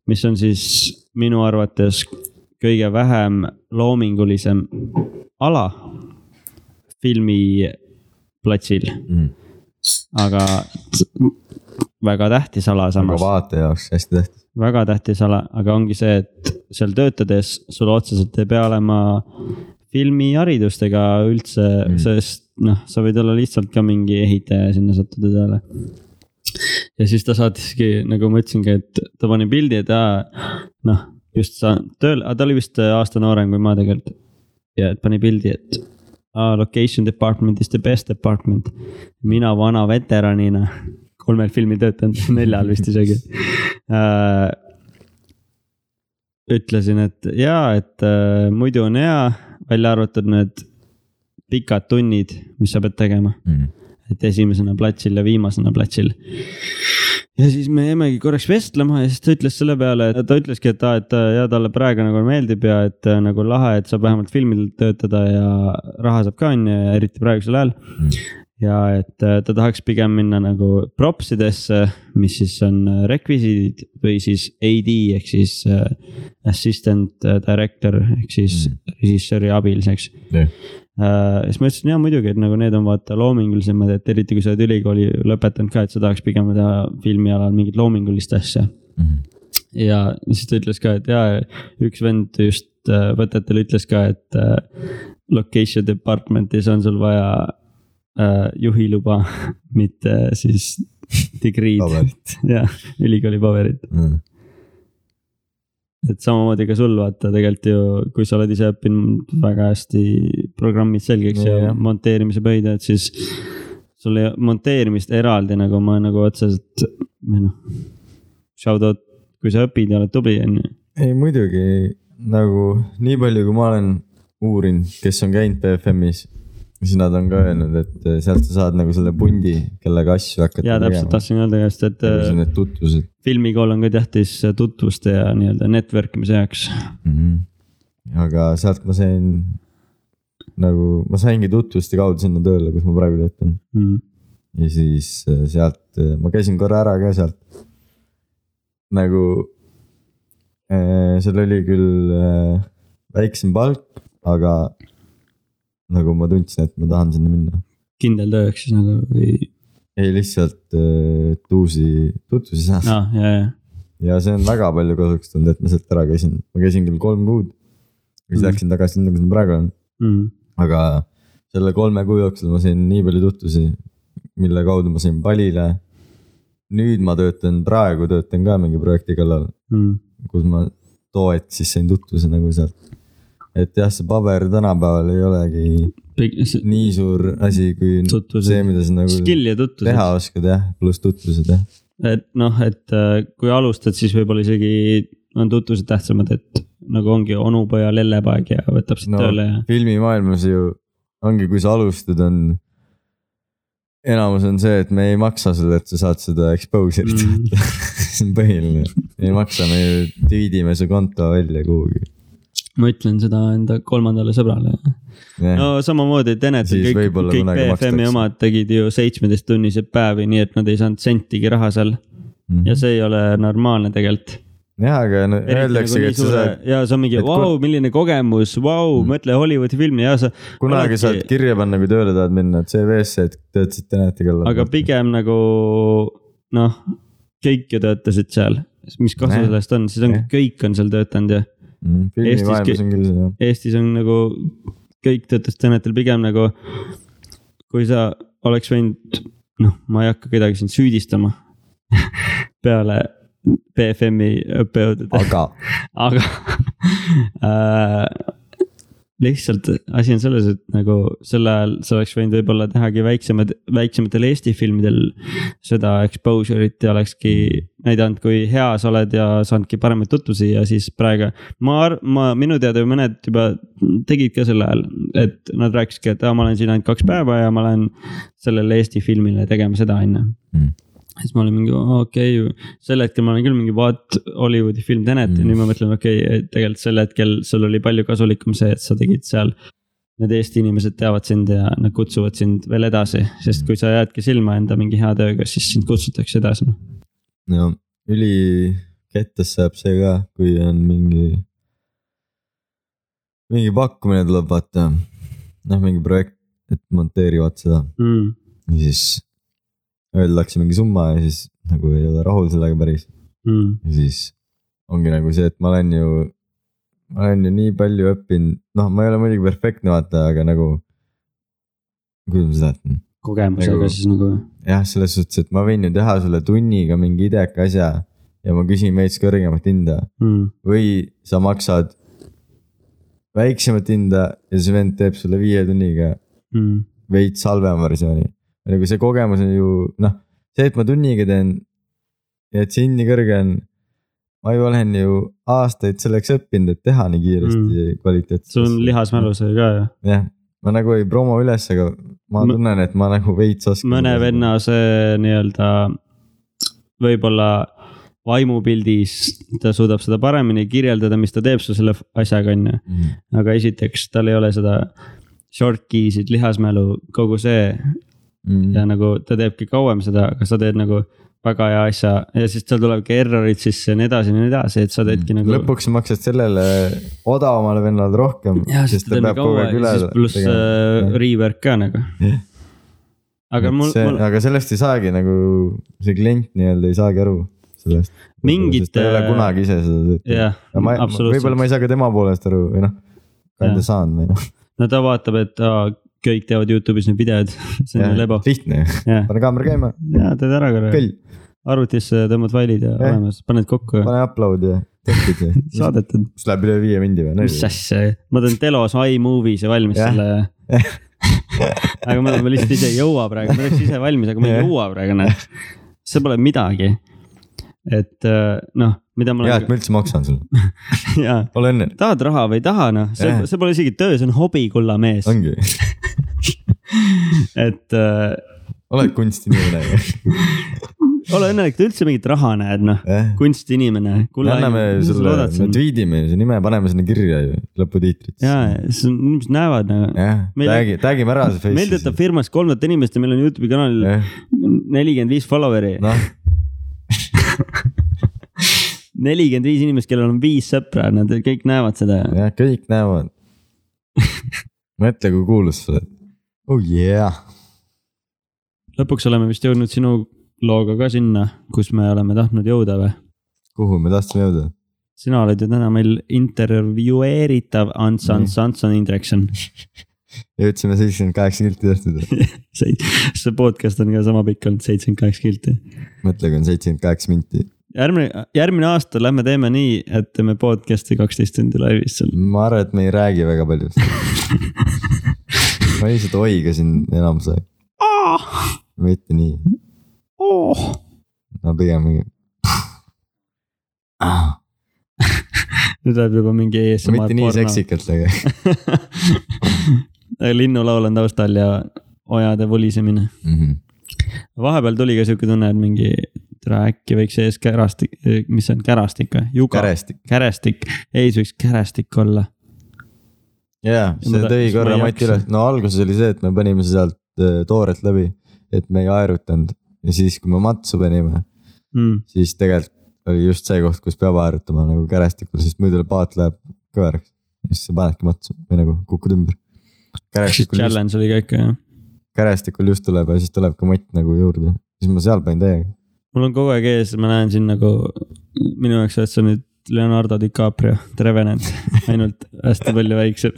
mis on siis minu arvates kõige vähem loomingulisem ala filmiplatsil mm.. aga väga tähtis ala samas. aga vaataja jaoks hästi tähtis väga tähtis ala, aga ongi see, et seal töötades sul otseselt ei pea olema filmiharidust ega üldse mm., sest noh, sa võid olla lihtsalt ka mingi ehitaja ja sinna sattuda tööle. ja siis ta saatiski, nagu ma ütlesingi, et ta pani pildi, et aa, noh, just sa tööl, ta oli vist aasta noorem kui ma tegelikult. ja et pani pildi, et aa, location department is the best department. mina vana veteranina kolmel filmil töötanud, neljal vist isegi äh,. ütlesin, et jaa, et äh, muidu on hea, välja arvatud need pikad tunnid, mis sa pead tegema mm.. et esimesena platsil ja viimasena platsil. ja siis me jäimegi korraks vestlema ja siis ta ütles selle peale, et ta ütleski, et aa, et ja talle praegu nagu meeldib ja et äh, nagu lahe, et saab vähemalt filmidel töötada ja raha saab ka on ju, eriti praegusel ajal mm ja et äh, ta tahaks pigem minna nagu props idesse, mis siis on äh, rekvisiidid või siis AD ehk siis äh, assistant director ehk siis mm. režissööri abiliseks yeah.. Uh, siis ma ütlesin ja muidugi, et nagu need on vaata loomingulisemad, et eriti kui sa oled ülikooli lõpetanud ka, et sa tahaks pigem teha filmialal mingit loomingulist asja mm. -hmm. ja siis ta ütles ka, et ja üks vend just võtetel ütles ka, et location department'is on sul vaja äh, juhiluba, mitte siis degree'd. jah, ülikooli paberit mm. et samamoodi ka sul vaata tegelikult ju, kui sa oled ise õppinud väga hästi programmid selgeks ja, ja monteerimise pöidlad, siis sul ei, monteerimist eraldi nagu ma nagu otseselt, või noh. Shout out, kui sa õpid ja oled tubli, on ju. ei muidugi nagu nii palju, kui ma olen uurinud, kes on käinud BFM-is siis nad on ka öelnud, et eh, sealt sa saad nagu selle pundi, kellega asju hakata tegema. ja täpselt tahtsin öelda just, et. Nagu need tutvused. filmikool on ka tähtis tutvuste ja nii-öelda network imise jaoks mm. -hmm. aga sealt ma sain nagu, ma saingi tutvuste kaudu sinna tööle, kus ma praegu töötan mm. -hmm. ja siis eh, sealt, eh, ma käisin korra ära ka sealt. nagu seal oli küll väiksem palk, aga nagu ma tundsin, et ma tahan sinna minna. kindel tööks siis nagu või? ei, lihtsalt, äh, et uusi tutvusi saada ah,. ja, ja. ja see on väga palju kasuks tulnud, et ma sealt ära käisin, ma käisin küll kolm kuud. siis mm. läksin tagasi sinna, kus ma praegu olen mm.. aga selle kolme kuu jooksul ma sain nii palju tutvusi, mille kaudu ma sain palile. nüüd ma töötan, praegu töötan ka mingi projekti kallal mm., kus ma too hetk siis sain tutvuse nagu sealt et jah, see paber tänapäeval ei olegi see... nii suur asi kui tutvused. see, mida sa nagu teha oskad jah, pluss tutvused jah. et noh, et äh, kui alustad, siis võib-olla isegi on tutvused tähtsamad, et nagu ongi onupoja lellepoeg ja võtab sind no, tööle ja. filmimaailmas ju ongi, kui sa alustad, on enamus on see, et me ei maksa sulle, et sa saad seda exposure'it mm. see on põhiline, ei maksa, me ju tweetime su konto välja kuhugi ma ütlen seda enda kolmandale sõbrale. Yeah.. no samamoodi Tenetil kõik, kõik BFM-i omad tegid ju seitsmeteisttunniseid päevi, nii et nad ei saanud sentigi raha seal. Ja see ei ole normaalne tegelikult. Jah, aga no, öeldaksegi, et sa saad, ja see on mingi et vau, milline kogemus, vau, mõtle Hollywoodi filmi ja sa. kunagi saad kirja panna, kui tööle tahad minna CV-sse, et töötasid Teneti kallal. aga pigem nagu noh, kõik ju töötasid seal, mis kasu sellest on, siis on kõik on seal töötanud ju. mm,. Jah. Eestis on nagu kõik töötas Tenetil pigem nagu, kui sa oleks võinud, noh, ma ei hakka kedagi siin süüdistama peale BFM-i õppejõudude, aga aga äh, lihtsalt asi on selles, et nagu sel ajal sa oleks võinud võib-olla tehagi väiksemad, väiksematel Eesti filmidel seda exposure'it ja olekski näidanud, kui hea sa oled ja saanudki paremaid tutvusi ja siis praegu. ma ma, minu teada mõned juba tegid ka sel ajal, et nad rääkisidki, et aa, ma olen siin ainult kaks päeva ja ma lähen sellele Eesti filmile tegema seda, on ju Mm. Siis ma olin mingi okei okay., sel hetkel ma olin küll mingi vaat Hollywoodi film Tenet mm. ja nüüd ma mõtlen, okei okay,, tegelikult sel hetkel sul oli palju kasulikum see, et sa tegid seal. Need Eesti inimesed teavad sind ja nad kutsuvad sind veel edasi, sest kui sa jäädki silma enda mingi hea tööga, siis sind kutsutakse edasi. noh. no ülikettas saab see ka, kui on mingi, mingi pakkumine tuleb vaata, noh, mingi projekt, et monteerivad seda Mm. ja siis öeldakse mingi summa ja siis nagu ei ole rahul sellega päris Mm. ja siis ongi nagu see, et ma olen ju, ma olen ju nii palju õppinud, noh, ma ei ole muidugi perfektne vaata, aga nagu. kuidas ma seda ütlen, kogemusega Nagu- siis nagu, jah, selles suhtes, et ma võin ju teha sulle tunniga mingi ideka asja ja ma küsin veits kõrgemat hinda mm. või sa maksad väiksemat hinda ja see vend teeb sulle viie tunniga Mm. veits halvema versiooni. Nagu see kogemus on ju noh, see, et ma tunniga teen ja et see hind nii kõrge on. ma ju olen ju aastaid selleks õppinud, et teha nii kiiresti mm. kvaliteetselt. sul on lihasmälu see ka ju. jah, ma nagu ei promo üles, aga ma M- tunnen, et ma nagu veits oskan. mõne. venna see nii-öelda võib-olla vaimupildis ta suudab seda paremini kirjeldada, mis ta teeb su selle asjaga, on ju. Mhm. aga esiteks tal ei ole seda short key'sid, lihasmälu, kogu see Mm. ja nagu ta teebki kauem seda, aga sa teed nagu väga hea asja ja siis seal tulebki error'id sisse ja nii edasi ja nii edasi, et sa teedki nagu. lõpuks sa maksad sellele odavamale vennale rohkem. ta pluss äh, rework ka nagu. aga mul, mul aga sellest ei saagi nagu see klient nii-öelda ei saagi aru sellest. Mingit, ta ei ole äh, kunagi ise seda jah, võib-olla ma ei saa ka tema poolest aru või noh, Jah. kanda saan või noh. no ta vaatab, et aa, kõik teevad Youtube'is neid videod, see on lebo. lihtne ju, pane kaamera käima, ja teed ära korra. arvutisse tõmbad failid ja Jah. olemas, paned kokku ja pane upload ja tehtud ja. saadetud. mis läheb üle viie mindi või? mis asja, ma teen telos iMovie'is ja valmis Jah. selle. aga ma, ma lihtsalt ise ei jõua praegu, ma teeks ise valmis, aga ma ei jõua praegu näed. see pole midagi. et äh, noh, mida ma et olen, ma üldse maksan sulle, ole õnnelik, tahad raha või ei taha, noh, see see pole isegi töö, see on hobi, kulla mees. ongi, et äh, oled kunstinimene. ole õnnelik, et üldse mingit raha näed, noh, jah, kunstinimene. me anname sulle, me tweetime su nime, paneme sinna kirja ju lõputiitrit. ja, siis inimesed näevad nagu. jah, tag'i, tag'ime ära see meil töötab firmas kolmteist inimest ja meil on Youtube'i kanalil nelikümmend viis follower'i. noh, nelikümmend viis inimest, kellel on viis sõpra, nad kõik näevad seda. jah, kõik näevad. mõtle, kui kuulus sa oled. oh yeah, lõpuks oleme vist jõudnud sinu looga ka sinna, kus me oleme tahtnud jõuda või? kuhu me tahtsime jõuda? sina oled ju täna meil intervjueeritav Ants, Ants, Antson Indrekson. jõudsime seitsekümmend kaheksa kilti tehtud. see see podcast on ka sama pikk olnud, seitsekümmend kaheksa kilti. mõtle, kui on seitsekümmend kaheksa minti. järgmine, järgmine aasta lähme teeme nii, et teeme podcast'i kaksteist tundi laivis seal. ma arvan, et me ei räägi väga palju. ma lihtsalt oigasin enamus aeg, mitte nii, Oh. no pigem mingi. nüüd läheb juba mingi ASMR mitte nii. seksikalt, aga linnulaul on taustal ja ojade vulisemine. mm. -hmm. vahepeal tuli ka sihuke tunne, et mingi, tere äkki võiks ees kärastik, mis see on, kärastik või? kärestik. kärestik, ees võiks kärestik olla. jaa, Ja see tõi korra ei Mati üles, no alguses oli see, et me panime sealt äh, tooret läbi, et me ei aerutanud ja siis, kui me matsu panime, mm.. siis tegelikult oli just see koht, kus peab harjutama nagu kärestikul, sest muidu paat läheb kõveraks. siis sa panedki matsu või nagu kukud ümber. kärestikul just, challenge oli ka ikka jah. kärestikul just tuleb ja siis tuleb ka mott nagu juurde, siis ma seal panin täiega. Mul on kogu aeg ees, ma näen siin nagu minu jaoks oled sa nüüd Leonardo DiCaprio, The Revenant, ainult hästi palju väiksem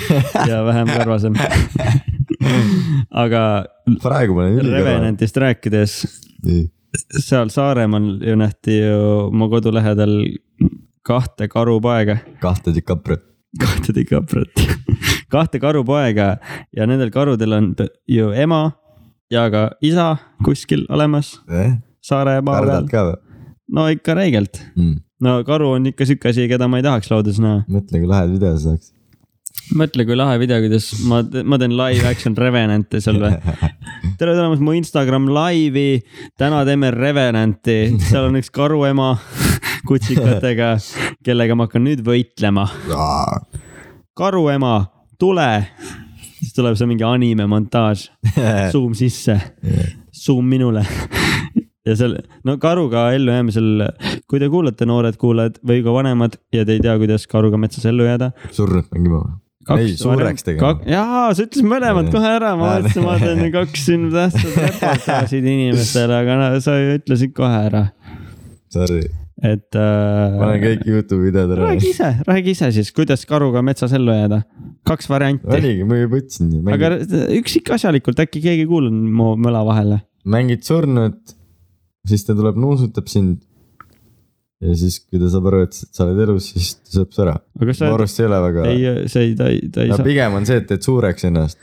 ja vähem karvasem. aga praegu ma olen ülikõva. Revenantist rääkides, seal Saaremaal ju nähti ju mu kodu lähedal kahte karupoega, kahte DiCaprio. kahte DiCapriot, kahte karupoega ja nendel karudel on ju ema ja ka isa kuskil olemas Saaremaa peal, no ikka räigelt mm.? no karu on ikka sihuke asi, keda ma ei tahaks loodus näha. mõtle, kui lahe video see saaks. mõtle, kui lahe video, kuidas ma, ma teen live action Revenant'i seal või. tere tulemast mu Instagram laivi. täna teeme Revenant'i, seal on üks karuema kutsikatega, kellega ma hakkan nüüd võitlema. karuema, tule. siis tuleb see mingi anime montaaž, zoom sisse, zoom minule ja seal, no karuga ellujäämisel, kui te kuulate, noored kuulajad või ka vanemad ja te ei tea, kuidas karuga metsas ellu jääda. surnud mängima või? ei, suureks tegema. jaa, sa ütlesid mõlemad kohe ära, ma mõtlesin, ma teen kaks siin tähtsat reportaažid inimestele, aga no sa ju ütlesid kohe ära, Sorry, et äh,. ma olen kõik Youtube'i videod ära. räägi ise, räägi ise siis, kuidas karuga metsas ellu jääda. kaks varianti, oligi, ma juba ütlesin. aga üksikasjalikult äkki keegi ei kuulnud mu möla vahele. mängid surnud, siis ta tuleb nuusutab sind. ja siis, kui ta saab aru, et sa oled elus, siis ta sööb su ära. ma, arvan, et see ei ole väga. ei, see ei, ta ei, ta ei no saa, pigem on see, et teed suureks ennast.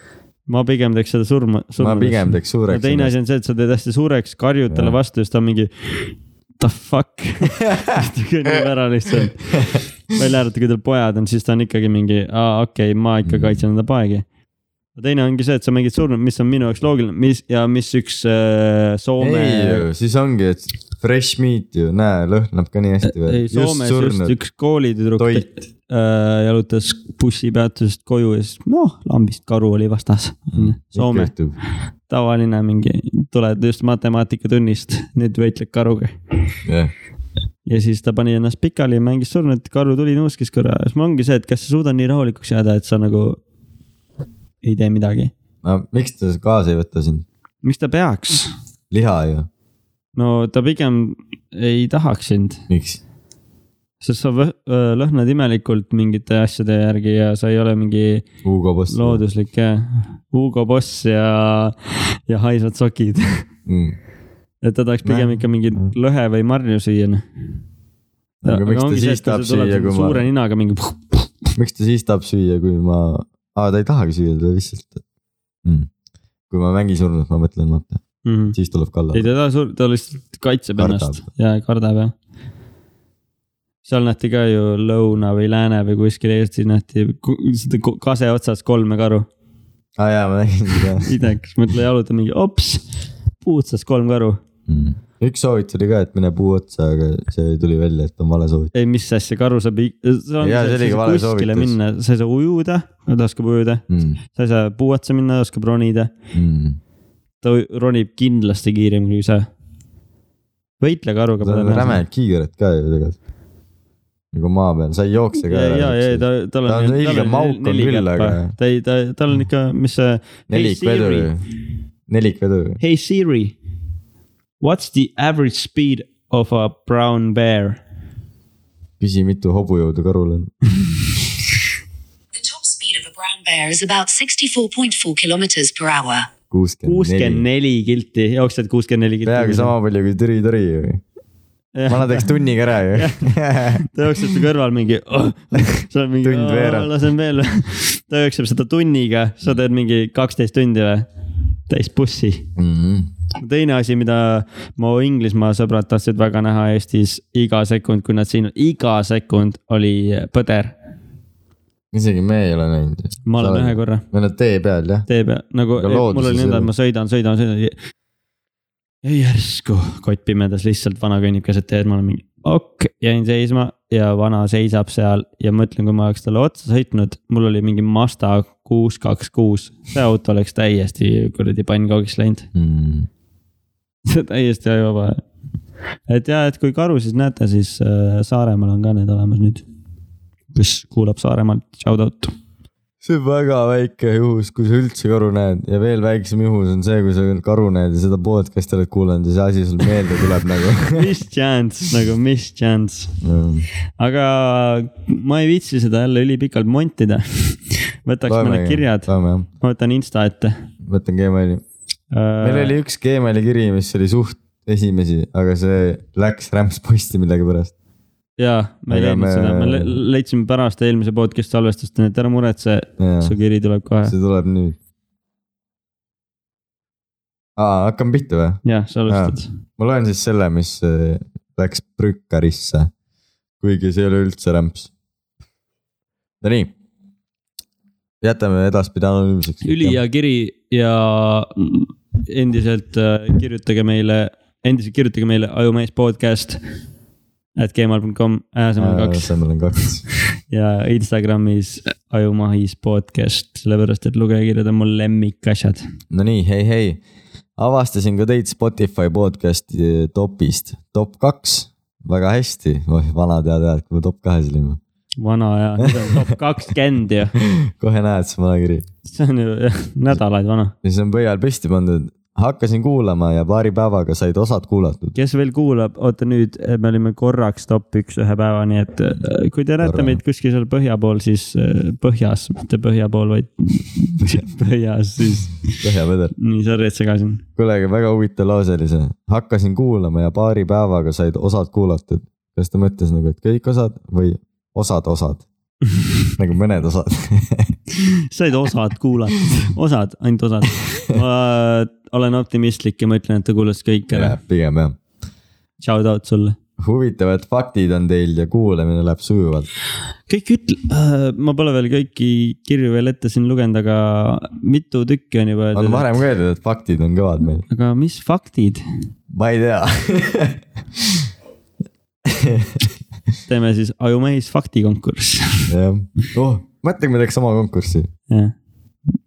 ma pigem teeks seda surma, ma surma. pigem teeks suureks teine asi on see, et sa teed hästi suureks, karjud talle vastu ja siis ta on mingi. The fuck, kõnnib ära lihtsalt. välja arvatud, kui tal pojad on, siis ta on ikkagi mingi, aa okei okay,, ma ikka Mhm. kaitsen enda poegi. Teine ongi see, et sa mängid surnud, mis on minu jaoks loogiline, mis ja mis üks äh, Soome. ei, siis ongi, et fresh meat ju, näe, lõhnab ka nii hästi ei, just Soomes just surnud üks koolitüdruk äh, jalutas bussipeatusest koju ja siis noh, lambist karu oli vastas. Soome, tavaline mingi, tuled just matemaatikatunnist, nüüd võitled karuga. jah, ja siis ta pani ennast pikali ja mängis surnud, karu tuli nuuskis korra ja siis mul ongi see, et kas sa suudad nii rahulikuks jääda, et sa nagu ei tee midagi. no miks ta kaasa ei võta sind? miks ta peaks? liha ju, no ta pigem ei tahaks sind, miks? sest sa lõhnad imelikult mingite asjade järgi ja sa ei ole mingi Hugo Boss. looduslik ja Hugo Boss ja, ja haisvad sokid. mm.. et ta tahaks pigem ikka mingi lõhe või marju süüa. noh. aga miks ta siis tahab süüa, kui suure ma, ninaga mingi. miks ta siis tahab süüa, kui ma, aa ta ei tahagi süüa, ta lihtsalt mm.. kui ma mängin surnut, ma mõtlen, vaata, siis tuleb kalla Mhm. ei, ta suur, ta lihtsalt kaitseb Kardab. ennast ja kardab jah. seal nähti ka ju lõuna või lääne või kuskil Eestis nähti seda kase otsas kolme karu. aa jaa, ma nägin seda idekas, mõtle jaluta mingi ops, puutsas kolm karu. mm.. Üks soovitus oli ka, et mine puu otsa, aga see tuli välja, et on vale soovitus. ei, mis asja, karu saab. Jaa, see oligi vale kuskile soovitus. minna, sa ei saa ujuda, ta oskab ujuda, Mm. sa ei saa puu otsa minna, oskab ronida. Mm. ta ronib kindlasti kiiremini kui sa. võitle karuga. ta on räme kiigret ka ju tegelikult. nagu maa peal, sa ei jookse ka ja, ja, ja ta, tal Ta on. on ilge mauk on küll, aga- ta ei, ta, tal on ikka, mis see. nelikvedu ju, nelikvedu ju. Hey Siri, what's the average speed of a brown bear? küsi, mitu hobujõudu karul on. The top speed of a brown bear is about 64.4 kilometers per hour. kuuskümmend neli. kilti, jooksed kuuskümmend neli kilti. peaaegu sama palju kui Tõri Tõri ju. ma teeks tunniga ära ju. ta jookseb su kõrval mingi oh,, sa oled mingi Tund veerand. lasen veel. ta jookseb seda tunniga, sa teed mingi kaksteist tundi või? täis bussi. Mhm. Teine asi, mida mu Inglismaa sõbrad tahtsid väga näha Eestis iga sekund, kui nad siin, iga sekund oli põder. isegi me ei ole näinud. ma olen ühe. korra me oleme tee peal jah. tee peal, nagu mul oli nõnda, et ma sõidan, sõidan, sõidan. ja järsku kott pimedas lihtsalt vana kõnnib keset teed, ma olen mingi ok, jäin seisma ja vana seisab seal ja mõtlen, kui ma oleks talle otsa sõitnud, mul oli mingi Mazda kuus, kaks, kuus, see auto oleks täiesti kuradi pannkoogiks läinud, Mm. täiesti ajuvaba. et ja, et kui karusid näete, siis äh, Saaremaal on ka need olemas nüüd. kes kuulab Saaremaalt, shout out. see on väga väike juhus, kui sa üldse karu näed ja veel väiksem juhus on see, kui sa karu näed ja seda podcast'i oled kuulanud ja see asi sul meelde tuleb nagu mis chance nagu, mis chance. aga ma ei viitsi seda jälle ülipikalt montida. võtaks mõned kirjad, ma võtan Insta ette. võtan Gmaili. Meil oli üks Gmaili kiri, mis oli suht esimesi, aga see läks rämpsposti millegipärast. jaa, ma ei leidnud me- seda, me le- leidsime pärast eelmise podcast'i salvestust, nii et ära muretse, su kiri tuleb kohe. see tuleb nüüd. aa, hakkame pihta või? jah, sa alustad. ma loen siis selle, mis äh, läks prükkarisse. kuigi see ei ole üldse rämps. Nonii. jätame edaspidi anonüümseks. ülihea kiri ja endiselt äh, kirjutage meile, endiselt kirjutage meile ajumees podcast at gmail.com asemel kaks asemel on kaks. ja Instagramis ajumahis podcast, sellepärast et lugejakirjad on mu lemmikasjad. Nonii, hei, hei. avastasin ka teid Spotify podcast'i topist, top kaks, väga hästi, oih vana teada, et kui me top kahes olime. vana ja nüüd on top kakskümmend ju, kohe näed, see vana kiri. see on ju jah, nädalaid vana. ja siis on pöial püsti pandud, hakkasin kuulama ja paari päevaga said osad kuulatud. kes veel kuulab, oota nüüd eh, me olime korraks top üks ühe päeva, nii et eh, kui te näete Korra. meid kuskil seal põhja pool, siis eh, põhjas, mitte põhja pool, vaid põhjas, siis põhjapõder. nii sorry, et segasin. kuule, aga väga huvitav lause oli see. hakkasin kuulama ja paari päevaga said osad kuulatud. kas ta mõtles nagu, et kõik osad või osad osad? nagu mõned osad. said osad kuulatud, osad, ainult osad. ma olen optimistlik ja ma ütlen, et ta kuulas kõik ära. pigem jah. Shout out sulle. huvitavad faktid on teil ja kuulamine läheb sujuvalt. kõik ütle äh,, ma pole veel kõiki kirju veel ette siin lugenud, aga mitu tükki on juba on varem ka öeldud, et faktid on kõvad meil. aga mis faktid? ma ei tea. teeme siis Ajumehis faktikonkurss. jah, oh, mõtle, kui me teeks sama konkurssi jah,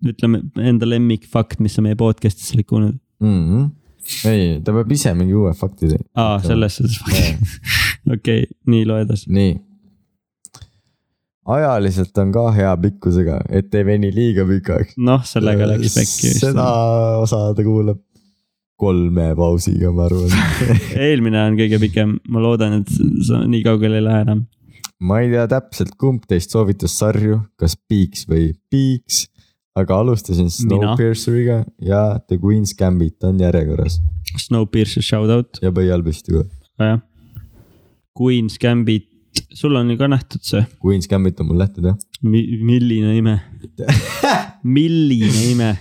ütleme enda lemmikfakt, mis sa meie podcast'is oled kuulnud. mm. -hmm. ei, ta peab ise mingi uue fakti tegema. aa, selles suhtes okei, nii loe edasi. nii. ajaliselt on ka hea pikkusega, et ei veni liiga pikaks. noh, sellega läks pekki vist. seda osa ta kuulab kolme pausiga, ma arvan. eelmine on kõige pikem, ma loodan, et sa nii kaugele ei lähe enam. Ma ei tea täpselt, kumb teist soovitas sarju, kas Peaks või Peaks, aga alustasin Snowpierceriga ja The Queen's Gambit on järjekorras Snowpiercer shout out, ja pöial püsti kohe. jah. Queen's Gambit, sul on ju ka nähtud see Queen's Gambit on mul nähtud jah. Mi, milline ime, milline ime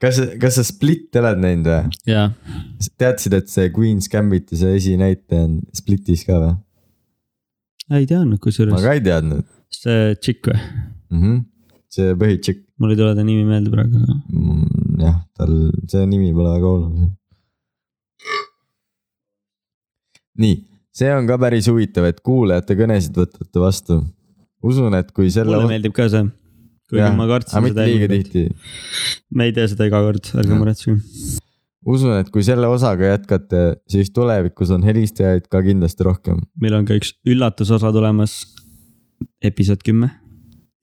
kas, kas sa Split oled näinud või? teadsid, et see Queen's Gambiti see esinäitleja on Splitis ka või? Ei teadnud, ma kusjuures ka ei teadnud see tšikk või, mm. -hmm. see põhitšikk, mul ei tule ta nimi meelde praegu, aga mm, jah, tal see nimi pole väga oluline. nii, see on ka päris huvitav, et kuulajate kõnesid võtate vastu. usun, et kui selle. mulle meeldib ka see. kuigi ma kartsin aga mitte liiga tihti. me ei tee seda iga kord, ärge muretsege. usun, et kui selle osaga jätkate, siis tulevikus on helistajaid ka kindlasti rohkem. meil on ka üks üllatusosa tulemas. episood kümme.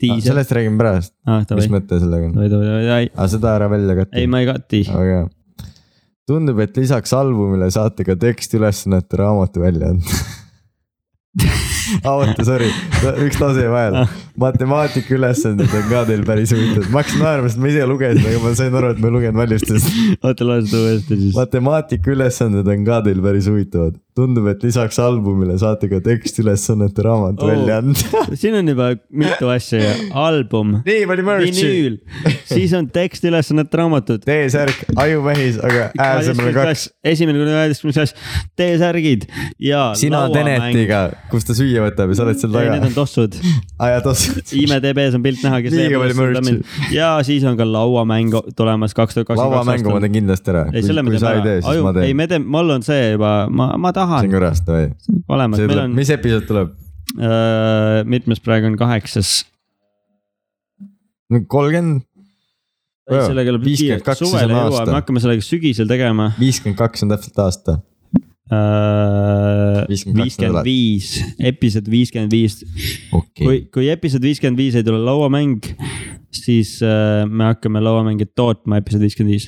diisel. sellest räägime pärast, ah, mis mõte sellega on. aga seda ära välja kata. ei, ma ei kati. väga hea. tundub, et lisaks albumile saate ka tekstiülesannete raamatu välja anda. oota, sorry, üks lause jäi vahele. matemaatika ülesanded on ka teil päris huvitavad. ma hakkasin naerma, sest ma ise lugesin, aga ma sain aru, et ma ei lugenud valmistusest. oota, loe seda uuesti siis. matemaatika ülesanded on ka teil päris huvitavad. tundub, et lisaks albumile saate ka tekstiülesannete raamatu Oo. välja anda. siin on juba mitu asja, album, nii palju merch'i. siis on tekstiülesannete raamatud. T-särk, ajumehis, aga ääsemel kaks. esimene kuni üheteistkümnes klass, T-särgid ja. sina Tenetiga, kus ta süüa võtab ja sa oled seal ei, need on taga. tossud. aa jaa, toss. IMDB-s on pilt näha, kes Liiga palju merch'i. ja siis on ka lauamäng tulemas kaks tuhat kakskümmend kaks. lauamängu ma teen kindlasti ära. ei, selle me teeme tee, ära. ei, me teeme, mul on see juba, ma, ma see tahan on korras, davai. olemas, see meil tuleb, on, mis episood tuleb? mitmes praegu on kaheksas. kolmkümmend, sellega läheb 52 suvele on jõuab, aasta. me hakkame sellega sügisel tegema. viiskümmend kaks on täpselt aasta. Viiskümmend viis, episood viiskümmend viis. kui, kui episood viiskümmend viis ei tule lauamäng, siis äh, me hakkame lauamänge tootma episood viiskümmend viis.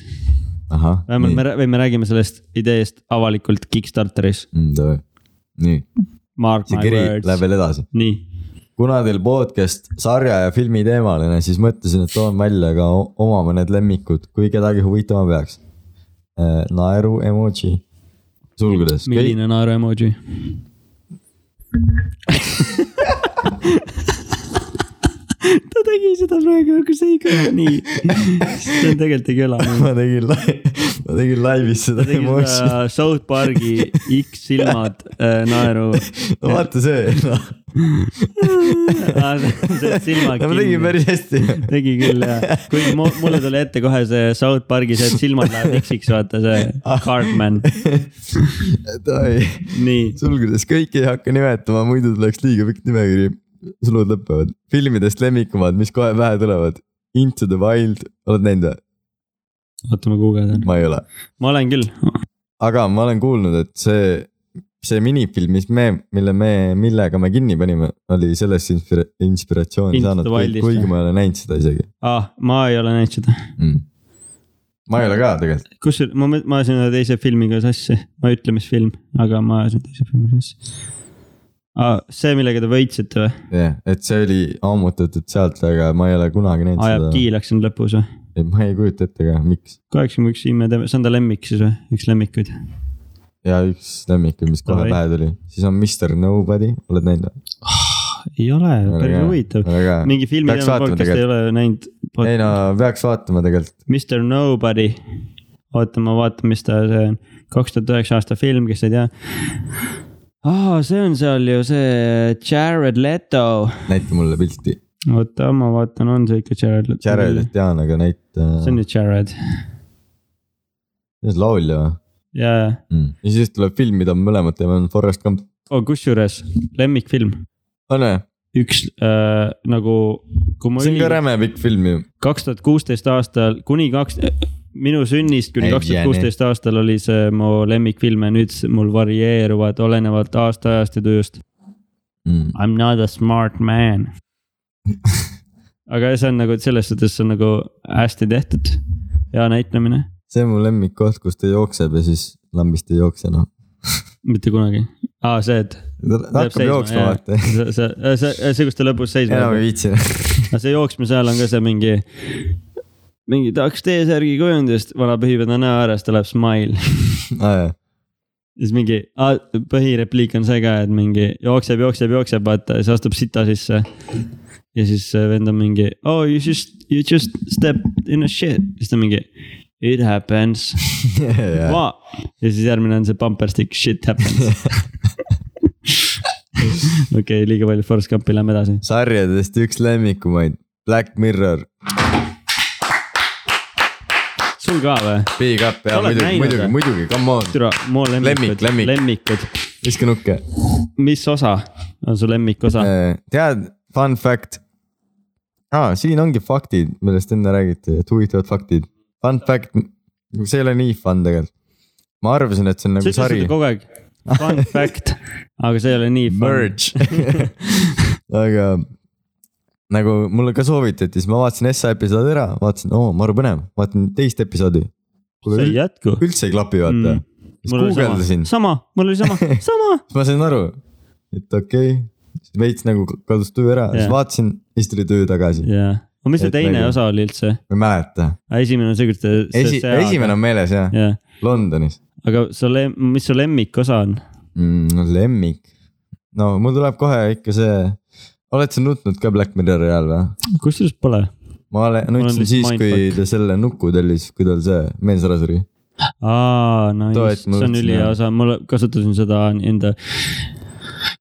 vähemalt me nii, või me räägime sellest ideest avalikult Kickstarteris. nii, Mark see kiri words läheb. veel edasi. nii, kuna teil podcast sarja ja filmi teemaline, siis mõtlesin, et toon välja ka oma mõned lemmikud, kui kedagi huvitama peaks. naeru emoji, sulgudes. milline naeru emoji? ta tegi seda praegu, aga see ei kõla nii. see on tegelikult ei kõla nii. ma tegin, ma tegin laivis seda South Park'i X silmad äh, naeru. no vaata see, noh, see silmad ma tegin päris hästi. tegi küll jah, kuigi mu- mulle tuli ette kohe see South Park'i see, et silmad lähevad X-iks, vaata see Cartman, nii. sulgudes kõik ei hakka nimetama, muidu tuleks liiga pikk nimekiri. Sulud lõpevad. filmidest lemmikumad, mis kohe pähe tulevad. Into the Wild, oled näinud või? oota, ma guugeldan. ma ei ole. ma olen küll, aga ma olen kuulnud, et see, see minifilm, mis me, mille me, millega me kinni panime, oli sellest inspira-, inspiratsiooni Into saanud kuigi ma ei ole näinud seda isegi ah, ma ei ole näinud seda. mm.. ma ei ole ka tegelikult, kus, ma, ma ajasin ühe teise filmiga sassi, ma ei ütle, mis film, aga ma ajasin teise filmiga sassi ah,. see, millega te võitsite või? jah, et see oli ammutatud sealt, aga ma ei ole kunagi näinud ajab seda. kiilaks siin lõpus või? ma ei kujuta ette ka, miks. kaheksakümmend üks imeteme, see on ta lemmik siis või, üks lemmikuid. ja üks lemmikuid, mis kohe pähe tuli, siis on Mr Nobody, oled näinud või? ei ole, päris huvitav. mingi filmi podcast ei ole näinud. ei no peaks vaatama tegelikult, Mr Nobody, oota, ma vaatan, mis ta see on, kaks tuhat üheksa aasta film, kes ei tea. aa, see on seal ju see Jared Leto, näita mulle pilti. oota, ma vaatan, on see ikka Jared Leto? Jaredit tean, aga näita, see on ju Jared, see on laulja või jaa, mm.? ja siis tuleb film, mida me mõlemad teeme, on Forest Gump. oh kusjuures lemmikfilm, on või? üks äh, nagu, kui ma see on ka olin räme pikk film ju. kaks tuhat kuusteist aastal kuni kaks, minu sünnist kuni kaks tuhat kuusteist aastal oli see mu lemmikfilm ja nüüd mul varieeruvad olenevalt aastaajast ja tujust. Mm. I m not a smart man. aga see on nagu selles suhtes, on nagu hästi tehtud, hea näitlemine, see on mu lemmikkoht, kus ta jookseb ja siis lambist ei jookse noh. mitte kunagi. aa, see, et. ta hakkab jooksma vaata. see, see, see, see, kus ta lõpus seisma enam ei viitsi. aga see jooksmise ajal on ka see mingi, mingi tahaks T-särgi kujundist, vana pühib enda näo ääres, tuleb smile. aa jaa, siis mingi ah, põhirepliik on see ka, et mingi jookseb, jookseb, jookseb, vaata ja siis astub sita sisse. ja siis vend on mingi oh you just, you just stepped in a shit, siis ta mingi it happens. jaa. ja siis järgmine on see bumper stick shit happens. okei, liiga palju Forest Gumpi, lähme edasi. sarjadest üks lemmikumaid, Black Mirror, sul ka või? Big Up ja Oled muidugi, muidugi muidugi, come on, türa, mu lemmikud, Lemmik, lemmik. lemmikud. viska nukke. mis osa on su lemmikosa? tead, fun fact. aa, siin ongi faktid, millest enne räägiti, et huvitavad faktid. Fun fact, see ei ole nii fun tegelikult. ma arvasin, et see on nagu ütlesid sari kogu aeg, fun fact, aga see ei ole nii fun. Merge. aga nagu mulle ka soovitati, siis ma vaatasin Essa episoodi ära, vaatasin, oo, maru põnev, vaatan teist episoodi. see ei, jätku. üldse ei klapi, vaata Mm. siis guugeldasin, sama, mul oli sama, sama. siis ma sain aru, et okei okay., veits nagu kadus tuju ära yeah., siis vaatasin, siis tuli tuju tagasi, jaa, aga mis see Et teine nagu- osa oli üldse? ma ei mäleta. esimene on see, kus ta. Esi-, esimene on meeles jah, jah, Londonis aga su lem-, mis su lemmikosa on? mm,. lemmik, no mul tuleb kohe ikka see, oled sa nutnud ka Black Mirrori ajal või? kusjuures pole. ma olen, Mul nutsin siis, kui ta selle nuku tellis, kui tal see mees ära suri. aa, no just, see on ülihea osa, ma kasutasin seda enda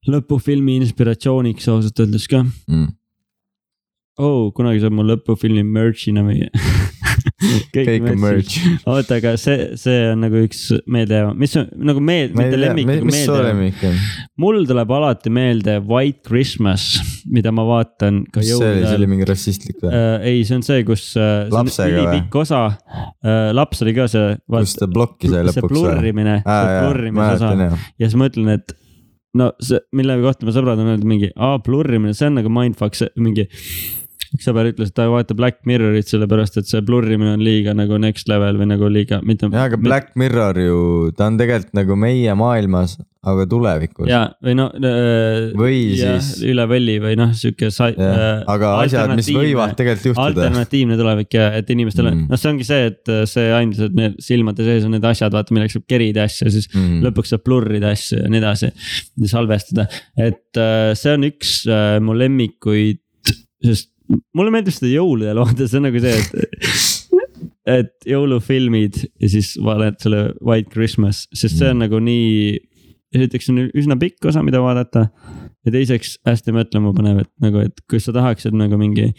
lõpufilmi inspiratsiooniks ausalt öeldes ka Mm. oh,. kunagi saab mu lõpufilmi merch'ina müüa. kõik on merch. oota, aga see, see on nagu üks meeldejääv, mis on nagu meeld-, mitte lemmik, nagu mis su lemmik on? mul tuleb alati meelde White Christmas, mida ma vaatan mis see oli, see oli. mingi rassistlik või? äh, ei, see on see, kus äh, see Lapsega või? ülipikk osa äh,, laps oli ka see. kus ta see lõpuks või? plurrimine, see plurrimise osa ja siis ma ütlen, et no see, mille kohta mu sõbrad on öelnud mingi, aa plurrimine, see on nagu mindfuck, see mingi. Üks sõber ütles, et ta ei vaata Black Mirrorit sellepärast, et see plurrimine on liiga nagu next level või nagu liiga, mitte. jaa, aga Black Mirror ju, ta on tegelikult nagu meie maailmas, aga tulevikus. ja, või no äh,. Või siis- üle võlli või noh, sihuke sa-. aga asjad, mis võivad tegelikult juhtuda. alternatiivne tulevik ja et inimestel on Mm. noh, see ongi see, et äh, see ainult, et need silmade sees on need asjad, vaata milleks saab kerida asju, siis Mm. lõpuks saab blurrida asju ja nii edasi. ja salvestada, et äh, see on üks äh, mu lemmikuid, sest mulle meeldib seda jõuludel vaadata, see on nagu see, et. et jõulufilmid ja siis vaatad selle White Christmas, sest see on nagu nii, esiteks on üsna pikk osa, mida vaadata ja teiseks hästi mõtlema panev, et nagu, et kui sa tahaksid nagu mingi,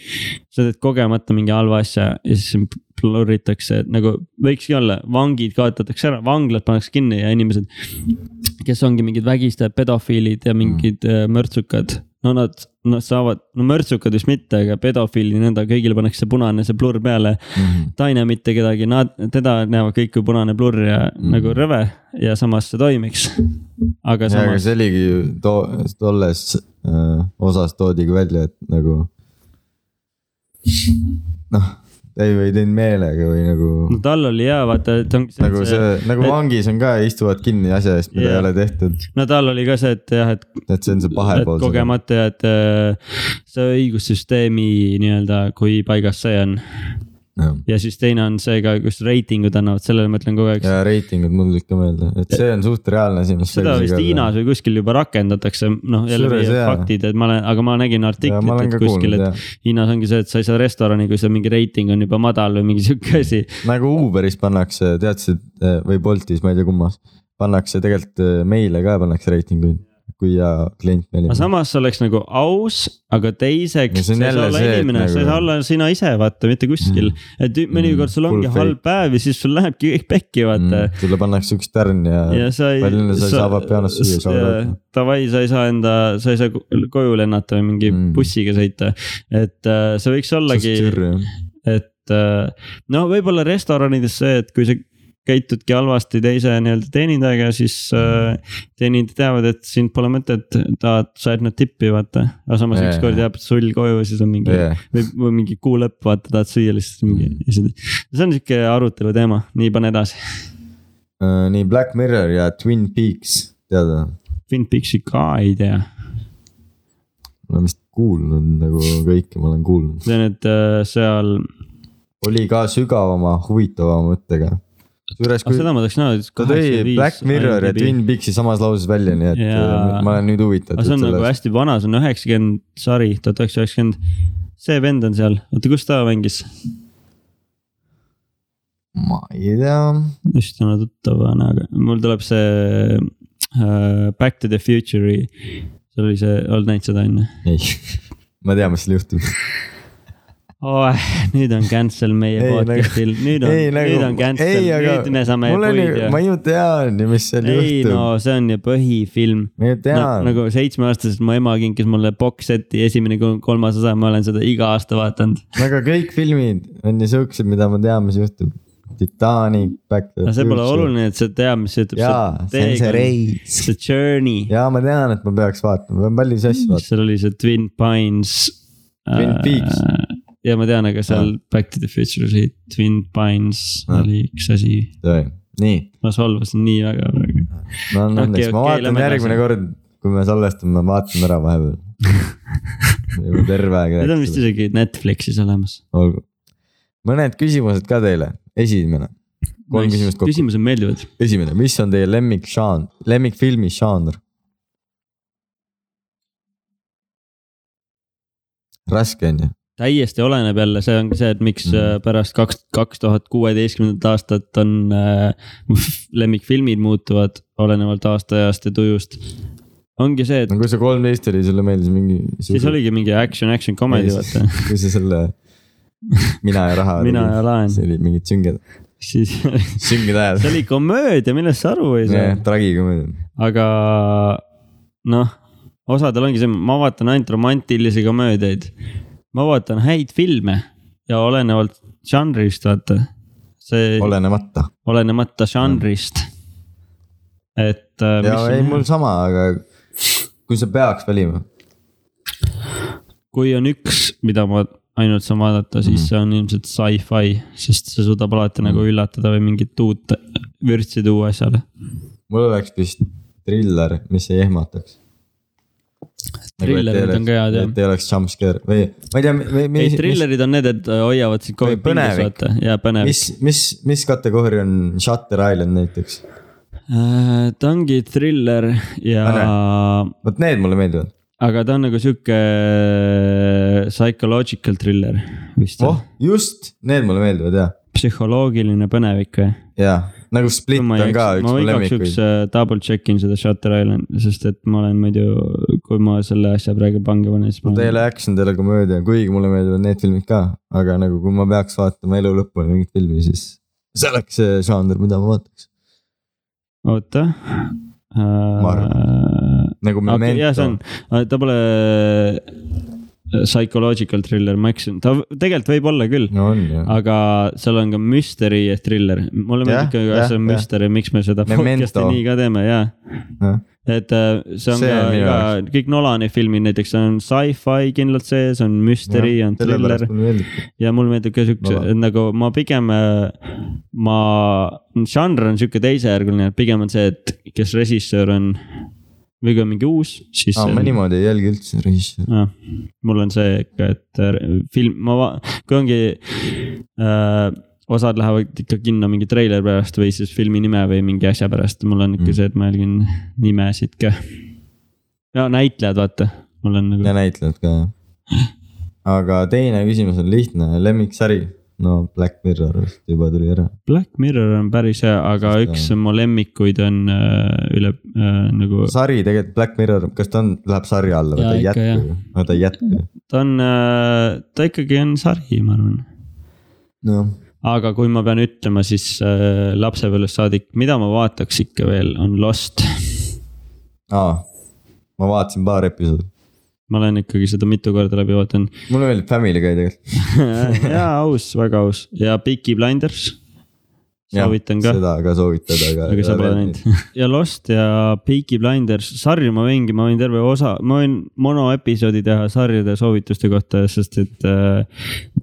sa teed kogemata mingi halva asja ja siis plurritakse, et nagu võikski olla, vangid kaotatakse ära, vanglad pannakse kinni ja inimesed, kes ongi mingid vägistajad, pedofiilid ja mingid mm. mörtsukad. no nad, nad saavad, no mörtsukad vist mitte, aga pedofiilid, nõnda kõigile pannakse punane see plurr peale. Mhm. ta ei näe mitte kedagi, nad, teda näevad kõik kui punane plurr ja mm. Mm. nagu rõve ja samas see toimiks. aga jaa, aga samas, see oligi ju too, tolles äh, osas toodigi välja, et nagu. noh, ta ei, ei teinud meelega või nagu no tal oli hea, vaata, et ongi see, nagu see, nagu et- vangis on ka, istuvad kinni asja eest, mida Jaa. ei ole tehtud, no tal oli ka see, et jah, et et see on see pahe pool. kogemata ja et äh, see õigussüsteemi nii-öelda, kui paigas see on. Ja siis teine on see ka, kus reitingud annavad, sellele ma ütlen kogu aeg. ja reitingud mul tulid ka meelde, et see on suht reaalne asi, seda vist Hiinas või kuskil juba rakendatakse, noh jälle faktid, et ma olen, aga ma nägin artiklit, et kuskil, et Hiinas ongi see, et sa ei saa restorani, kui see mingi reiting on juba madal või mingi sihuke asi. nagu Uberis pannakse, teadsid või Boltis, ma ei tea kummas, pannakse tegelikult äh, meile ka pannakse reitinguid, kui hea klient me aga olime. samas see oleks nagu aus, aga teiseks see sa ei saa olla see, et inimene nagu..., sa ei nagu- saa olla sina ise, vaata mitte kuskil mm.. et mõnikord sul ongi Full halb päev ja siis sul lähebki kõik pekki, vaata mm.. sulle pannakse üks tärn ja, ja sa ei. palju sa ei saa Vapianost süüa, sa oled. Davai, sa ei saa enda, sa ei saa ko- koju lennata või mingi Mm. bussiga sõita. et äh, see võiks ollagi, et äh, no võib-olla restoranides see, et kui sa käitudki halvasti teise nii-öelda teenindajaga, siis äh, teenindajad teavad, et sind pole mõtet, tahad, saad nad tippi, vaata. aga samas Jaa, ükskord jääb sul koju siis on mingi Yeah. või, või mingi kuu lõpp, vaata, tahad süüa lihtsalt mingi asjad. see on sihuke arutelu teema, nii pane edasi. Äh, nii Black Mirror ja Twin Peaks, tead või? Twin Peaksi ka ei tea, ma olen vist kuulnud nagu kõike ma olen kuulnud. tean, et äh, seal, oli ka sügavama, huvitavama mõttega. kusjuures, kui seda ma tahaks näha. ta tõi Black Mirror ja Twin Peaksi samas lauses välja, nii et äh, ma olen nüüd huvitatud aga see on nagu sellest. hästi vana, see on üheksakümmend, sari, tuhat üheksasada üheksakümmend. see vend on seal, oota, kus ta mängis? ma ei tea, just täna tuttava näoga, mul tuleb see uh, Back to the Future'i, seal oli see, oled näinud seda on ju? ei, ma tean, mis seal juhtub. Oh. nüüd on cancel meie Ei, nagu- podcast'il, nüüd on, nüüd on cancel, nüüd me saame ma. ju tean ju, mis seal ei juhtub no see on ju põhifilm. ma ju No, tean nagu seitsmeaastaselt mu ema kinkis mulle box set'i esimene kol- kolmas osa, ma olen seda iga aasta vaadanud. aga kõik filmid on ju siuksed, mida ma tean, mis juhtub. Titanic, Back to the aga see pole Future. oluline, et sa tead, mis juhtub. jaa, see on see reis. see journey, jaa, ma tean, et ma peaks vaatama, ma pean palju asju vaatama. seal oli see Twin Pines. Twin Peaks. Ja ma tean, aga seal Back to the Future oli Twin Pines Ah. oli üks asi, nii, ma solvasin nii väga praegu. no on Okei, õnneks, ma okei, vaatan järgmine kord, kui me salvestame, ma vaatan ära vahepeal. juba terve aeg Need on vist isegi Netflixis olemas. olgu, mõned küsimused ka teile, esimene, kolm küsimust kokku. küsimused meeldivad. esimene, mis on teie lemmik žanr, lemmikfilmi žanr? raske on ju, täiesti oleneb jälle, see ongi see, et miks mm. pärast kaks, kaks tuhat kuueteistkümnendat aastat on äh, lemmikfilmid muutuvad olenevalt aastaajast ja tujust. ongi see, et no kui see kolmteist oli, sulle meeldis mingi. siis oligi mingi action, action comedy, vaata. kui sa selle mina ja raha. Mina ja laen. see oli mingid sünged, siis sünged ajad see. oli komöödia, millest sa aru ei saa. tragikomöödia. aga noh, osadel ongi see, ma vaatan ainult romantilisi komöödiaid. Ma vaatan häid filme ja olenevalt žanrist, vaata. see olenemata. olenemata žanrist. et. ja ei, mul sama, aga kui sa peaks valima, kui on üks, mida ma ainult saan vaadata, siis Mhm. see on ilmselt sci-fi, sest see suudab alati nagu üllatada või mingit uut vürtsi tuua asjale. mul oleks vist triller, mis ei ehmataks. Trillerid on ka head, jah. et ei oleks jumpscare või ma ei tea, ei, mis, trillerid on need, et hoiavad sind kogu aeg põnevik. vaata ja põnevik. mis, mis, mis kategooria on Shutter Island näiteks? Äh, ta ongi thriller ja, vot need mulle meeldivad. aga ta on nagu sihuke psychological thriller vist oh, just, need mulle meeldivad ja, psühholoogiline põnevik või? ja nagu Split ma on ka üks ma mu igaks juhuks lemmikuid. äh, double check in seda Shutter Island, sest et ma olen muidu, kui ma selle asja praegu pange panen, siis ma mul teile action, teile komöödia, kuigi mulle meeldivad need filmid ka, aga nagu kui ma peaks vaatama elu lõpuni mingit filmi, siis see oleks see žanr, mida ma vaataks. oota. arvan. nagu okei, jaa, see on Memento,, ta pole psychological thriller, ma eksisin, ta tegelikult võib olla küll. no aga seal on ka mystery ja thriller, mulle meeldib ka, kas see on mystery, miks me seda podcast'i nii ka teeme ja, Jah. et äh, see on See ka jaoks., kõik Nolani filmid näiteks on sci-fi kindlalt sees, on mystery, on thriller ja mulle meeldib ka siukse Nolan., nagu ma pigem, ma, žanr on sihuke teisejärguline, pigem on see, et kes režissöör on või kui on mingi uus, siis aa, ma niimoodi ei jälgi üldse režissööri. mul on see ikka, et äh, film, ma va-, kui ongi äh,. osad lähevad ikka kinno mingi treileri pärast või siis filmi nime või mingi asja pärast, mul on ikka Mm. see, et ma jälgin nimesid ka. ja näitlejad, vaata, mul on nagu ja, näitlejad ka jah. aga teine küsimus on lihtne, lemmiksari. No Black Mirror vist juba tuli ära. Black Mirror on päris hea, aga Sest, üks mu lemmikuid on äh, üle äh, nagu, sari tegelikult Black Mirror, kas ta on, läheb sarja alla või ta ei jätku no ta ei jätku ta on äh,, ta ikkagi on sari, ma arvan noh, aga kui ma pean ütlema, siis äh, lapsepõlvest saadik, mida ma vaataks ikka veel, on Lost. aa, ma vaatasin paar episoodi. Ma olen ikkagi seda mitu korda läbi vaadanud. mulle meeldib Family Guy tegelikult. jaa, aus, väga aus ja Peaky Blinders. soovitan ka, seda ka soovitada, aga. aga sa pole näinud. ja Lost ja Peaky Blinders, sarju ma võingi, ma võin terve osa, ma võin monoepisoodi teha sarjade soovituste kohta, sest et uh,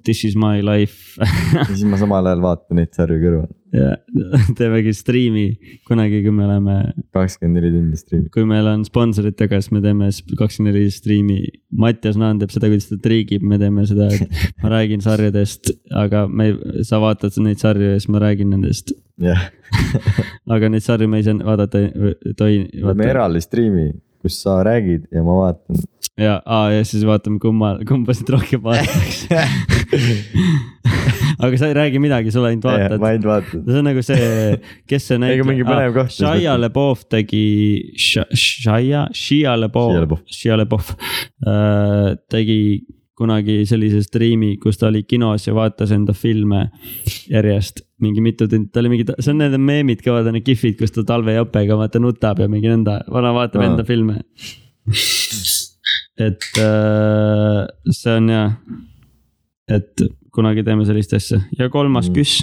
this is my life ja siis ma samal ajal vaatan neid sarju kõrval. Ja teemegi striimi kunagi, kui me oleme kakskümmend neli tundi striimi. kui meil on sponsorid taga, siis me teeme kakskümmend neli striimi. Mattias Naan teeb seda, kuidas ta triigib, me teeme seda, et ma räägin sarjadest, aga me, sa vaatad neid sarju ja siis ma räägin nendest. jah, aga neid sarju me ei saa vaadata, tohi. teeme eraldi striimi, kus sa räägid ja ma vaatan. ja, ja siis vaatame, kumma, kumbasid rohkem vaadatakse. aga sa ei räägi midagi, sa ainult vaatad ma ainult vaatan. see on nagu see, kes see Ega mingi põnev koht. Shia LeBeouf tegi, Shia, Shia LaBeouf., Shia LeBeouf äh, tegi kunagi sellise striimi, kus ta oli kinos ja vaatas enda filme järjest mingi mitu tundi, ta oli mingi, see on need meemid ka, vaata need kihvid, kus ta talvejopega vaata nutab ja mingi nõnda, vana vaatab Aa. enda filme. et äh, see on hea, et kunagi teeme sellist asja ja kolmas Mm. küss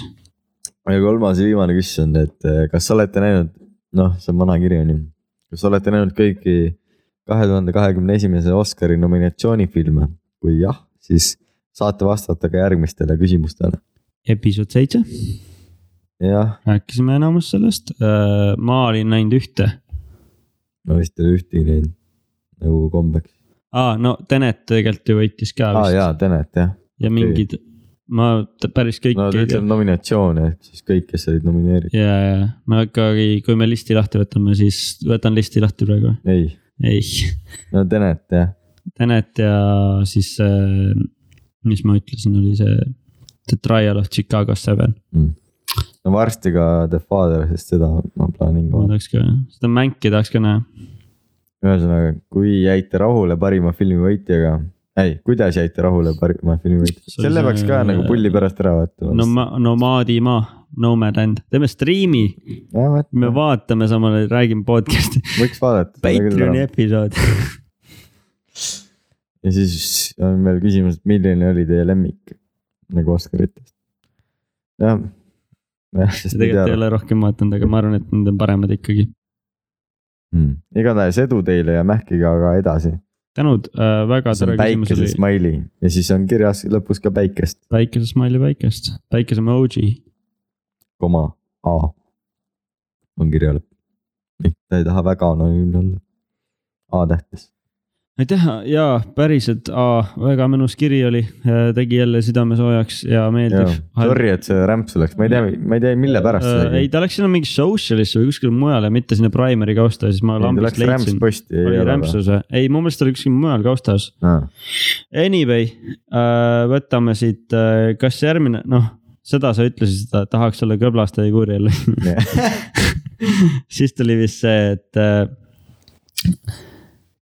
ja kolmas ja viimane küsimus on, et eh, kas olete näinud, noh, see on vana kiri on ju, kas olete näinud kõiki kahe tuhande kahekümne esimese Oscari nominatsioonifilme? Kui jah, siis saate vastata ka järgmistele küsimustele. episood seitse, rääkisime enamus sellest, ma olin näinud ühte. ma vist ei ole ühtegi näinud nagu kombeks. aa, no Tenet tegelikult ju võitis ka aa vist jaa, Tenet jah. ja mingid, ma päris kõiki no tea. nominatsioone ehk siis kõik, kes olid nomineeritud. ja, ja ma ikkagi, kui me listi lahti võtame, siis võtan listi lahti praegu, ei, ei. no Tenet jah, Tenet ja siis see, mis ma ütlesin, oli see The Trial of Chicago Seven, no varsti ka The Father, sest seda ma plaanin ka ma. tahaks ka, seda mänki tahaks ka näha. ühesõnaga, kui jäite rahule parima filmi võitjaga, ei, kuidas jäite rahule parima filmi võitja, See oli selle peaks ka nagu pulli pärast ära vaatama no. ma, nomaadimaa, Nomadland, teeme striimi, me vaatame samal ajal, räägime podcast'i, võiks vaadata. Patreoni episood. ja siis on veel küsimus, et milline oli teie lemmik nagu Oscaritest? jah. tegelikult ei ole rohkem vaadanud, aga ma arvan, et need on paremad ikkagi. igatahes edu teile ja mähkige aga edasi. tänud äh,, väga tore küsimus oli. smiley ja siis on kirjas lõpus ka päikest, päikese smiley päikest, päikese emoji. koma A on kirja lõpp. ta ei taha väga anonüümne olla. A tähtes. Aitäh ja päriselt, väga mõnus kiri oli, tegi jälle südame soojaks ja meeldiv. Sorry, et see rämpsu läks, ma ei tea, ma ei tea, mille pärast see Äh, ei, ta läks sinna mingi social'isse või kuskile mujale, mitte sinna primary kausta, siis ma ta lambist läks rämps leidsin. oli rämpsus või? ei, mu meelest oli kuskil mujal kaustas. Anyway äh,, võtame siit, kas järgmine, noh, seda sa ütlesid, et tahaks olla kõblaste ja kurjel. siis tuli vist see, et äh,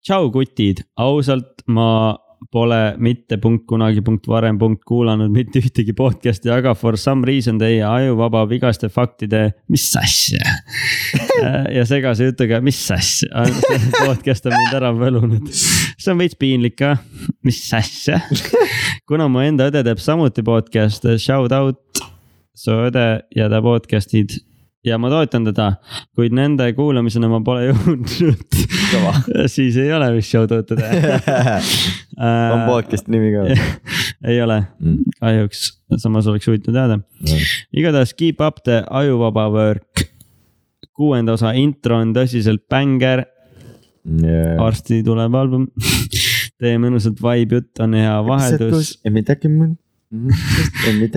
tšau, kutid, ausalt, ma pole mitte punkt kunagi punkt varem punkt kuulanud mitte ühtegi podcast'i, aga for some reason teie ajuvaba vigaste faktide, mis asja. ja segase jutuga, mis asja, podcast on mind ära võlunud. see on veits piinlik ka, mis asja. kuna mu enda õde teeb samuti podcast'e, shout out su õde ja ta podcast'id ja ma toetan teda, kuid nende kuulamisena ma pole jõudnud. siis ei ole vist shout out õde. on podcast'i nimi ka ei ole, kahjuks, samas oleks huvitav teada. igatahes keep up the ajuvaba work. kuuenda osa intro on tõsiselt bängar, varsti tuleb album. Teie mõnusalt vibe jutt on hea vaheldus. midagi muud.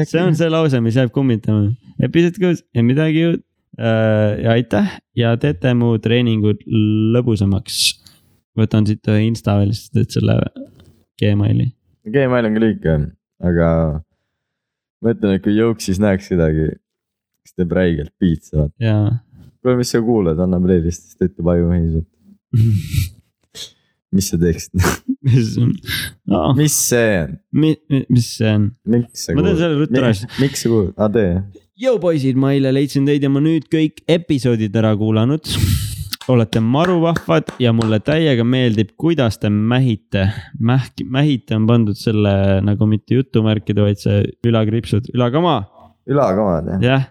see on see lause, mis jääb kummitama. episood kuus ja midagi uut. Ja aitäh ja teete mu treeningud lõbusamaks. võtan siit insta veel, siis teed selle Gmaili. Gmail on küll õige, aga ma ütlen, et kui Jõuksis näeks kedagi, kes teeb räigelt piitsa, vaata. kuule, mis sa kuulad, anna playlist, siis ta ütleb ajumehis, vaata. mis sa teeksid? mis no,, mis see on? mis see on? Ma teen selle ruttu ära miks sa kuulad, aa tee. Jõu poisid, ma eile leidsin teid ja ma nüüd kõik episoodid ära kuulanud. olete maru vahvad ja mulle täiega meeldib, kuidas te mähite. mähk, mähite on pandud selle nagu mitte jutumärkide, vaid see ülakriipsud, ülakoma, ülakomad jah? jah.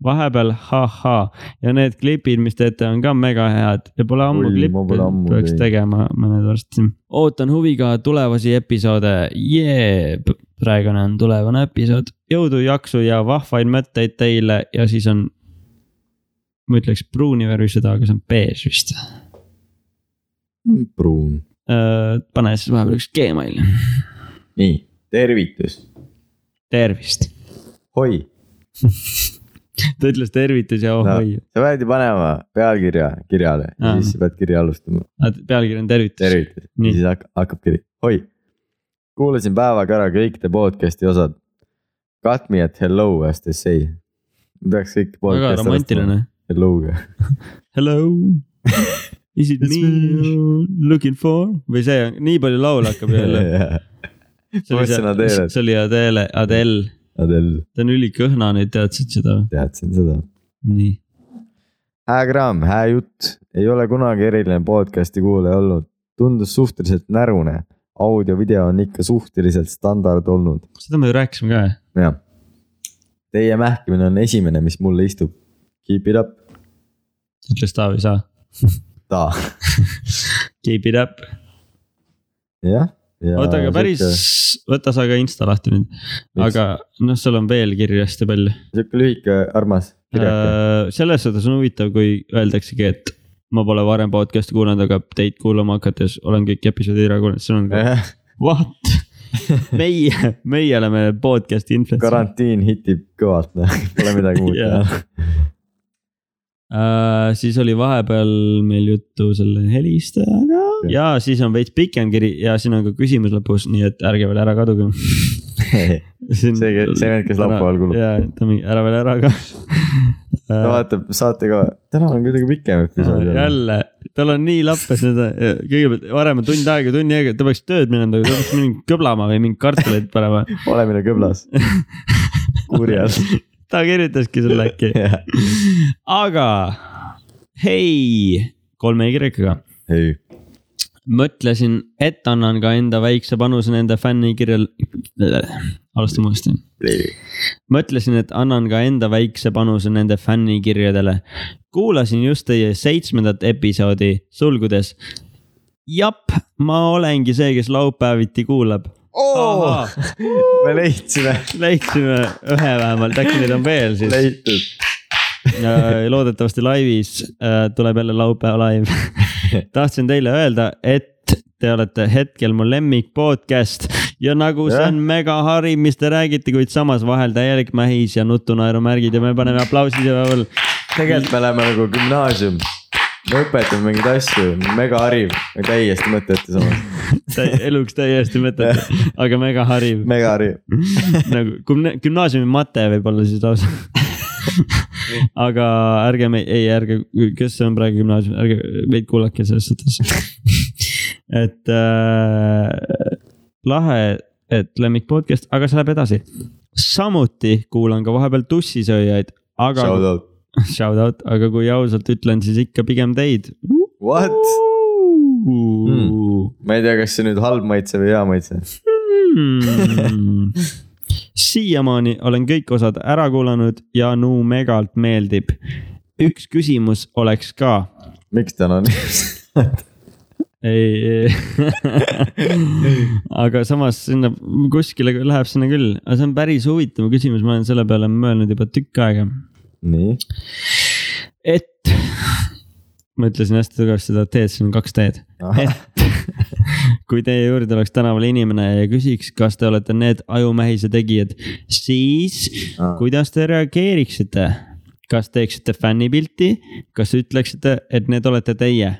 vahepeal ha-ha ja need klipid, mis teete, on ka mega head ja pole ammu klippe peaks tegema mõned varsti. ootan huviga tulevasi episoode, jee, praegune on tulevane episood. jõudu, jaksu ja vahvaid mõtteid teile ja siis on, ma ütleks pruuni värvi süda, aga see on beež vist. pruun. pane siis vahepeal üks Gmail, nii, tervitus. tervist. hoi ta ütles tervitus ja no, ohoi, sa pead ju panema pealkirja kirjale ja Aa. siis sa pead kirja alustama. pealkiri on tervitus. tervitus, Nii. siis hakkab, hakkab kiri, oi. Kuulasin päevaga ära kõik te podcast'i osad. Got me at hello as they say. peaks kõik. väga romantiline. Hello'ga. Hello. Is it It's me you looking for või see nii palju laule hakkab jälle. see oli see, see oli Adele, Adele, Adele, ta on ülikõhna nüüd, teadsid seda? teadsin seda. nii, hää kraam, hää jutt, ei ole kunagi eriline podcast'i kuulaja olnud, tundus suhteliselt närune. Audio-video on ikka suhteliselt standard olnud, seda me ju rääkisime ka. jah. Teie mähkimine on esimene, mis mulle istub. Keep it up, ütles Taavi Saa. ta, Keep it up. jah. oota, aga päris, võta sa ka insta lahti nüüd, aga noh, seal on veel kirju hästi palju. sihuke lühike armas kirjake. selles suhtes on huvitav, kui öeldaksegi, et ma pole varem podcast'i kuulanud, aga teid kuulama hakates olen kõik episoodid ära kuulanud, see on ka what? meie, meie oleme podcast'i influencer. karantiin hitib kõvalt, pole midagi muud teha. Uh, siis oli vahepeal meil juttu selle helistajaga ja siis on veits pikem kiri ja siin on ka küsimus lõpus, nii et ärge veel ära kaduge. see, see vend, kes laupäeval kuulab. ja, ta mingi ära veel ära ka ta vaatab saate ka, täna on kuidagi pikem episood. jälle tal on nii lappes need, kõigepealt varem on tund aega, tunni aega, ta peaks tööd minema, ta peaks mingi kõblama või mingi kartuleid panema. olemine kõblas. kuuri all. ta kirjutaski sulle äkki, aga hei, kolme Y-ga ei, mõtlesin, et annan ka enda väikse panuse nende fännikirjal. alustame uuesti. mõtlesin, et annan ka enda väikse panuse nende fännikirjadele. kuulasin just teie seitsmendat episoodi, sulgudes. jap, ma olengi see, kes laupäeviti kuulab. me leidsime, leidsime ühe vähemalt, äkki neid on veel siis. leitud. loodetavasti laivis äh, tuleb jälle laupäeva live. tahtsin teile öelda, et te olete hetkel mu lemmik podcast ja nagu see on mega hariv, mis te räägite, kuid samas vahel täielik mähis ja nutunaerumärgid ja me paneme aplausi siia veel. tegelikult me oleme nagu gümnaasium. me õpetame mingeid asju, mega hariv, täiesti mõttetu samas, eluks täiesti mõttetu, aga mega hariv. mega hariv. nagu gümna- gümnaasiumi mate võib-olla siis lausa. aga ärge me, ei ärge, kes on praegu gümnaasium, ärge meid kuulake selles suhtes. et äh, lahe, et lemmik podcast, aga see läheb edasi. samuti kuulan ka vahepeal tussisööjaid, aga Shout out. shout out, aga kui ausalt ütlen, siis ikka pigem teid What? mm.. ma ei tea, kas see nüüd halb maitse või hea maitse. Hmm. Siiamaani olen kõik osad ära kuulanud ja Nuu megalt meeldib. üks küsimus oleks ka. miks täna nii? ei, aga samas sinna kuskile läheb sinna küll, aga see on päris huvitav küsimus, ma olen selle peale mõelnud juba tükk aega. nii, et ma ütlesin hästi tugevasti seda T-d, siin on kaks T-d. et kui teie juurde oleks tänaval inimene ja küsiks, kas te olete need ajumähise tegijad, siis Aa. kuidas te reageeriksite? kas teeksite fännipilti, kas ütleksite, et need olete teie?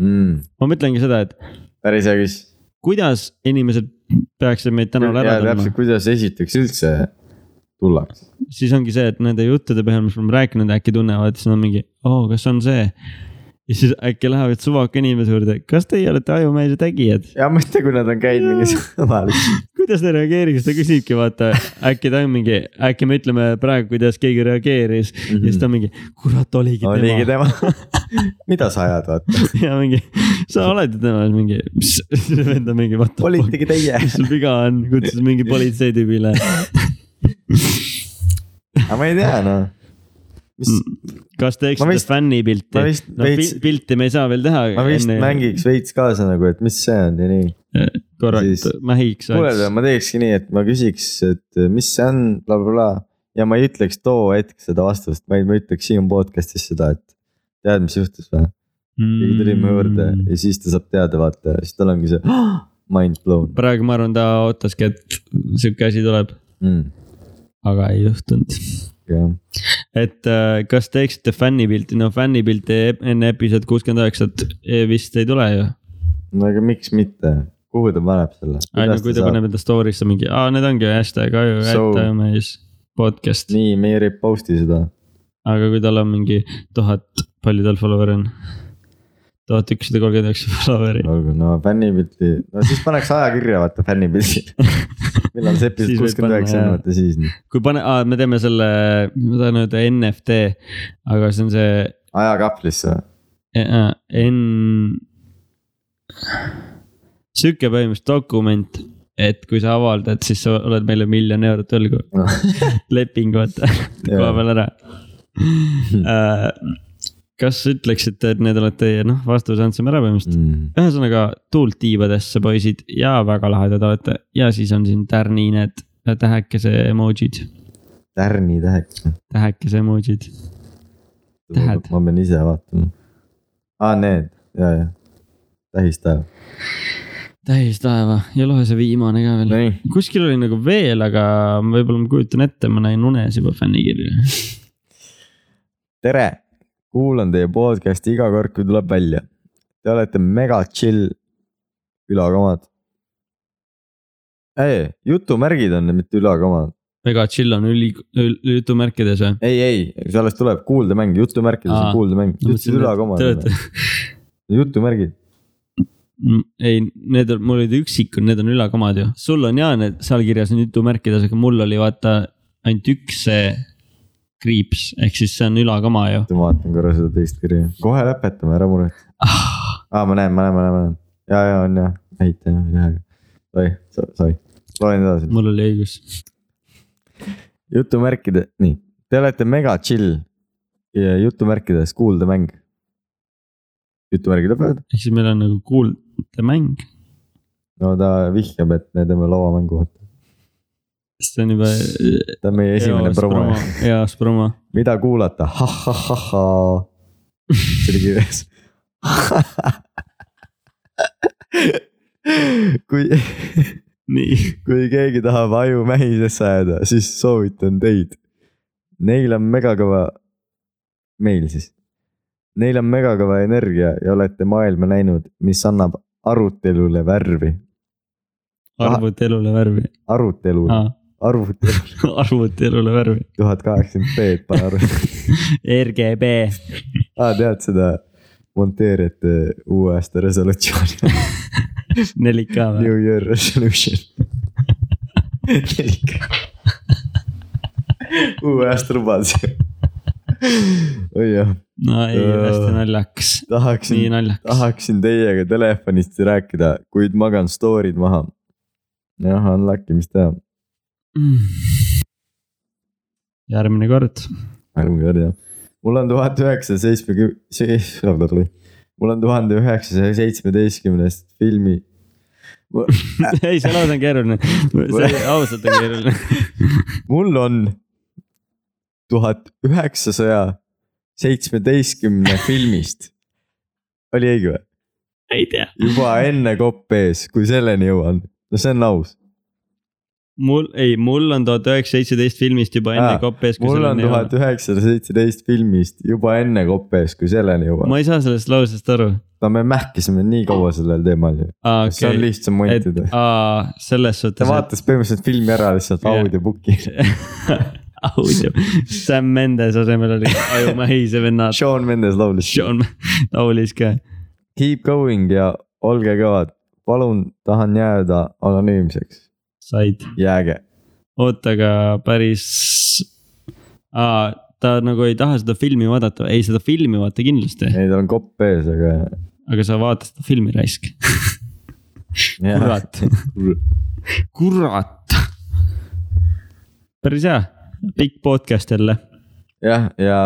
mm, ma mõtlengi seda, et päris hea küsimus. kuidas inimesed peaksid meid tänaval ära tundma kuidas esiteks üldse tullakse. siis ongi see, et nende juttude põhjal, mis me oleme rääkinud, äkki tunnevad, siis on mingi, oo, kas on see. ja siis äkki lähevad suvaka inimese juurde, kas teie olete ajumeelse tegijad? ja mõtle, kui nad on käinud mingi sõbral. kuidas ta reageeriks, ta küsibki, vaata, äkki ta on mingi, äkki me ütleme praegu, kuidas keegi reageeris mm -hmm. ja siis ta on mingi, kurat, oligi oligi tema. tema. mida sa ajad, vaata. ja mingi, sa oled ju tema, mingi, mis, see vend on mingi, fuck, olitegi teie. mis sul viga on, kutsus mingi politseitüübile. Aga ma ei tea, noh. mis, kas teeksite vist- fännipilti no veits- pi- pilti me ei saa veel teha. ma vist mängiks veits kaasa nagu, et mis see on ja nii. korraks siis- mähiks. kuule, ma teekski nii, et ma küsiks, et mis see on bla,, blablabla ja ma ei ütleks too hetk seda vastust, vaid ma ütleks siin podcast'is seda, et tead, mis juhtus või? keegi tuli mu juurde Mm. ja siis ta saab teada, vaata, siis tal ongi see mind blown praegu ma arvan, ta ootaski, et sihuke asi tuleb, mm,. Aga ei juhtunud. et äh, kas teeksite fännipilti, no fännipilti ep- enne episood kuuskümmend üheksat vist ei tule ju. no aga miks mitte, kuhu ta paneb selle? ei no kui ta paneb enda story'sse mingi, aa need ongi hashtag aju, So- ättajumees podcast, nii, me ei reposti seda. aga kui tal on mingi tuhat, palju tal follower'e on? tuhat ükssada kolmkümmend üheksa follower'i. olgu, no fännipilti, no siis paneks ajakirja, vaata fännipildi. millal see episood kuuskümmend üheksa on, vaata siis kui pane, me teeme selle, ma tahan öelda NFT, aga see on see ajakaplisse. äh, N. sihuke põhimõtteliselt dokument, et kui sa avaldad, siis sa oled meile miljon eurot võlgu, leping vaata koha peal ära. kas ütleksite, et need olete teie, noh, vastuse andsime ära põhimõtteliselt. Mm. ühesõnaga tuult tiibadesse, poisid ja väga lahedad olete ja siis on siin tärnined, tähekese emotsid, tärni täheks. tähekese emotsid. Tähed. ma pean ise vaatama. aa, need, ja, ja, tähistaja. täis taeva ja loe see viimane ka veel. nii, kuskil oli nagu veel, aga võib-olla ma kujutan ette, ma näin unes juba fännikirju. tere, kuulan teie podcast'i iga kord, kui tuleb välja. Te olete mega chill ülakomad. ei, jutumärgid on, mitte ülakomad. väga chill on üli, jutumärkides või? ei, ei, see alles tuleb kuuldemäng, jutumärkides Aa, on kuuldemäng, ütlesid ülakomad. jutumärgid, Mm, ei, need on, mul olid üksikud, need on ülakomad ju, sul on ja need seal kirjas on jutumärkides, aga mul oli vaata ainult üks see kriips, ehk siis see on ülakoma ju ma vaatan korra seda teist kirja, kohe lõpetame, ära muretse. ah,. aa, ma näen, ma näen, ma näen, ma näen, ja, ja on jah, ehita jah, jah, sai, sai, loen edasi. mul oli õigus. jutumärkide, nii, te olete mega chill ja jutumärkides kuuldemäng. jutumärgid lõpevad, ehk siis meil on nagu kuuldemäng, no ta vihjab, et me teeme lauamängu, see on juba. ta on meie esimene promo. eas promo. mida kuulata, ha-ha-ha-ha. see oli kirjas. kui, nii, kui keegi tahab aju mähisesse ajada, siis soovitan teid. Neil on megakõva, meil siis. Neil on megakõva energia ja olete maailma näinud, mis annab arutelule värvi. arvuti elule värvi arutelu, ah,, arvutelu, arvuti elule värvi, tuhat kaheksakümmend B-d pane arvutile. RGB, aa, tead seda monteerijate uue aasta resolutsiooni, 4K või? New Year resolution. uue aasta lubadus. oi jah, no ei, hästi naljakas, tahaksin, tahaksin teiega telefonist rääkida, kuid magan story'd maha. jah, unlucky, mis teha, järgmine kord, ärge kord jah. mul on tuhat üheksasaja seitsmekümne, mul on tuhande üheksasaja seitsmeteistkümnest filmi. ei, see lause on keeruline, see ausalt on keeruline. mul on tuhat üheksasaja seitsmeteistkümne filmist. oli õige või? ei tea, juba enne kopp ees, kui selleni jõuan. no see on aus. mul, ei, mul on tuhat üheksasada seitseteist filmist juba enne Aa, kopp-ees. mul on tuhat üheksasada seitseteist filmist juba enne kopp ees, kui selleni jõuan. ma ei saa sellest lausest aru. no me mähkisime nii kaua sellel teemal ju. aa, see on lihtsam et montida. selles ta suhtes. vaatas põhimõtteliselt filmi ära lihtsalt Jah. audiobook'i. audio, Sam Mendes asemel oli ajumehise vennad, Sean Mendes laulis. Sean laulis ka. Keep going ja olge kõvad. palun, tahan jääda anonüümseks. said, jääge. oota, aga päris, aa, ta nagu ei taha seda filmi vaadata, ei seda filmi vaata kindlasti, ei, tal on kopp ees, aga. aga sa vaata seda filmi raisk, kurat, kurat. päris hea, pikk podcast jälle jah, ja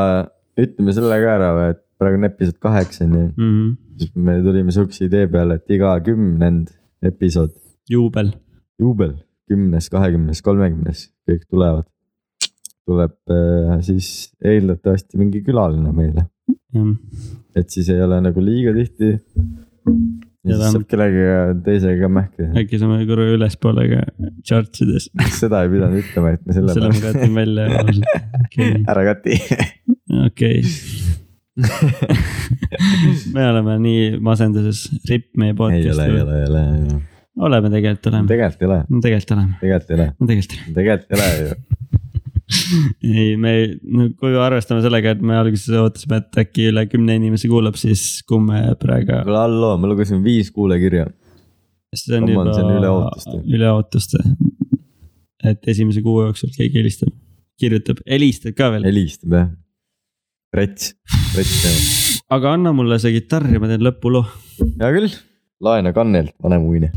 ütleme selle ka ära, et praegu on episood kaheksa, nii mm. -hmm. siis me tulime sihukese idee peale, et iga kümnend episood, juubel, juubel, kümnes, kahekümnes, kolmekümnes, kõik tulevad. tuleb äh, siis eeldatavasti mingi külaline meile, et siis ei ole nagu liiga tihti. ja siis saab kellegagi teisega mähkida, äkki saame korra ülespoole ka chart ides, seda ei pidanud ütlema, et me selle selle ma katin välja, okei, ära kati. okei. me oleme nii masenduses, ripp meie ei ole, podcast'i ei. ole, ei ole, ei ole, oleme tegelikult oleme, tegelikult ei ole, tegelikult oleme, tegelikult ei ole, tegelikult oleme. tegelikult ei ole ju ei, me, no kui arvestame sellega, et me alguses ootasime, et äkki üle kümne inimese kuulab, siis kui me praegu. kuule, halloo, ma lugesin viis kuulekirja. see on Come on, juba üle ootuste. üle ootuste. et esimese kuu jooksul keegi helistab, kirjutab, helistad ka veel, helistab jah. rets, rets aga anna mulle see kitarr ja ma teen lõpuloo. hea küll, laena kannelt, vanemuine.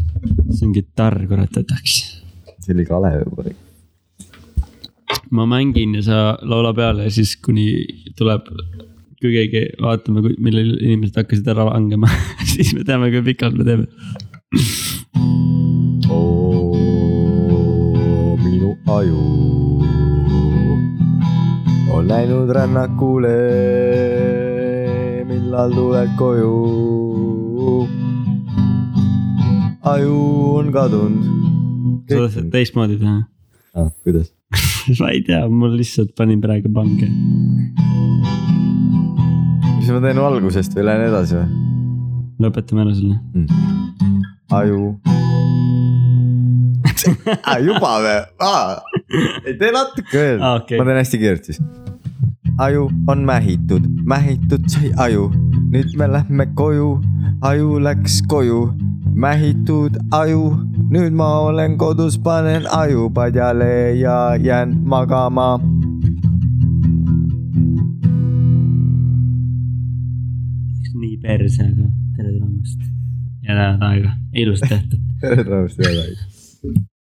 see on kitarr, kurat, võtaks. see oli Kalev juba. ma mängin ja sa laula peale ja siis kuni tuleb, kui keegi, vaatame, millal inimesed hakkasid ära langema, siis me teame, kui pikalt me teeme. minu aju on läinud rännakule. millal tuled koju? Aju on kadunud. sa tahtsid teistmoodi teha? ah,. kuidas? ma ei tea, mul lihtsalt panin praegu pange. mis ma teen algusest või lähen edasi või? lõpetame ära selle. aju ah,. juba või ah.? ei tee natuke veel Aa, okei. ma teen hästi kiirelt siis. aju on mähitud, mähitud sai aju, nüüd me lähme koju, aju läks koju, mähitud aju, nüüd ma olen kodus, panen aju padjale ja jään magama. nii perse, aga tere tulemast. head aega, ilusat õhtut. tere tulemast, head aega.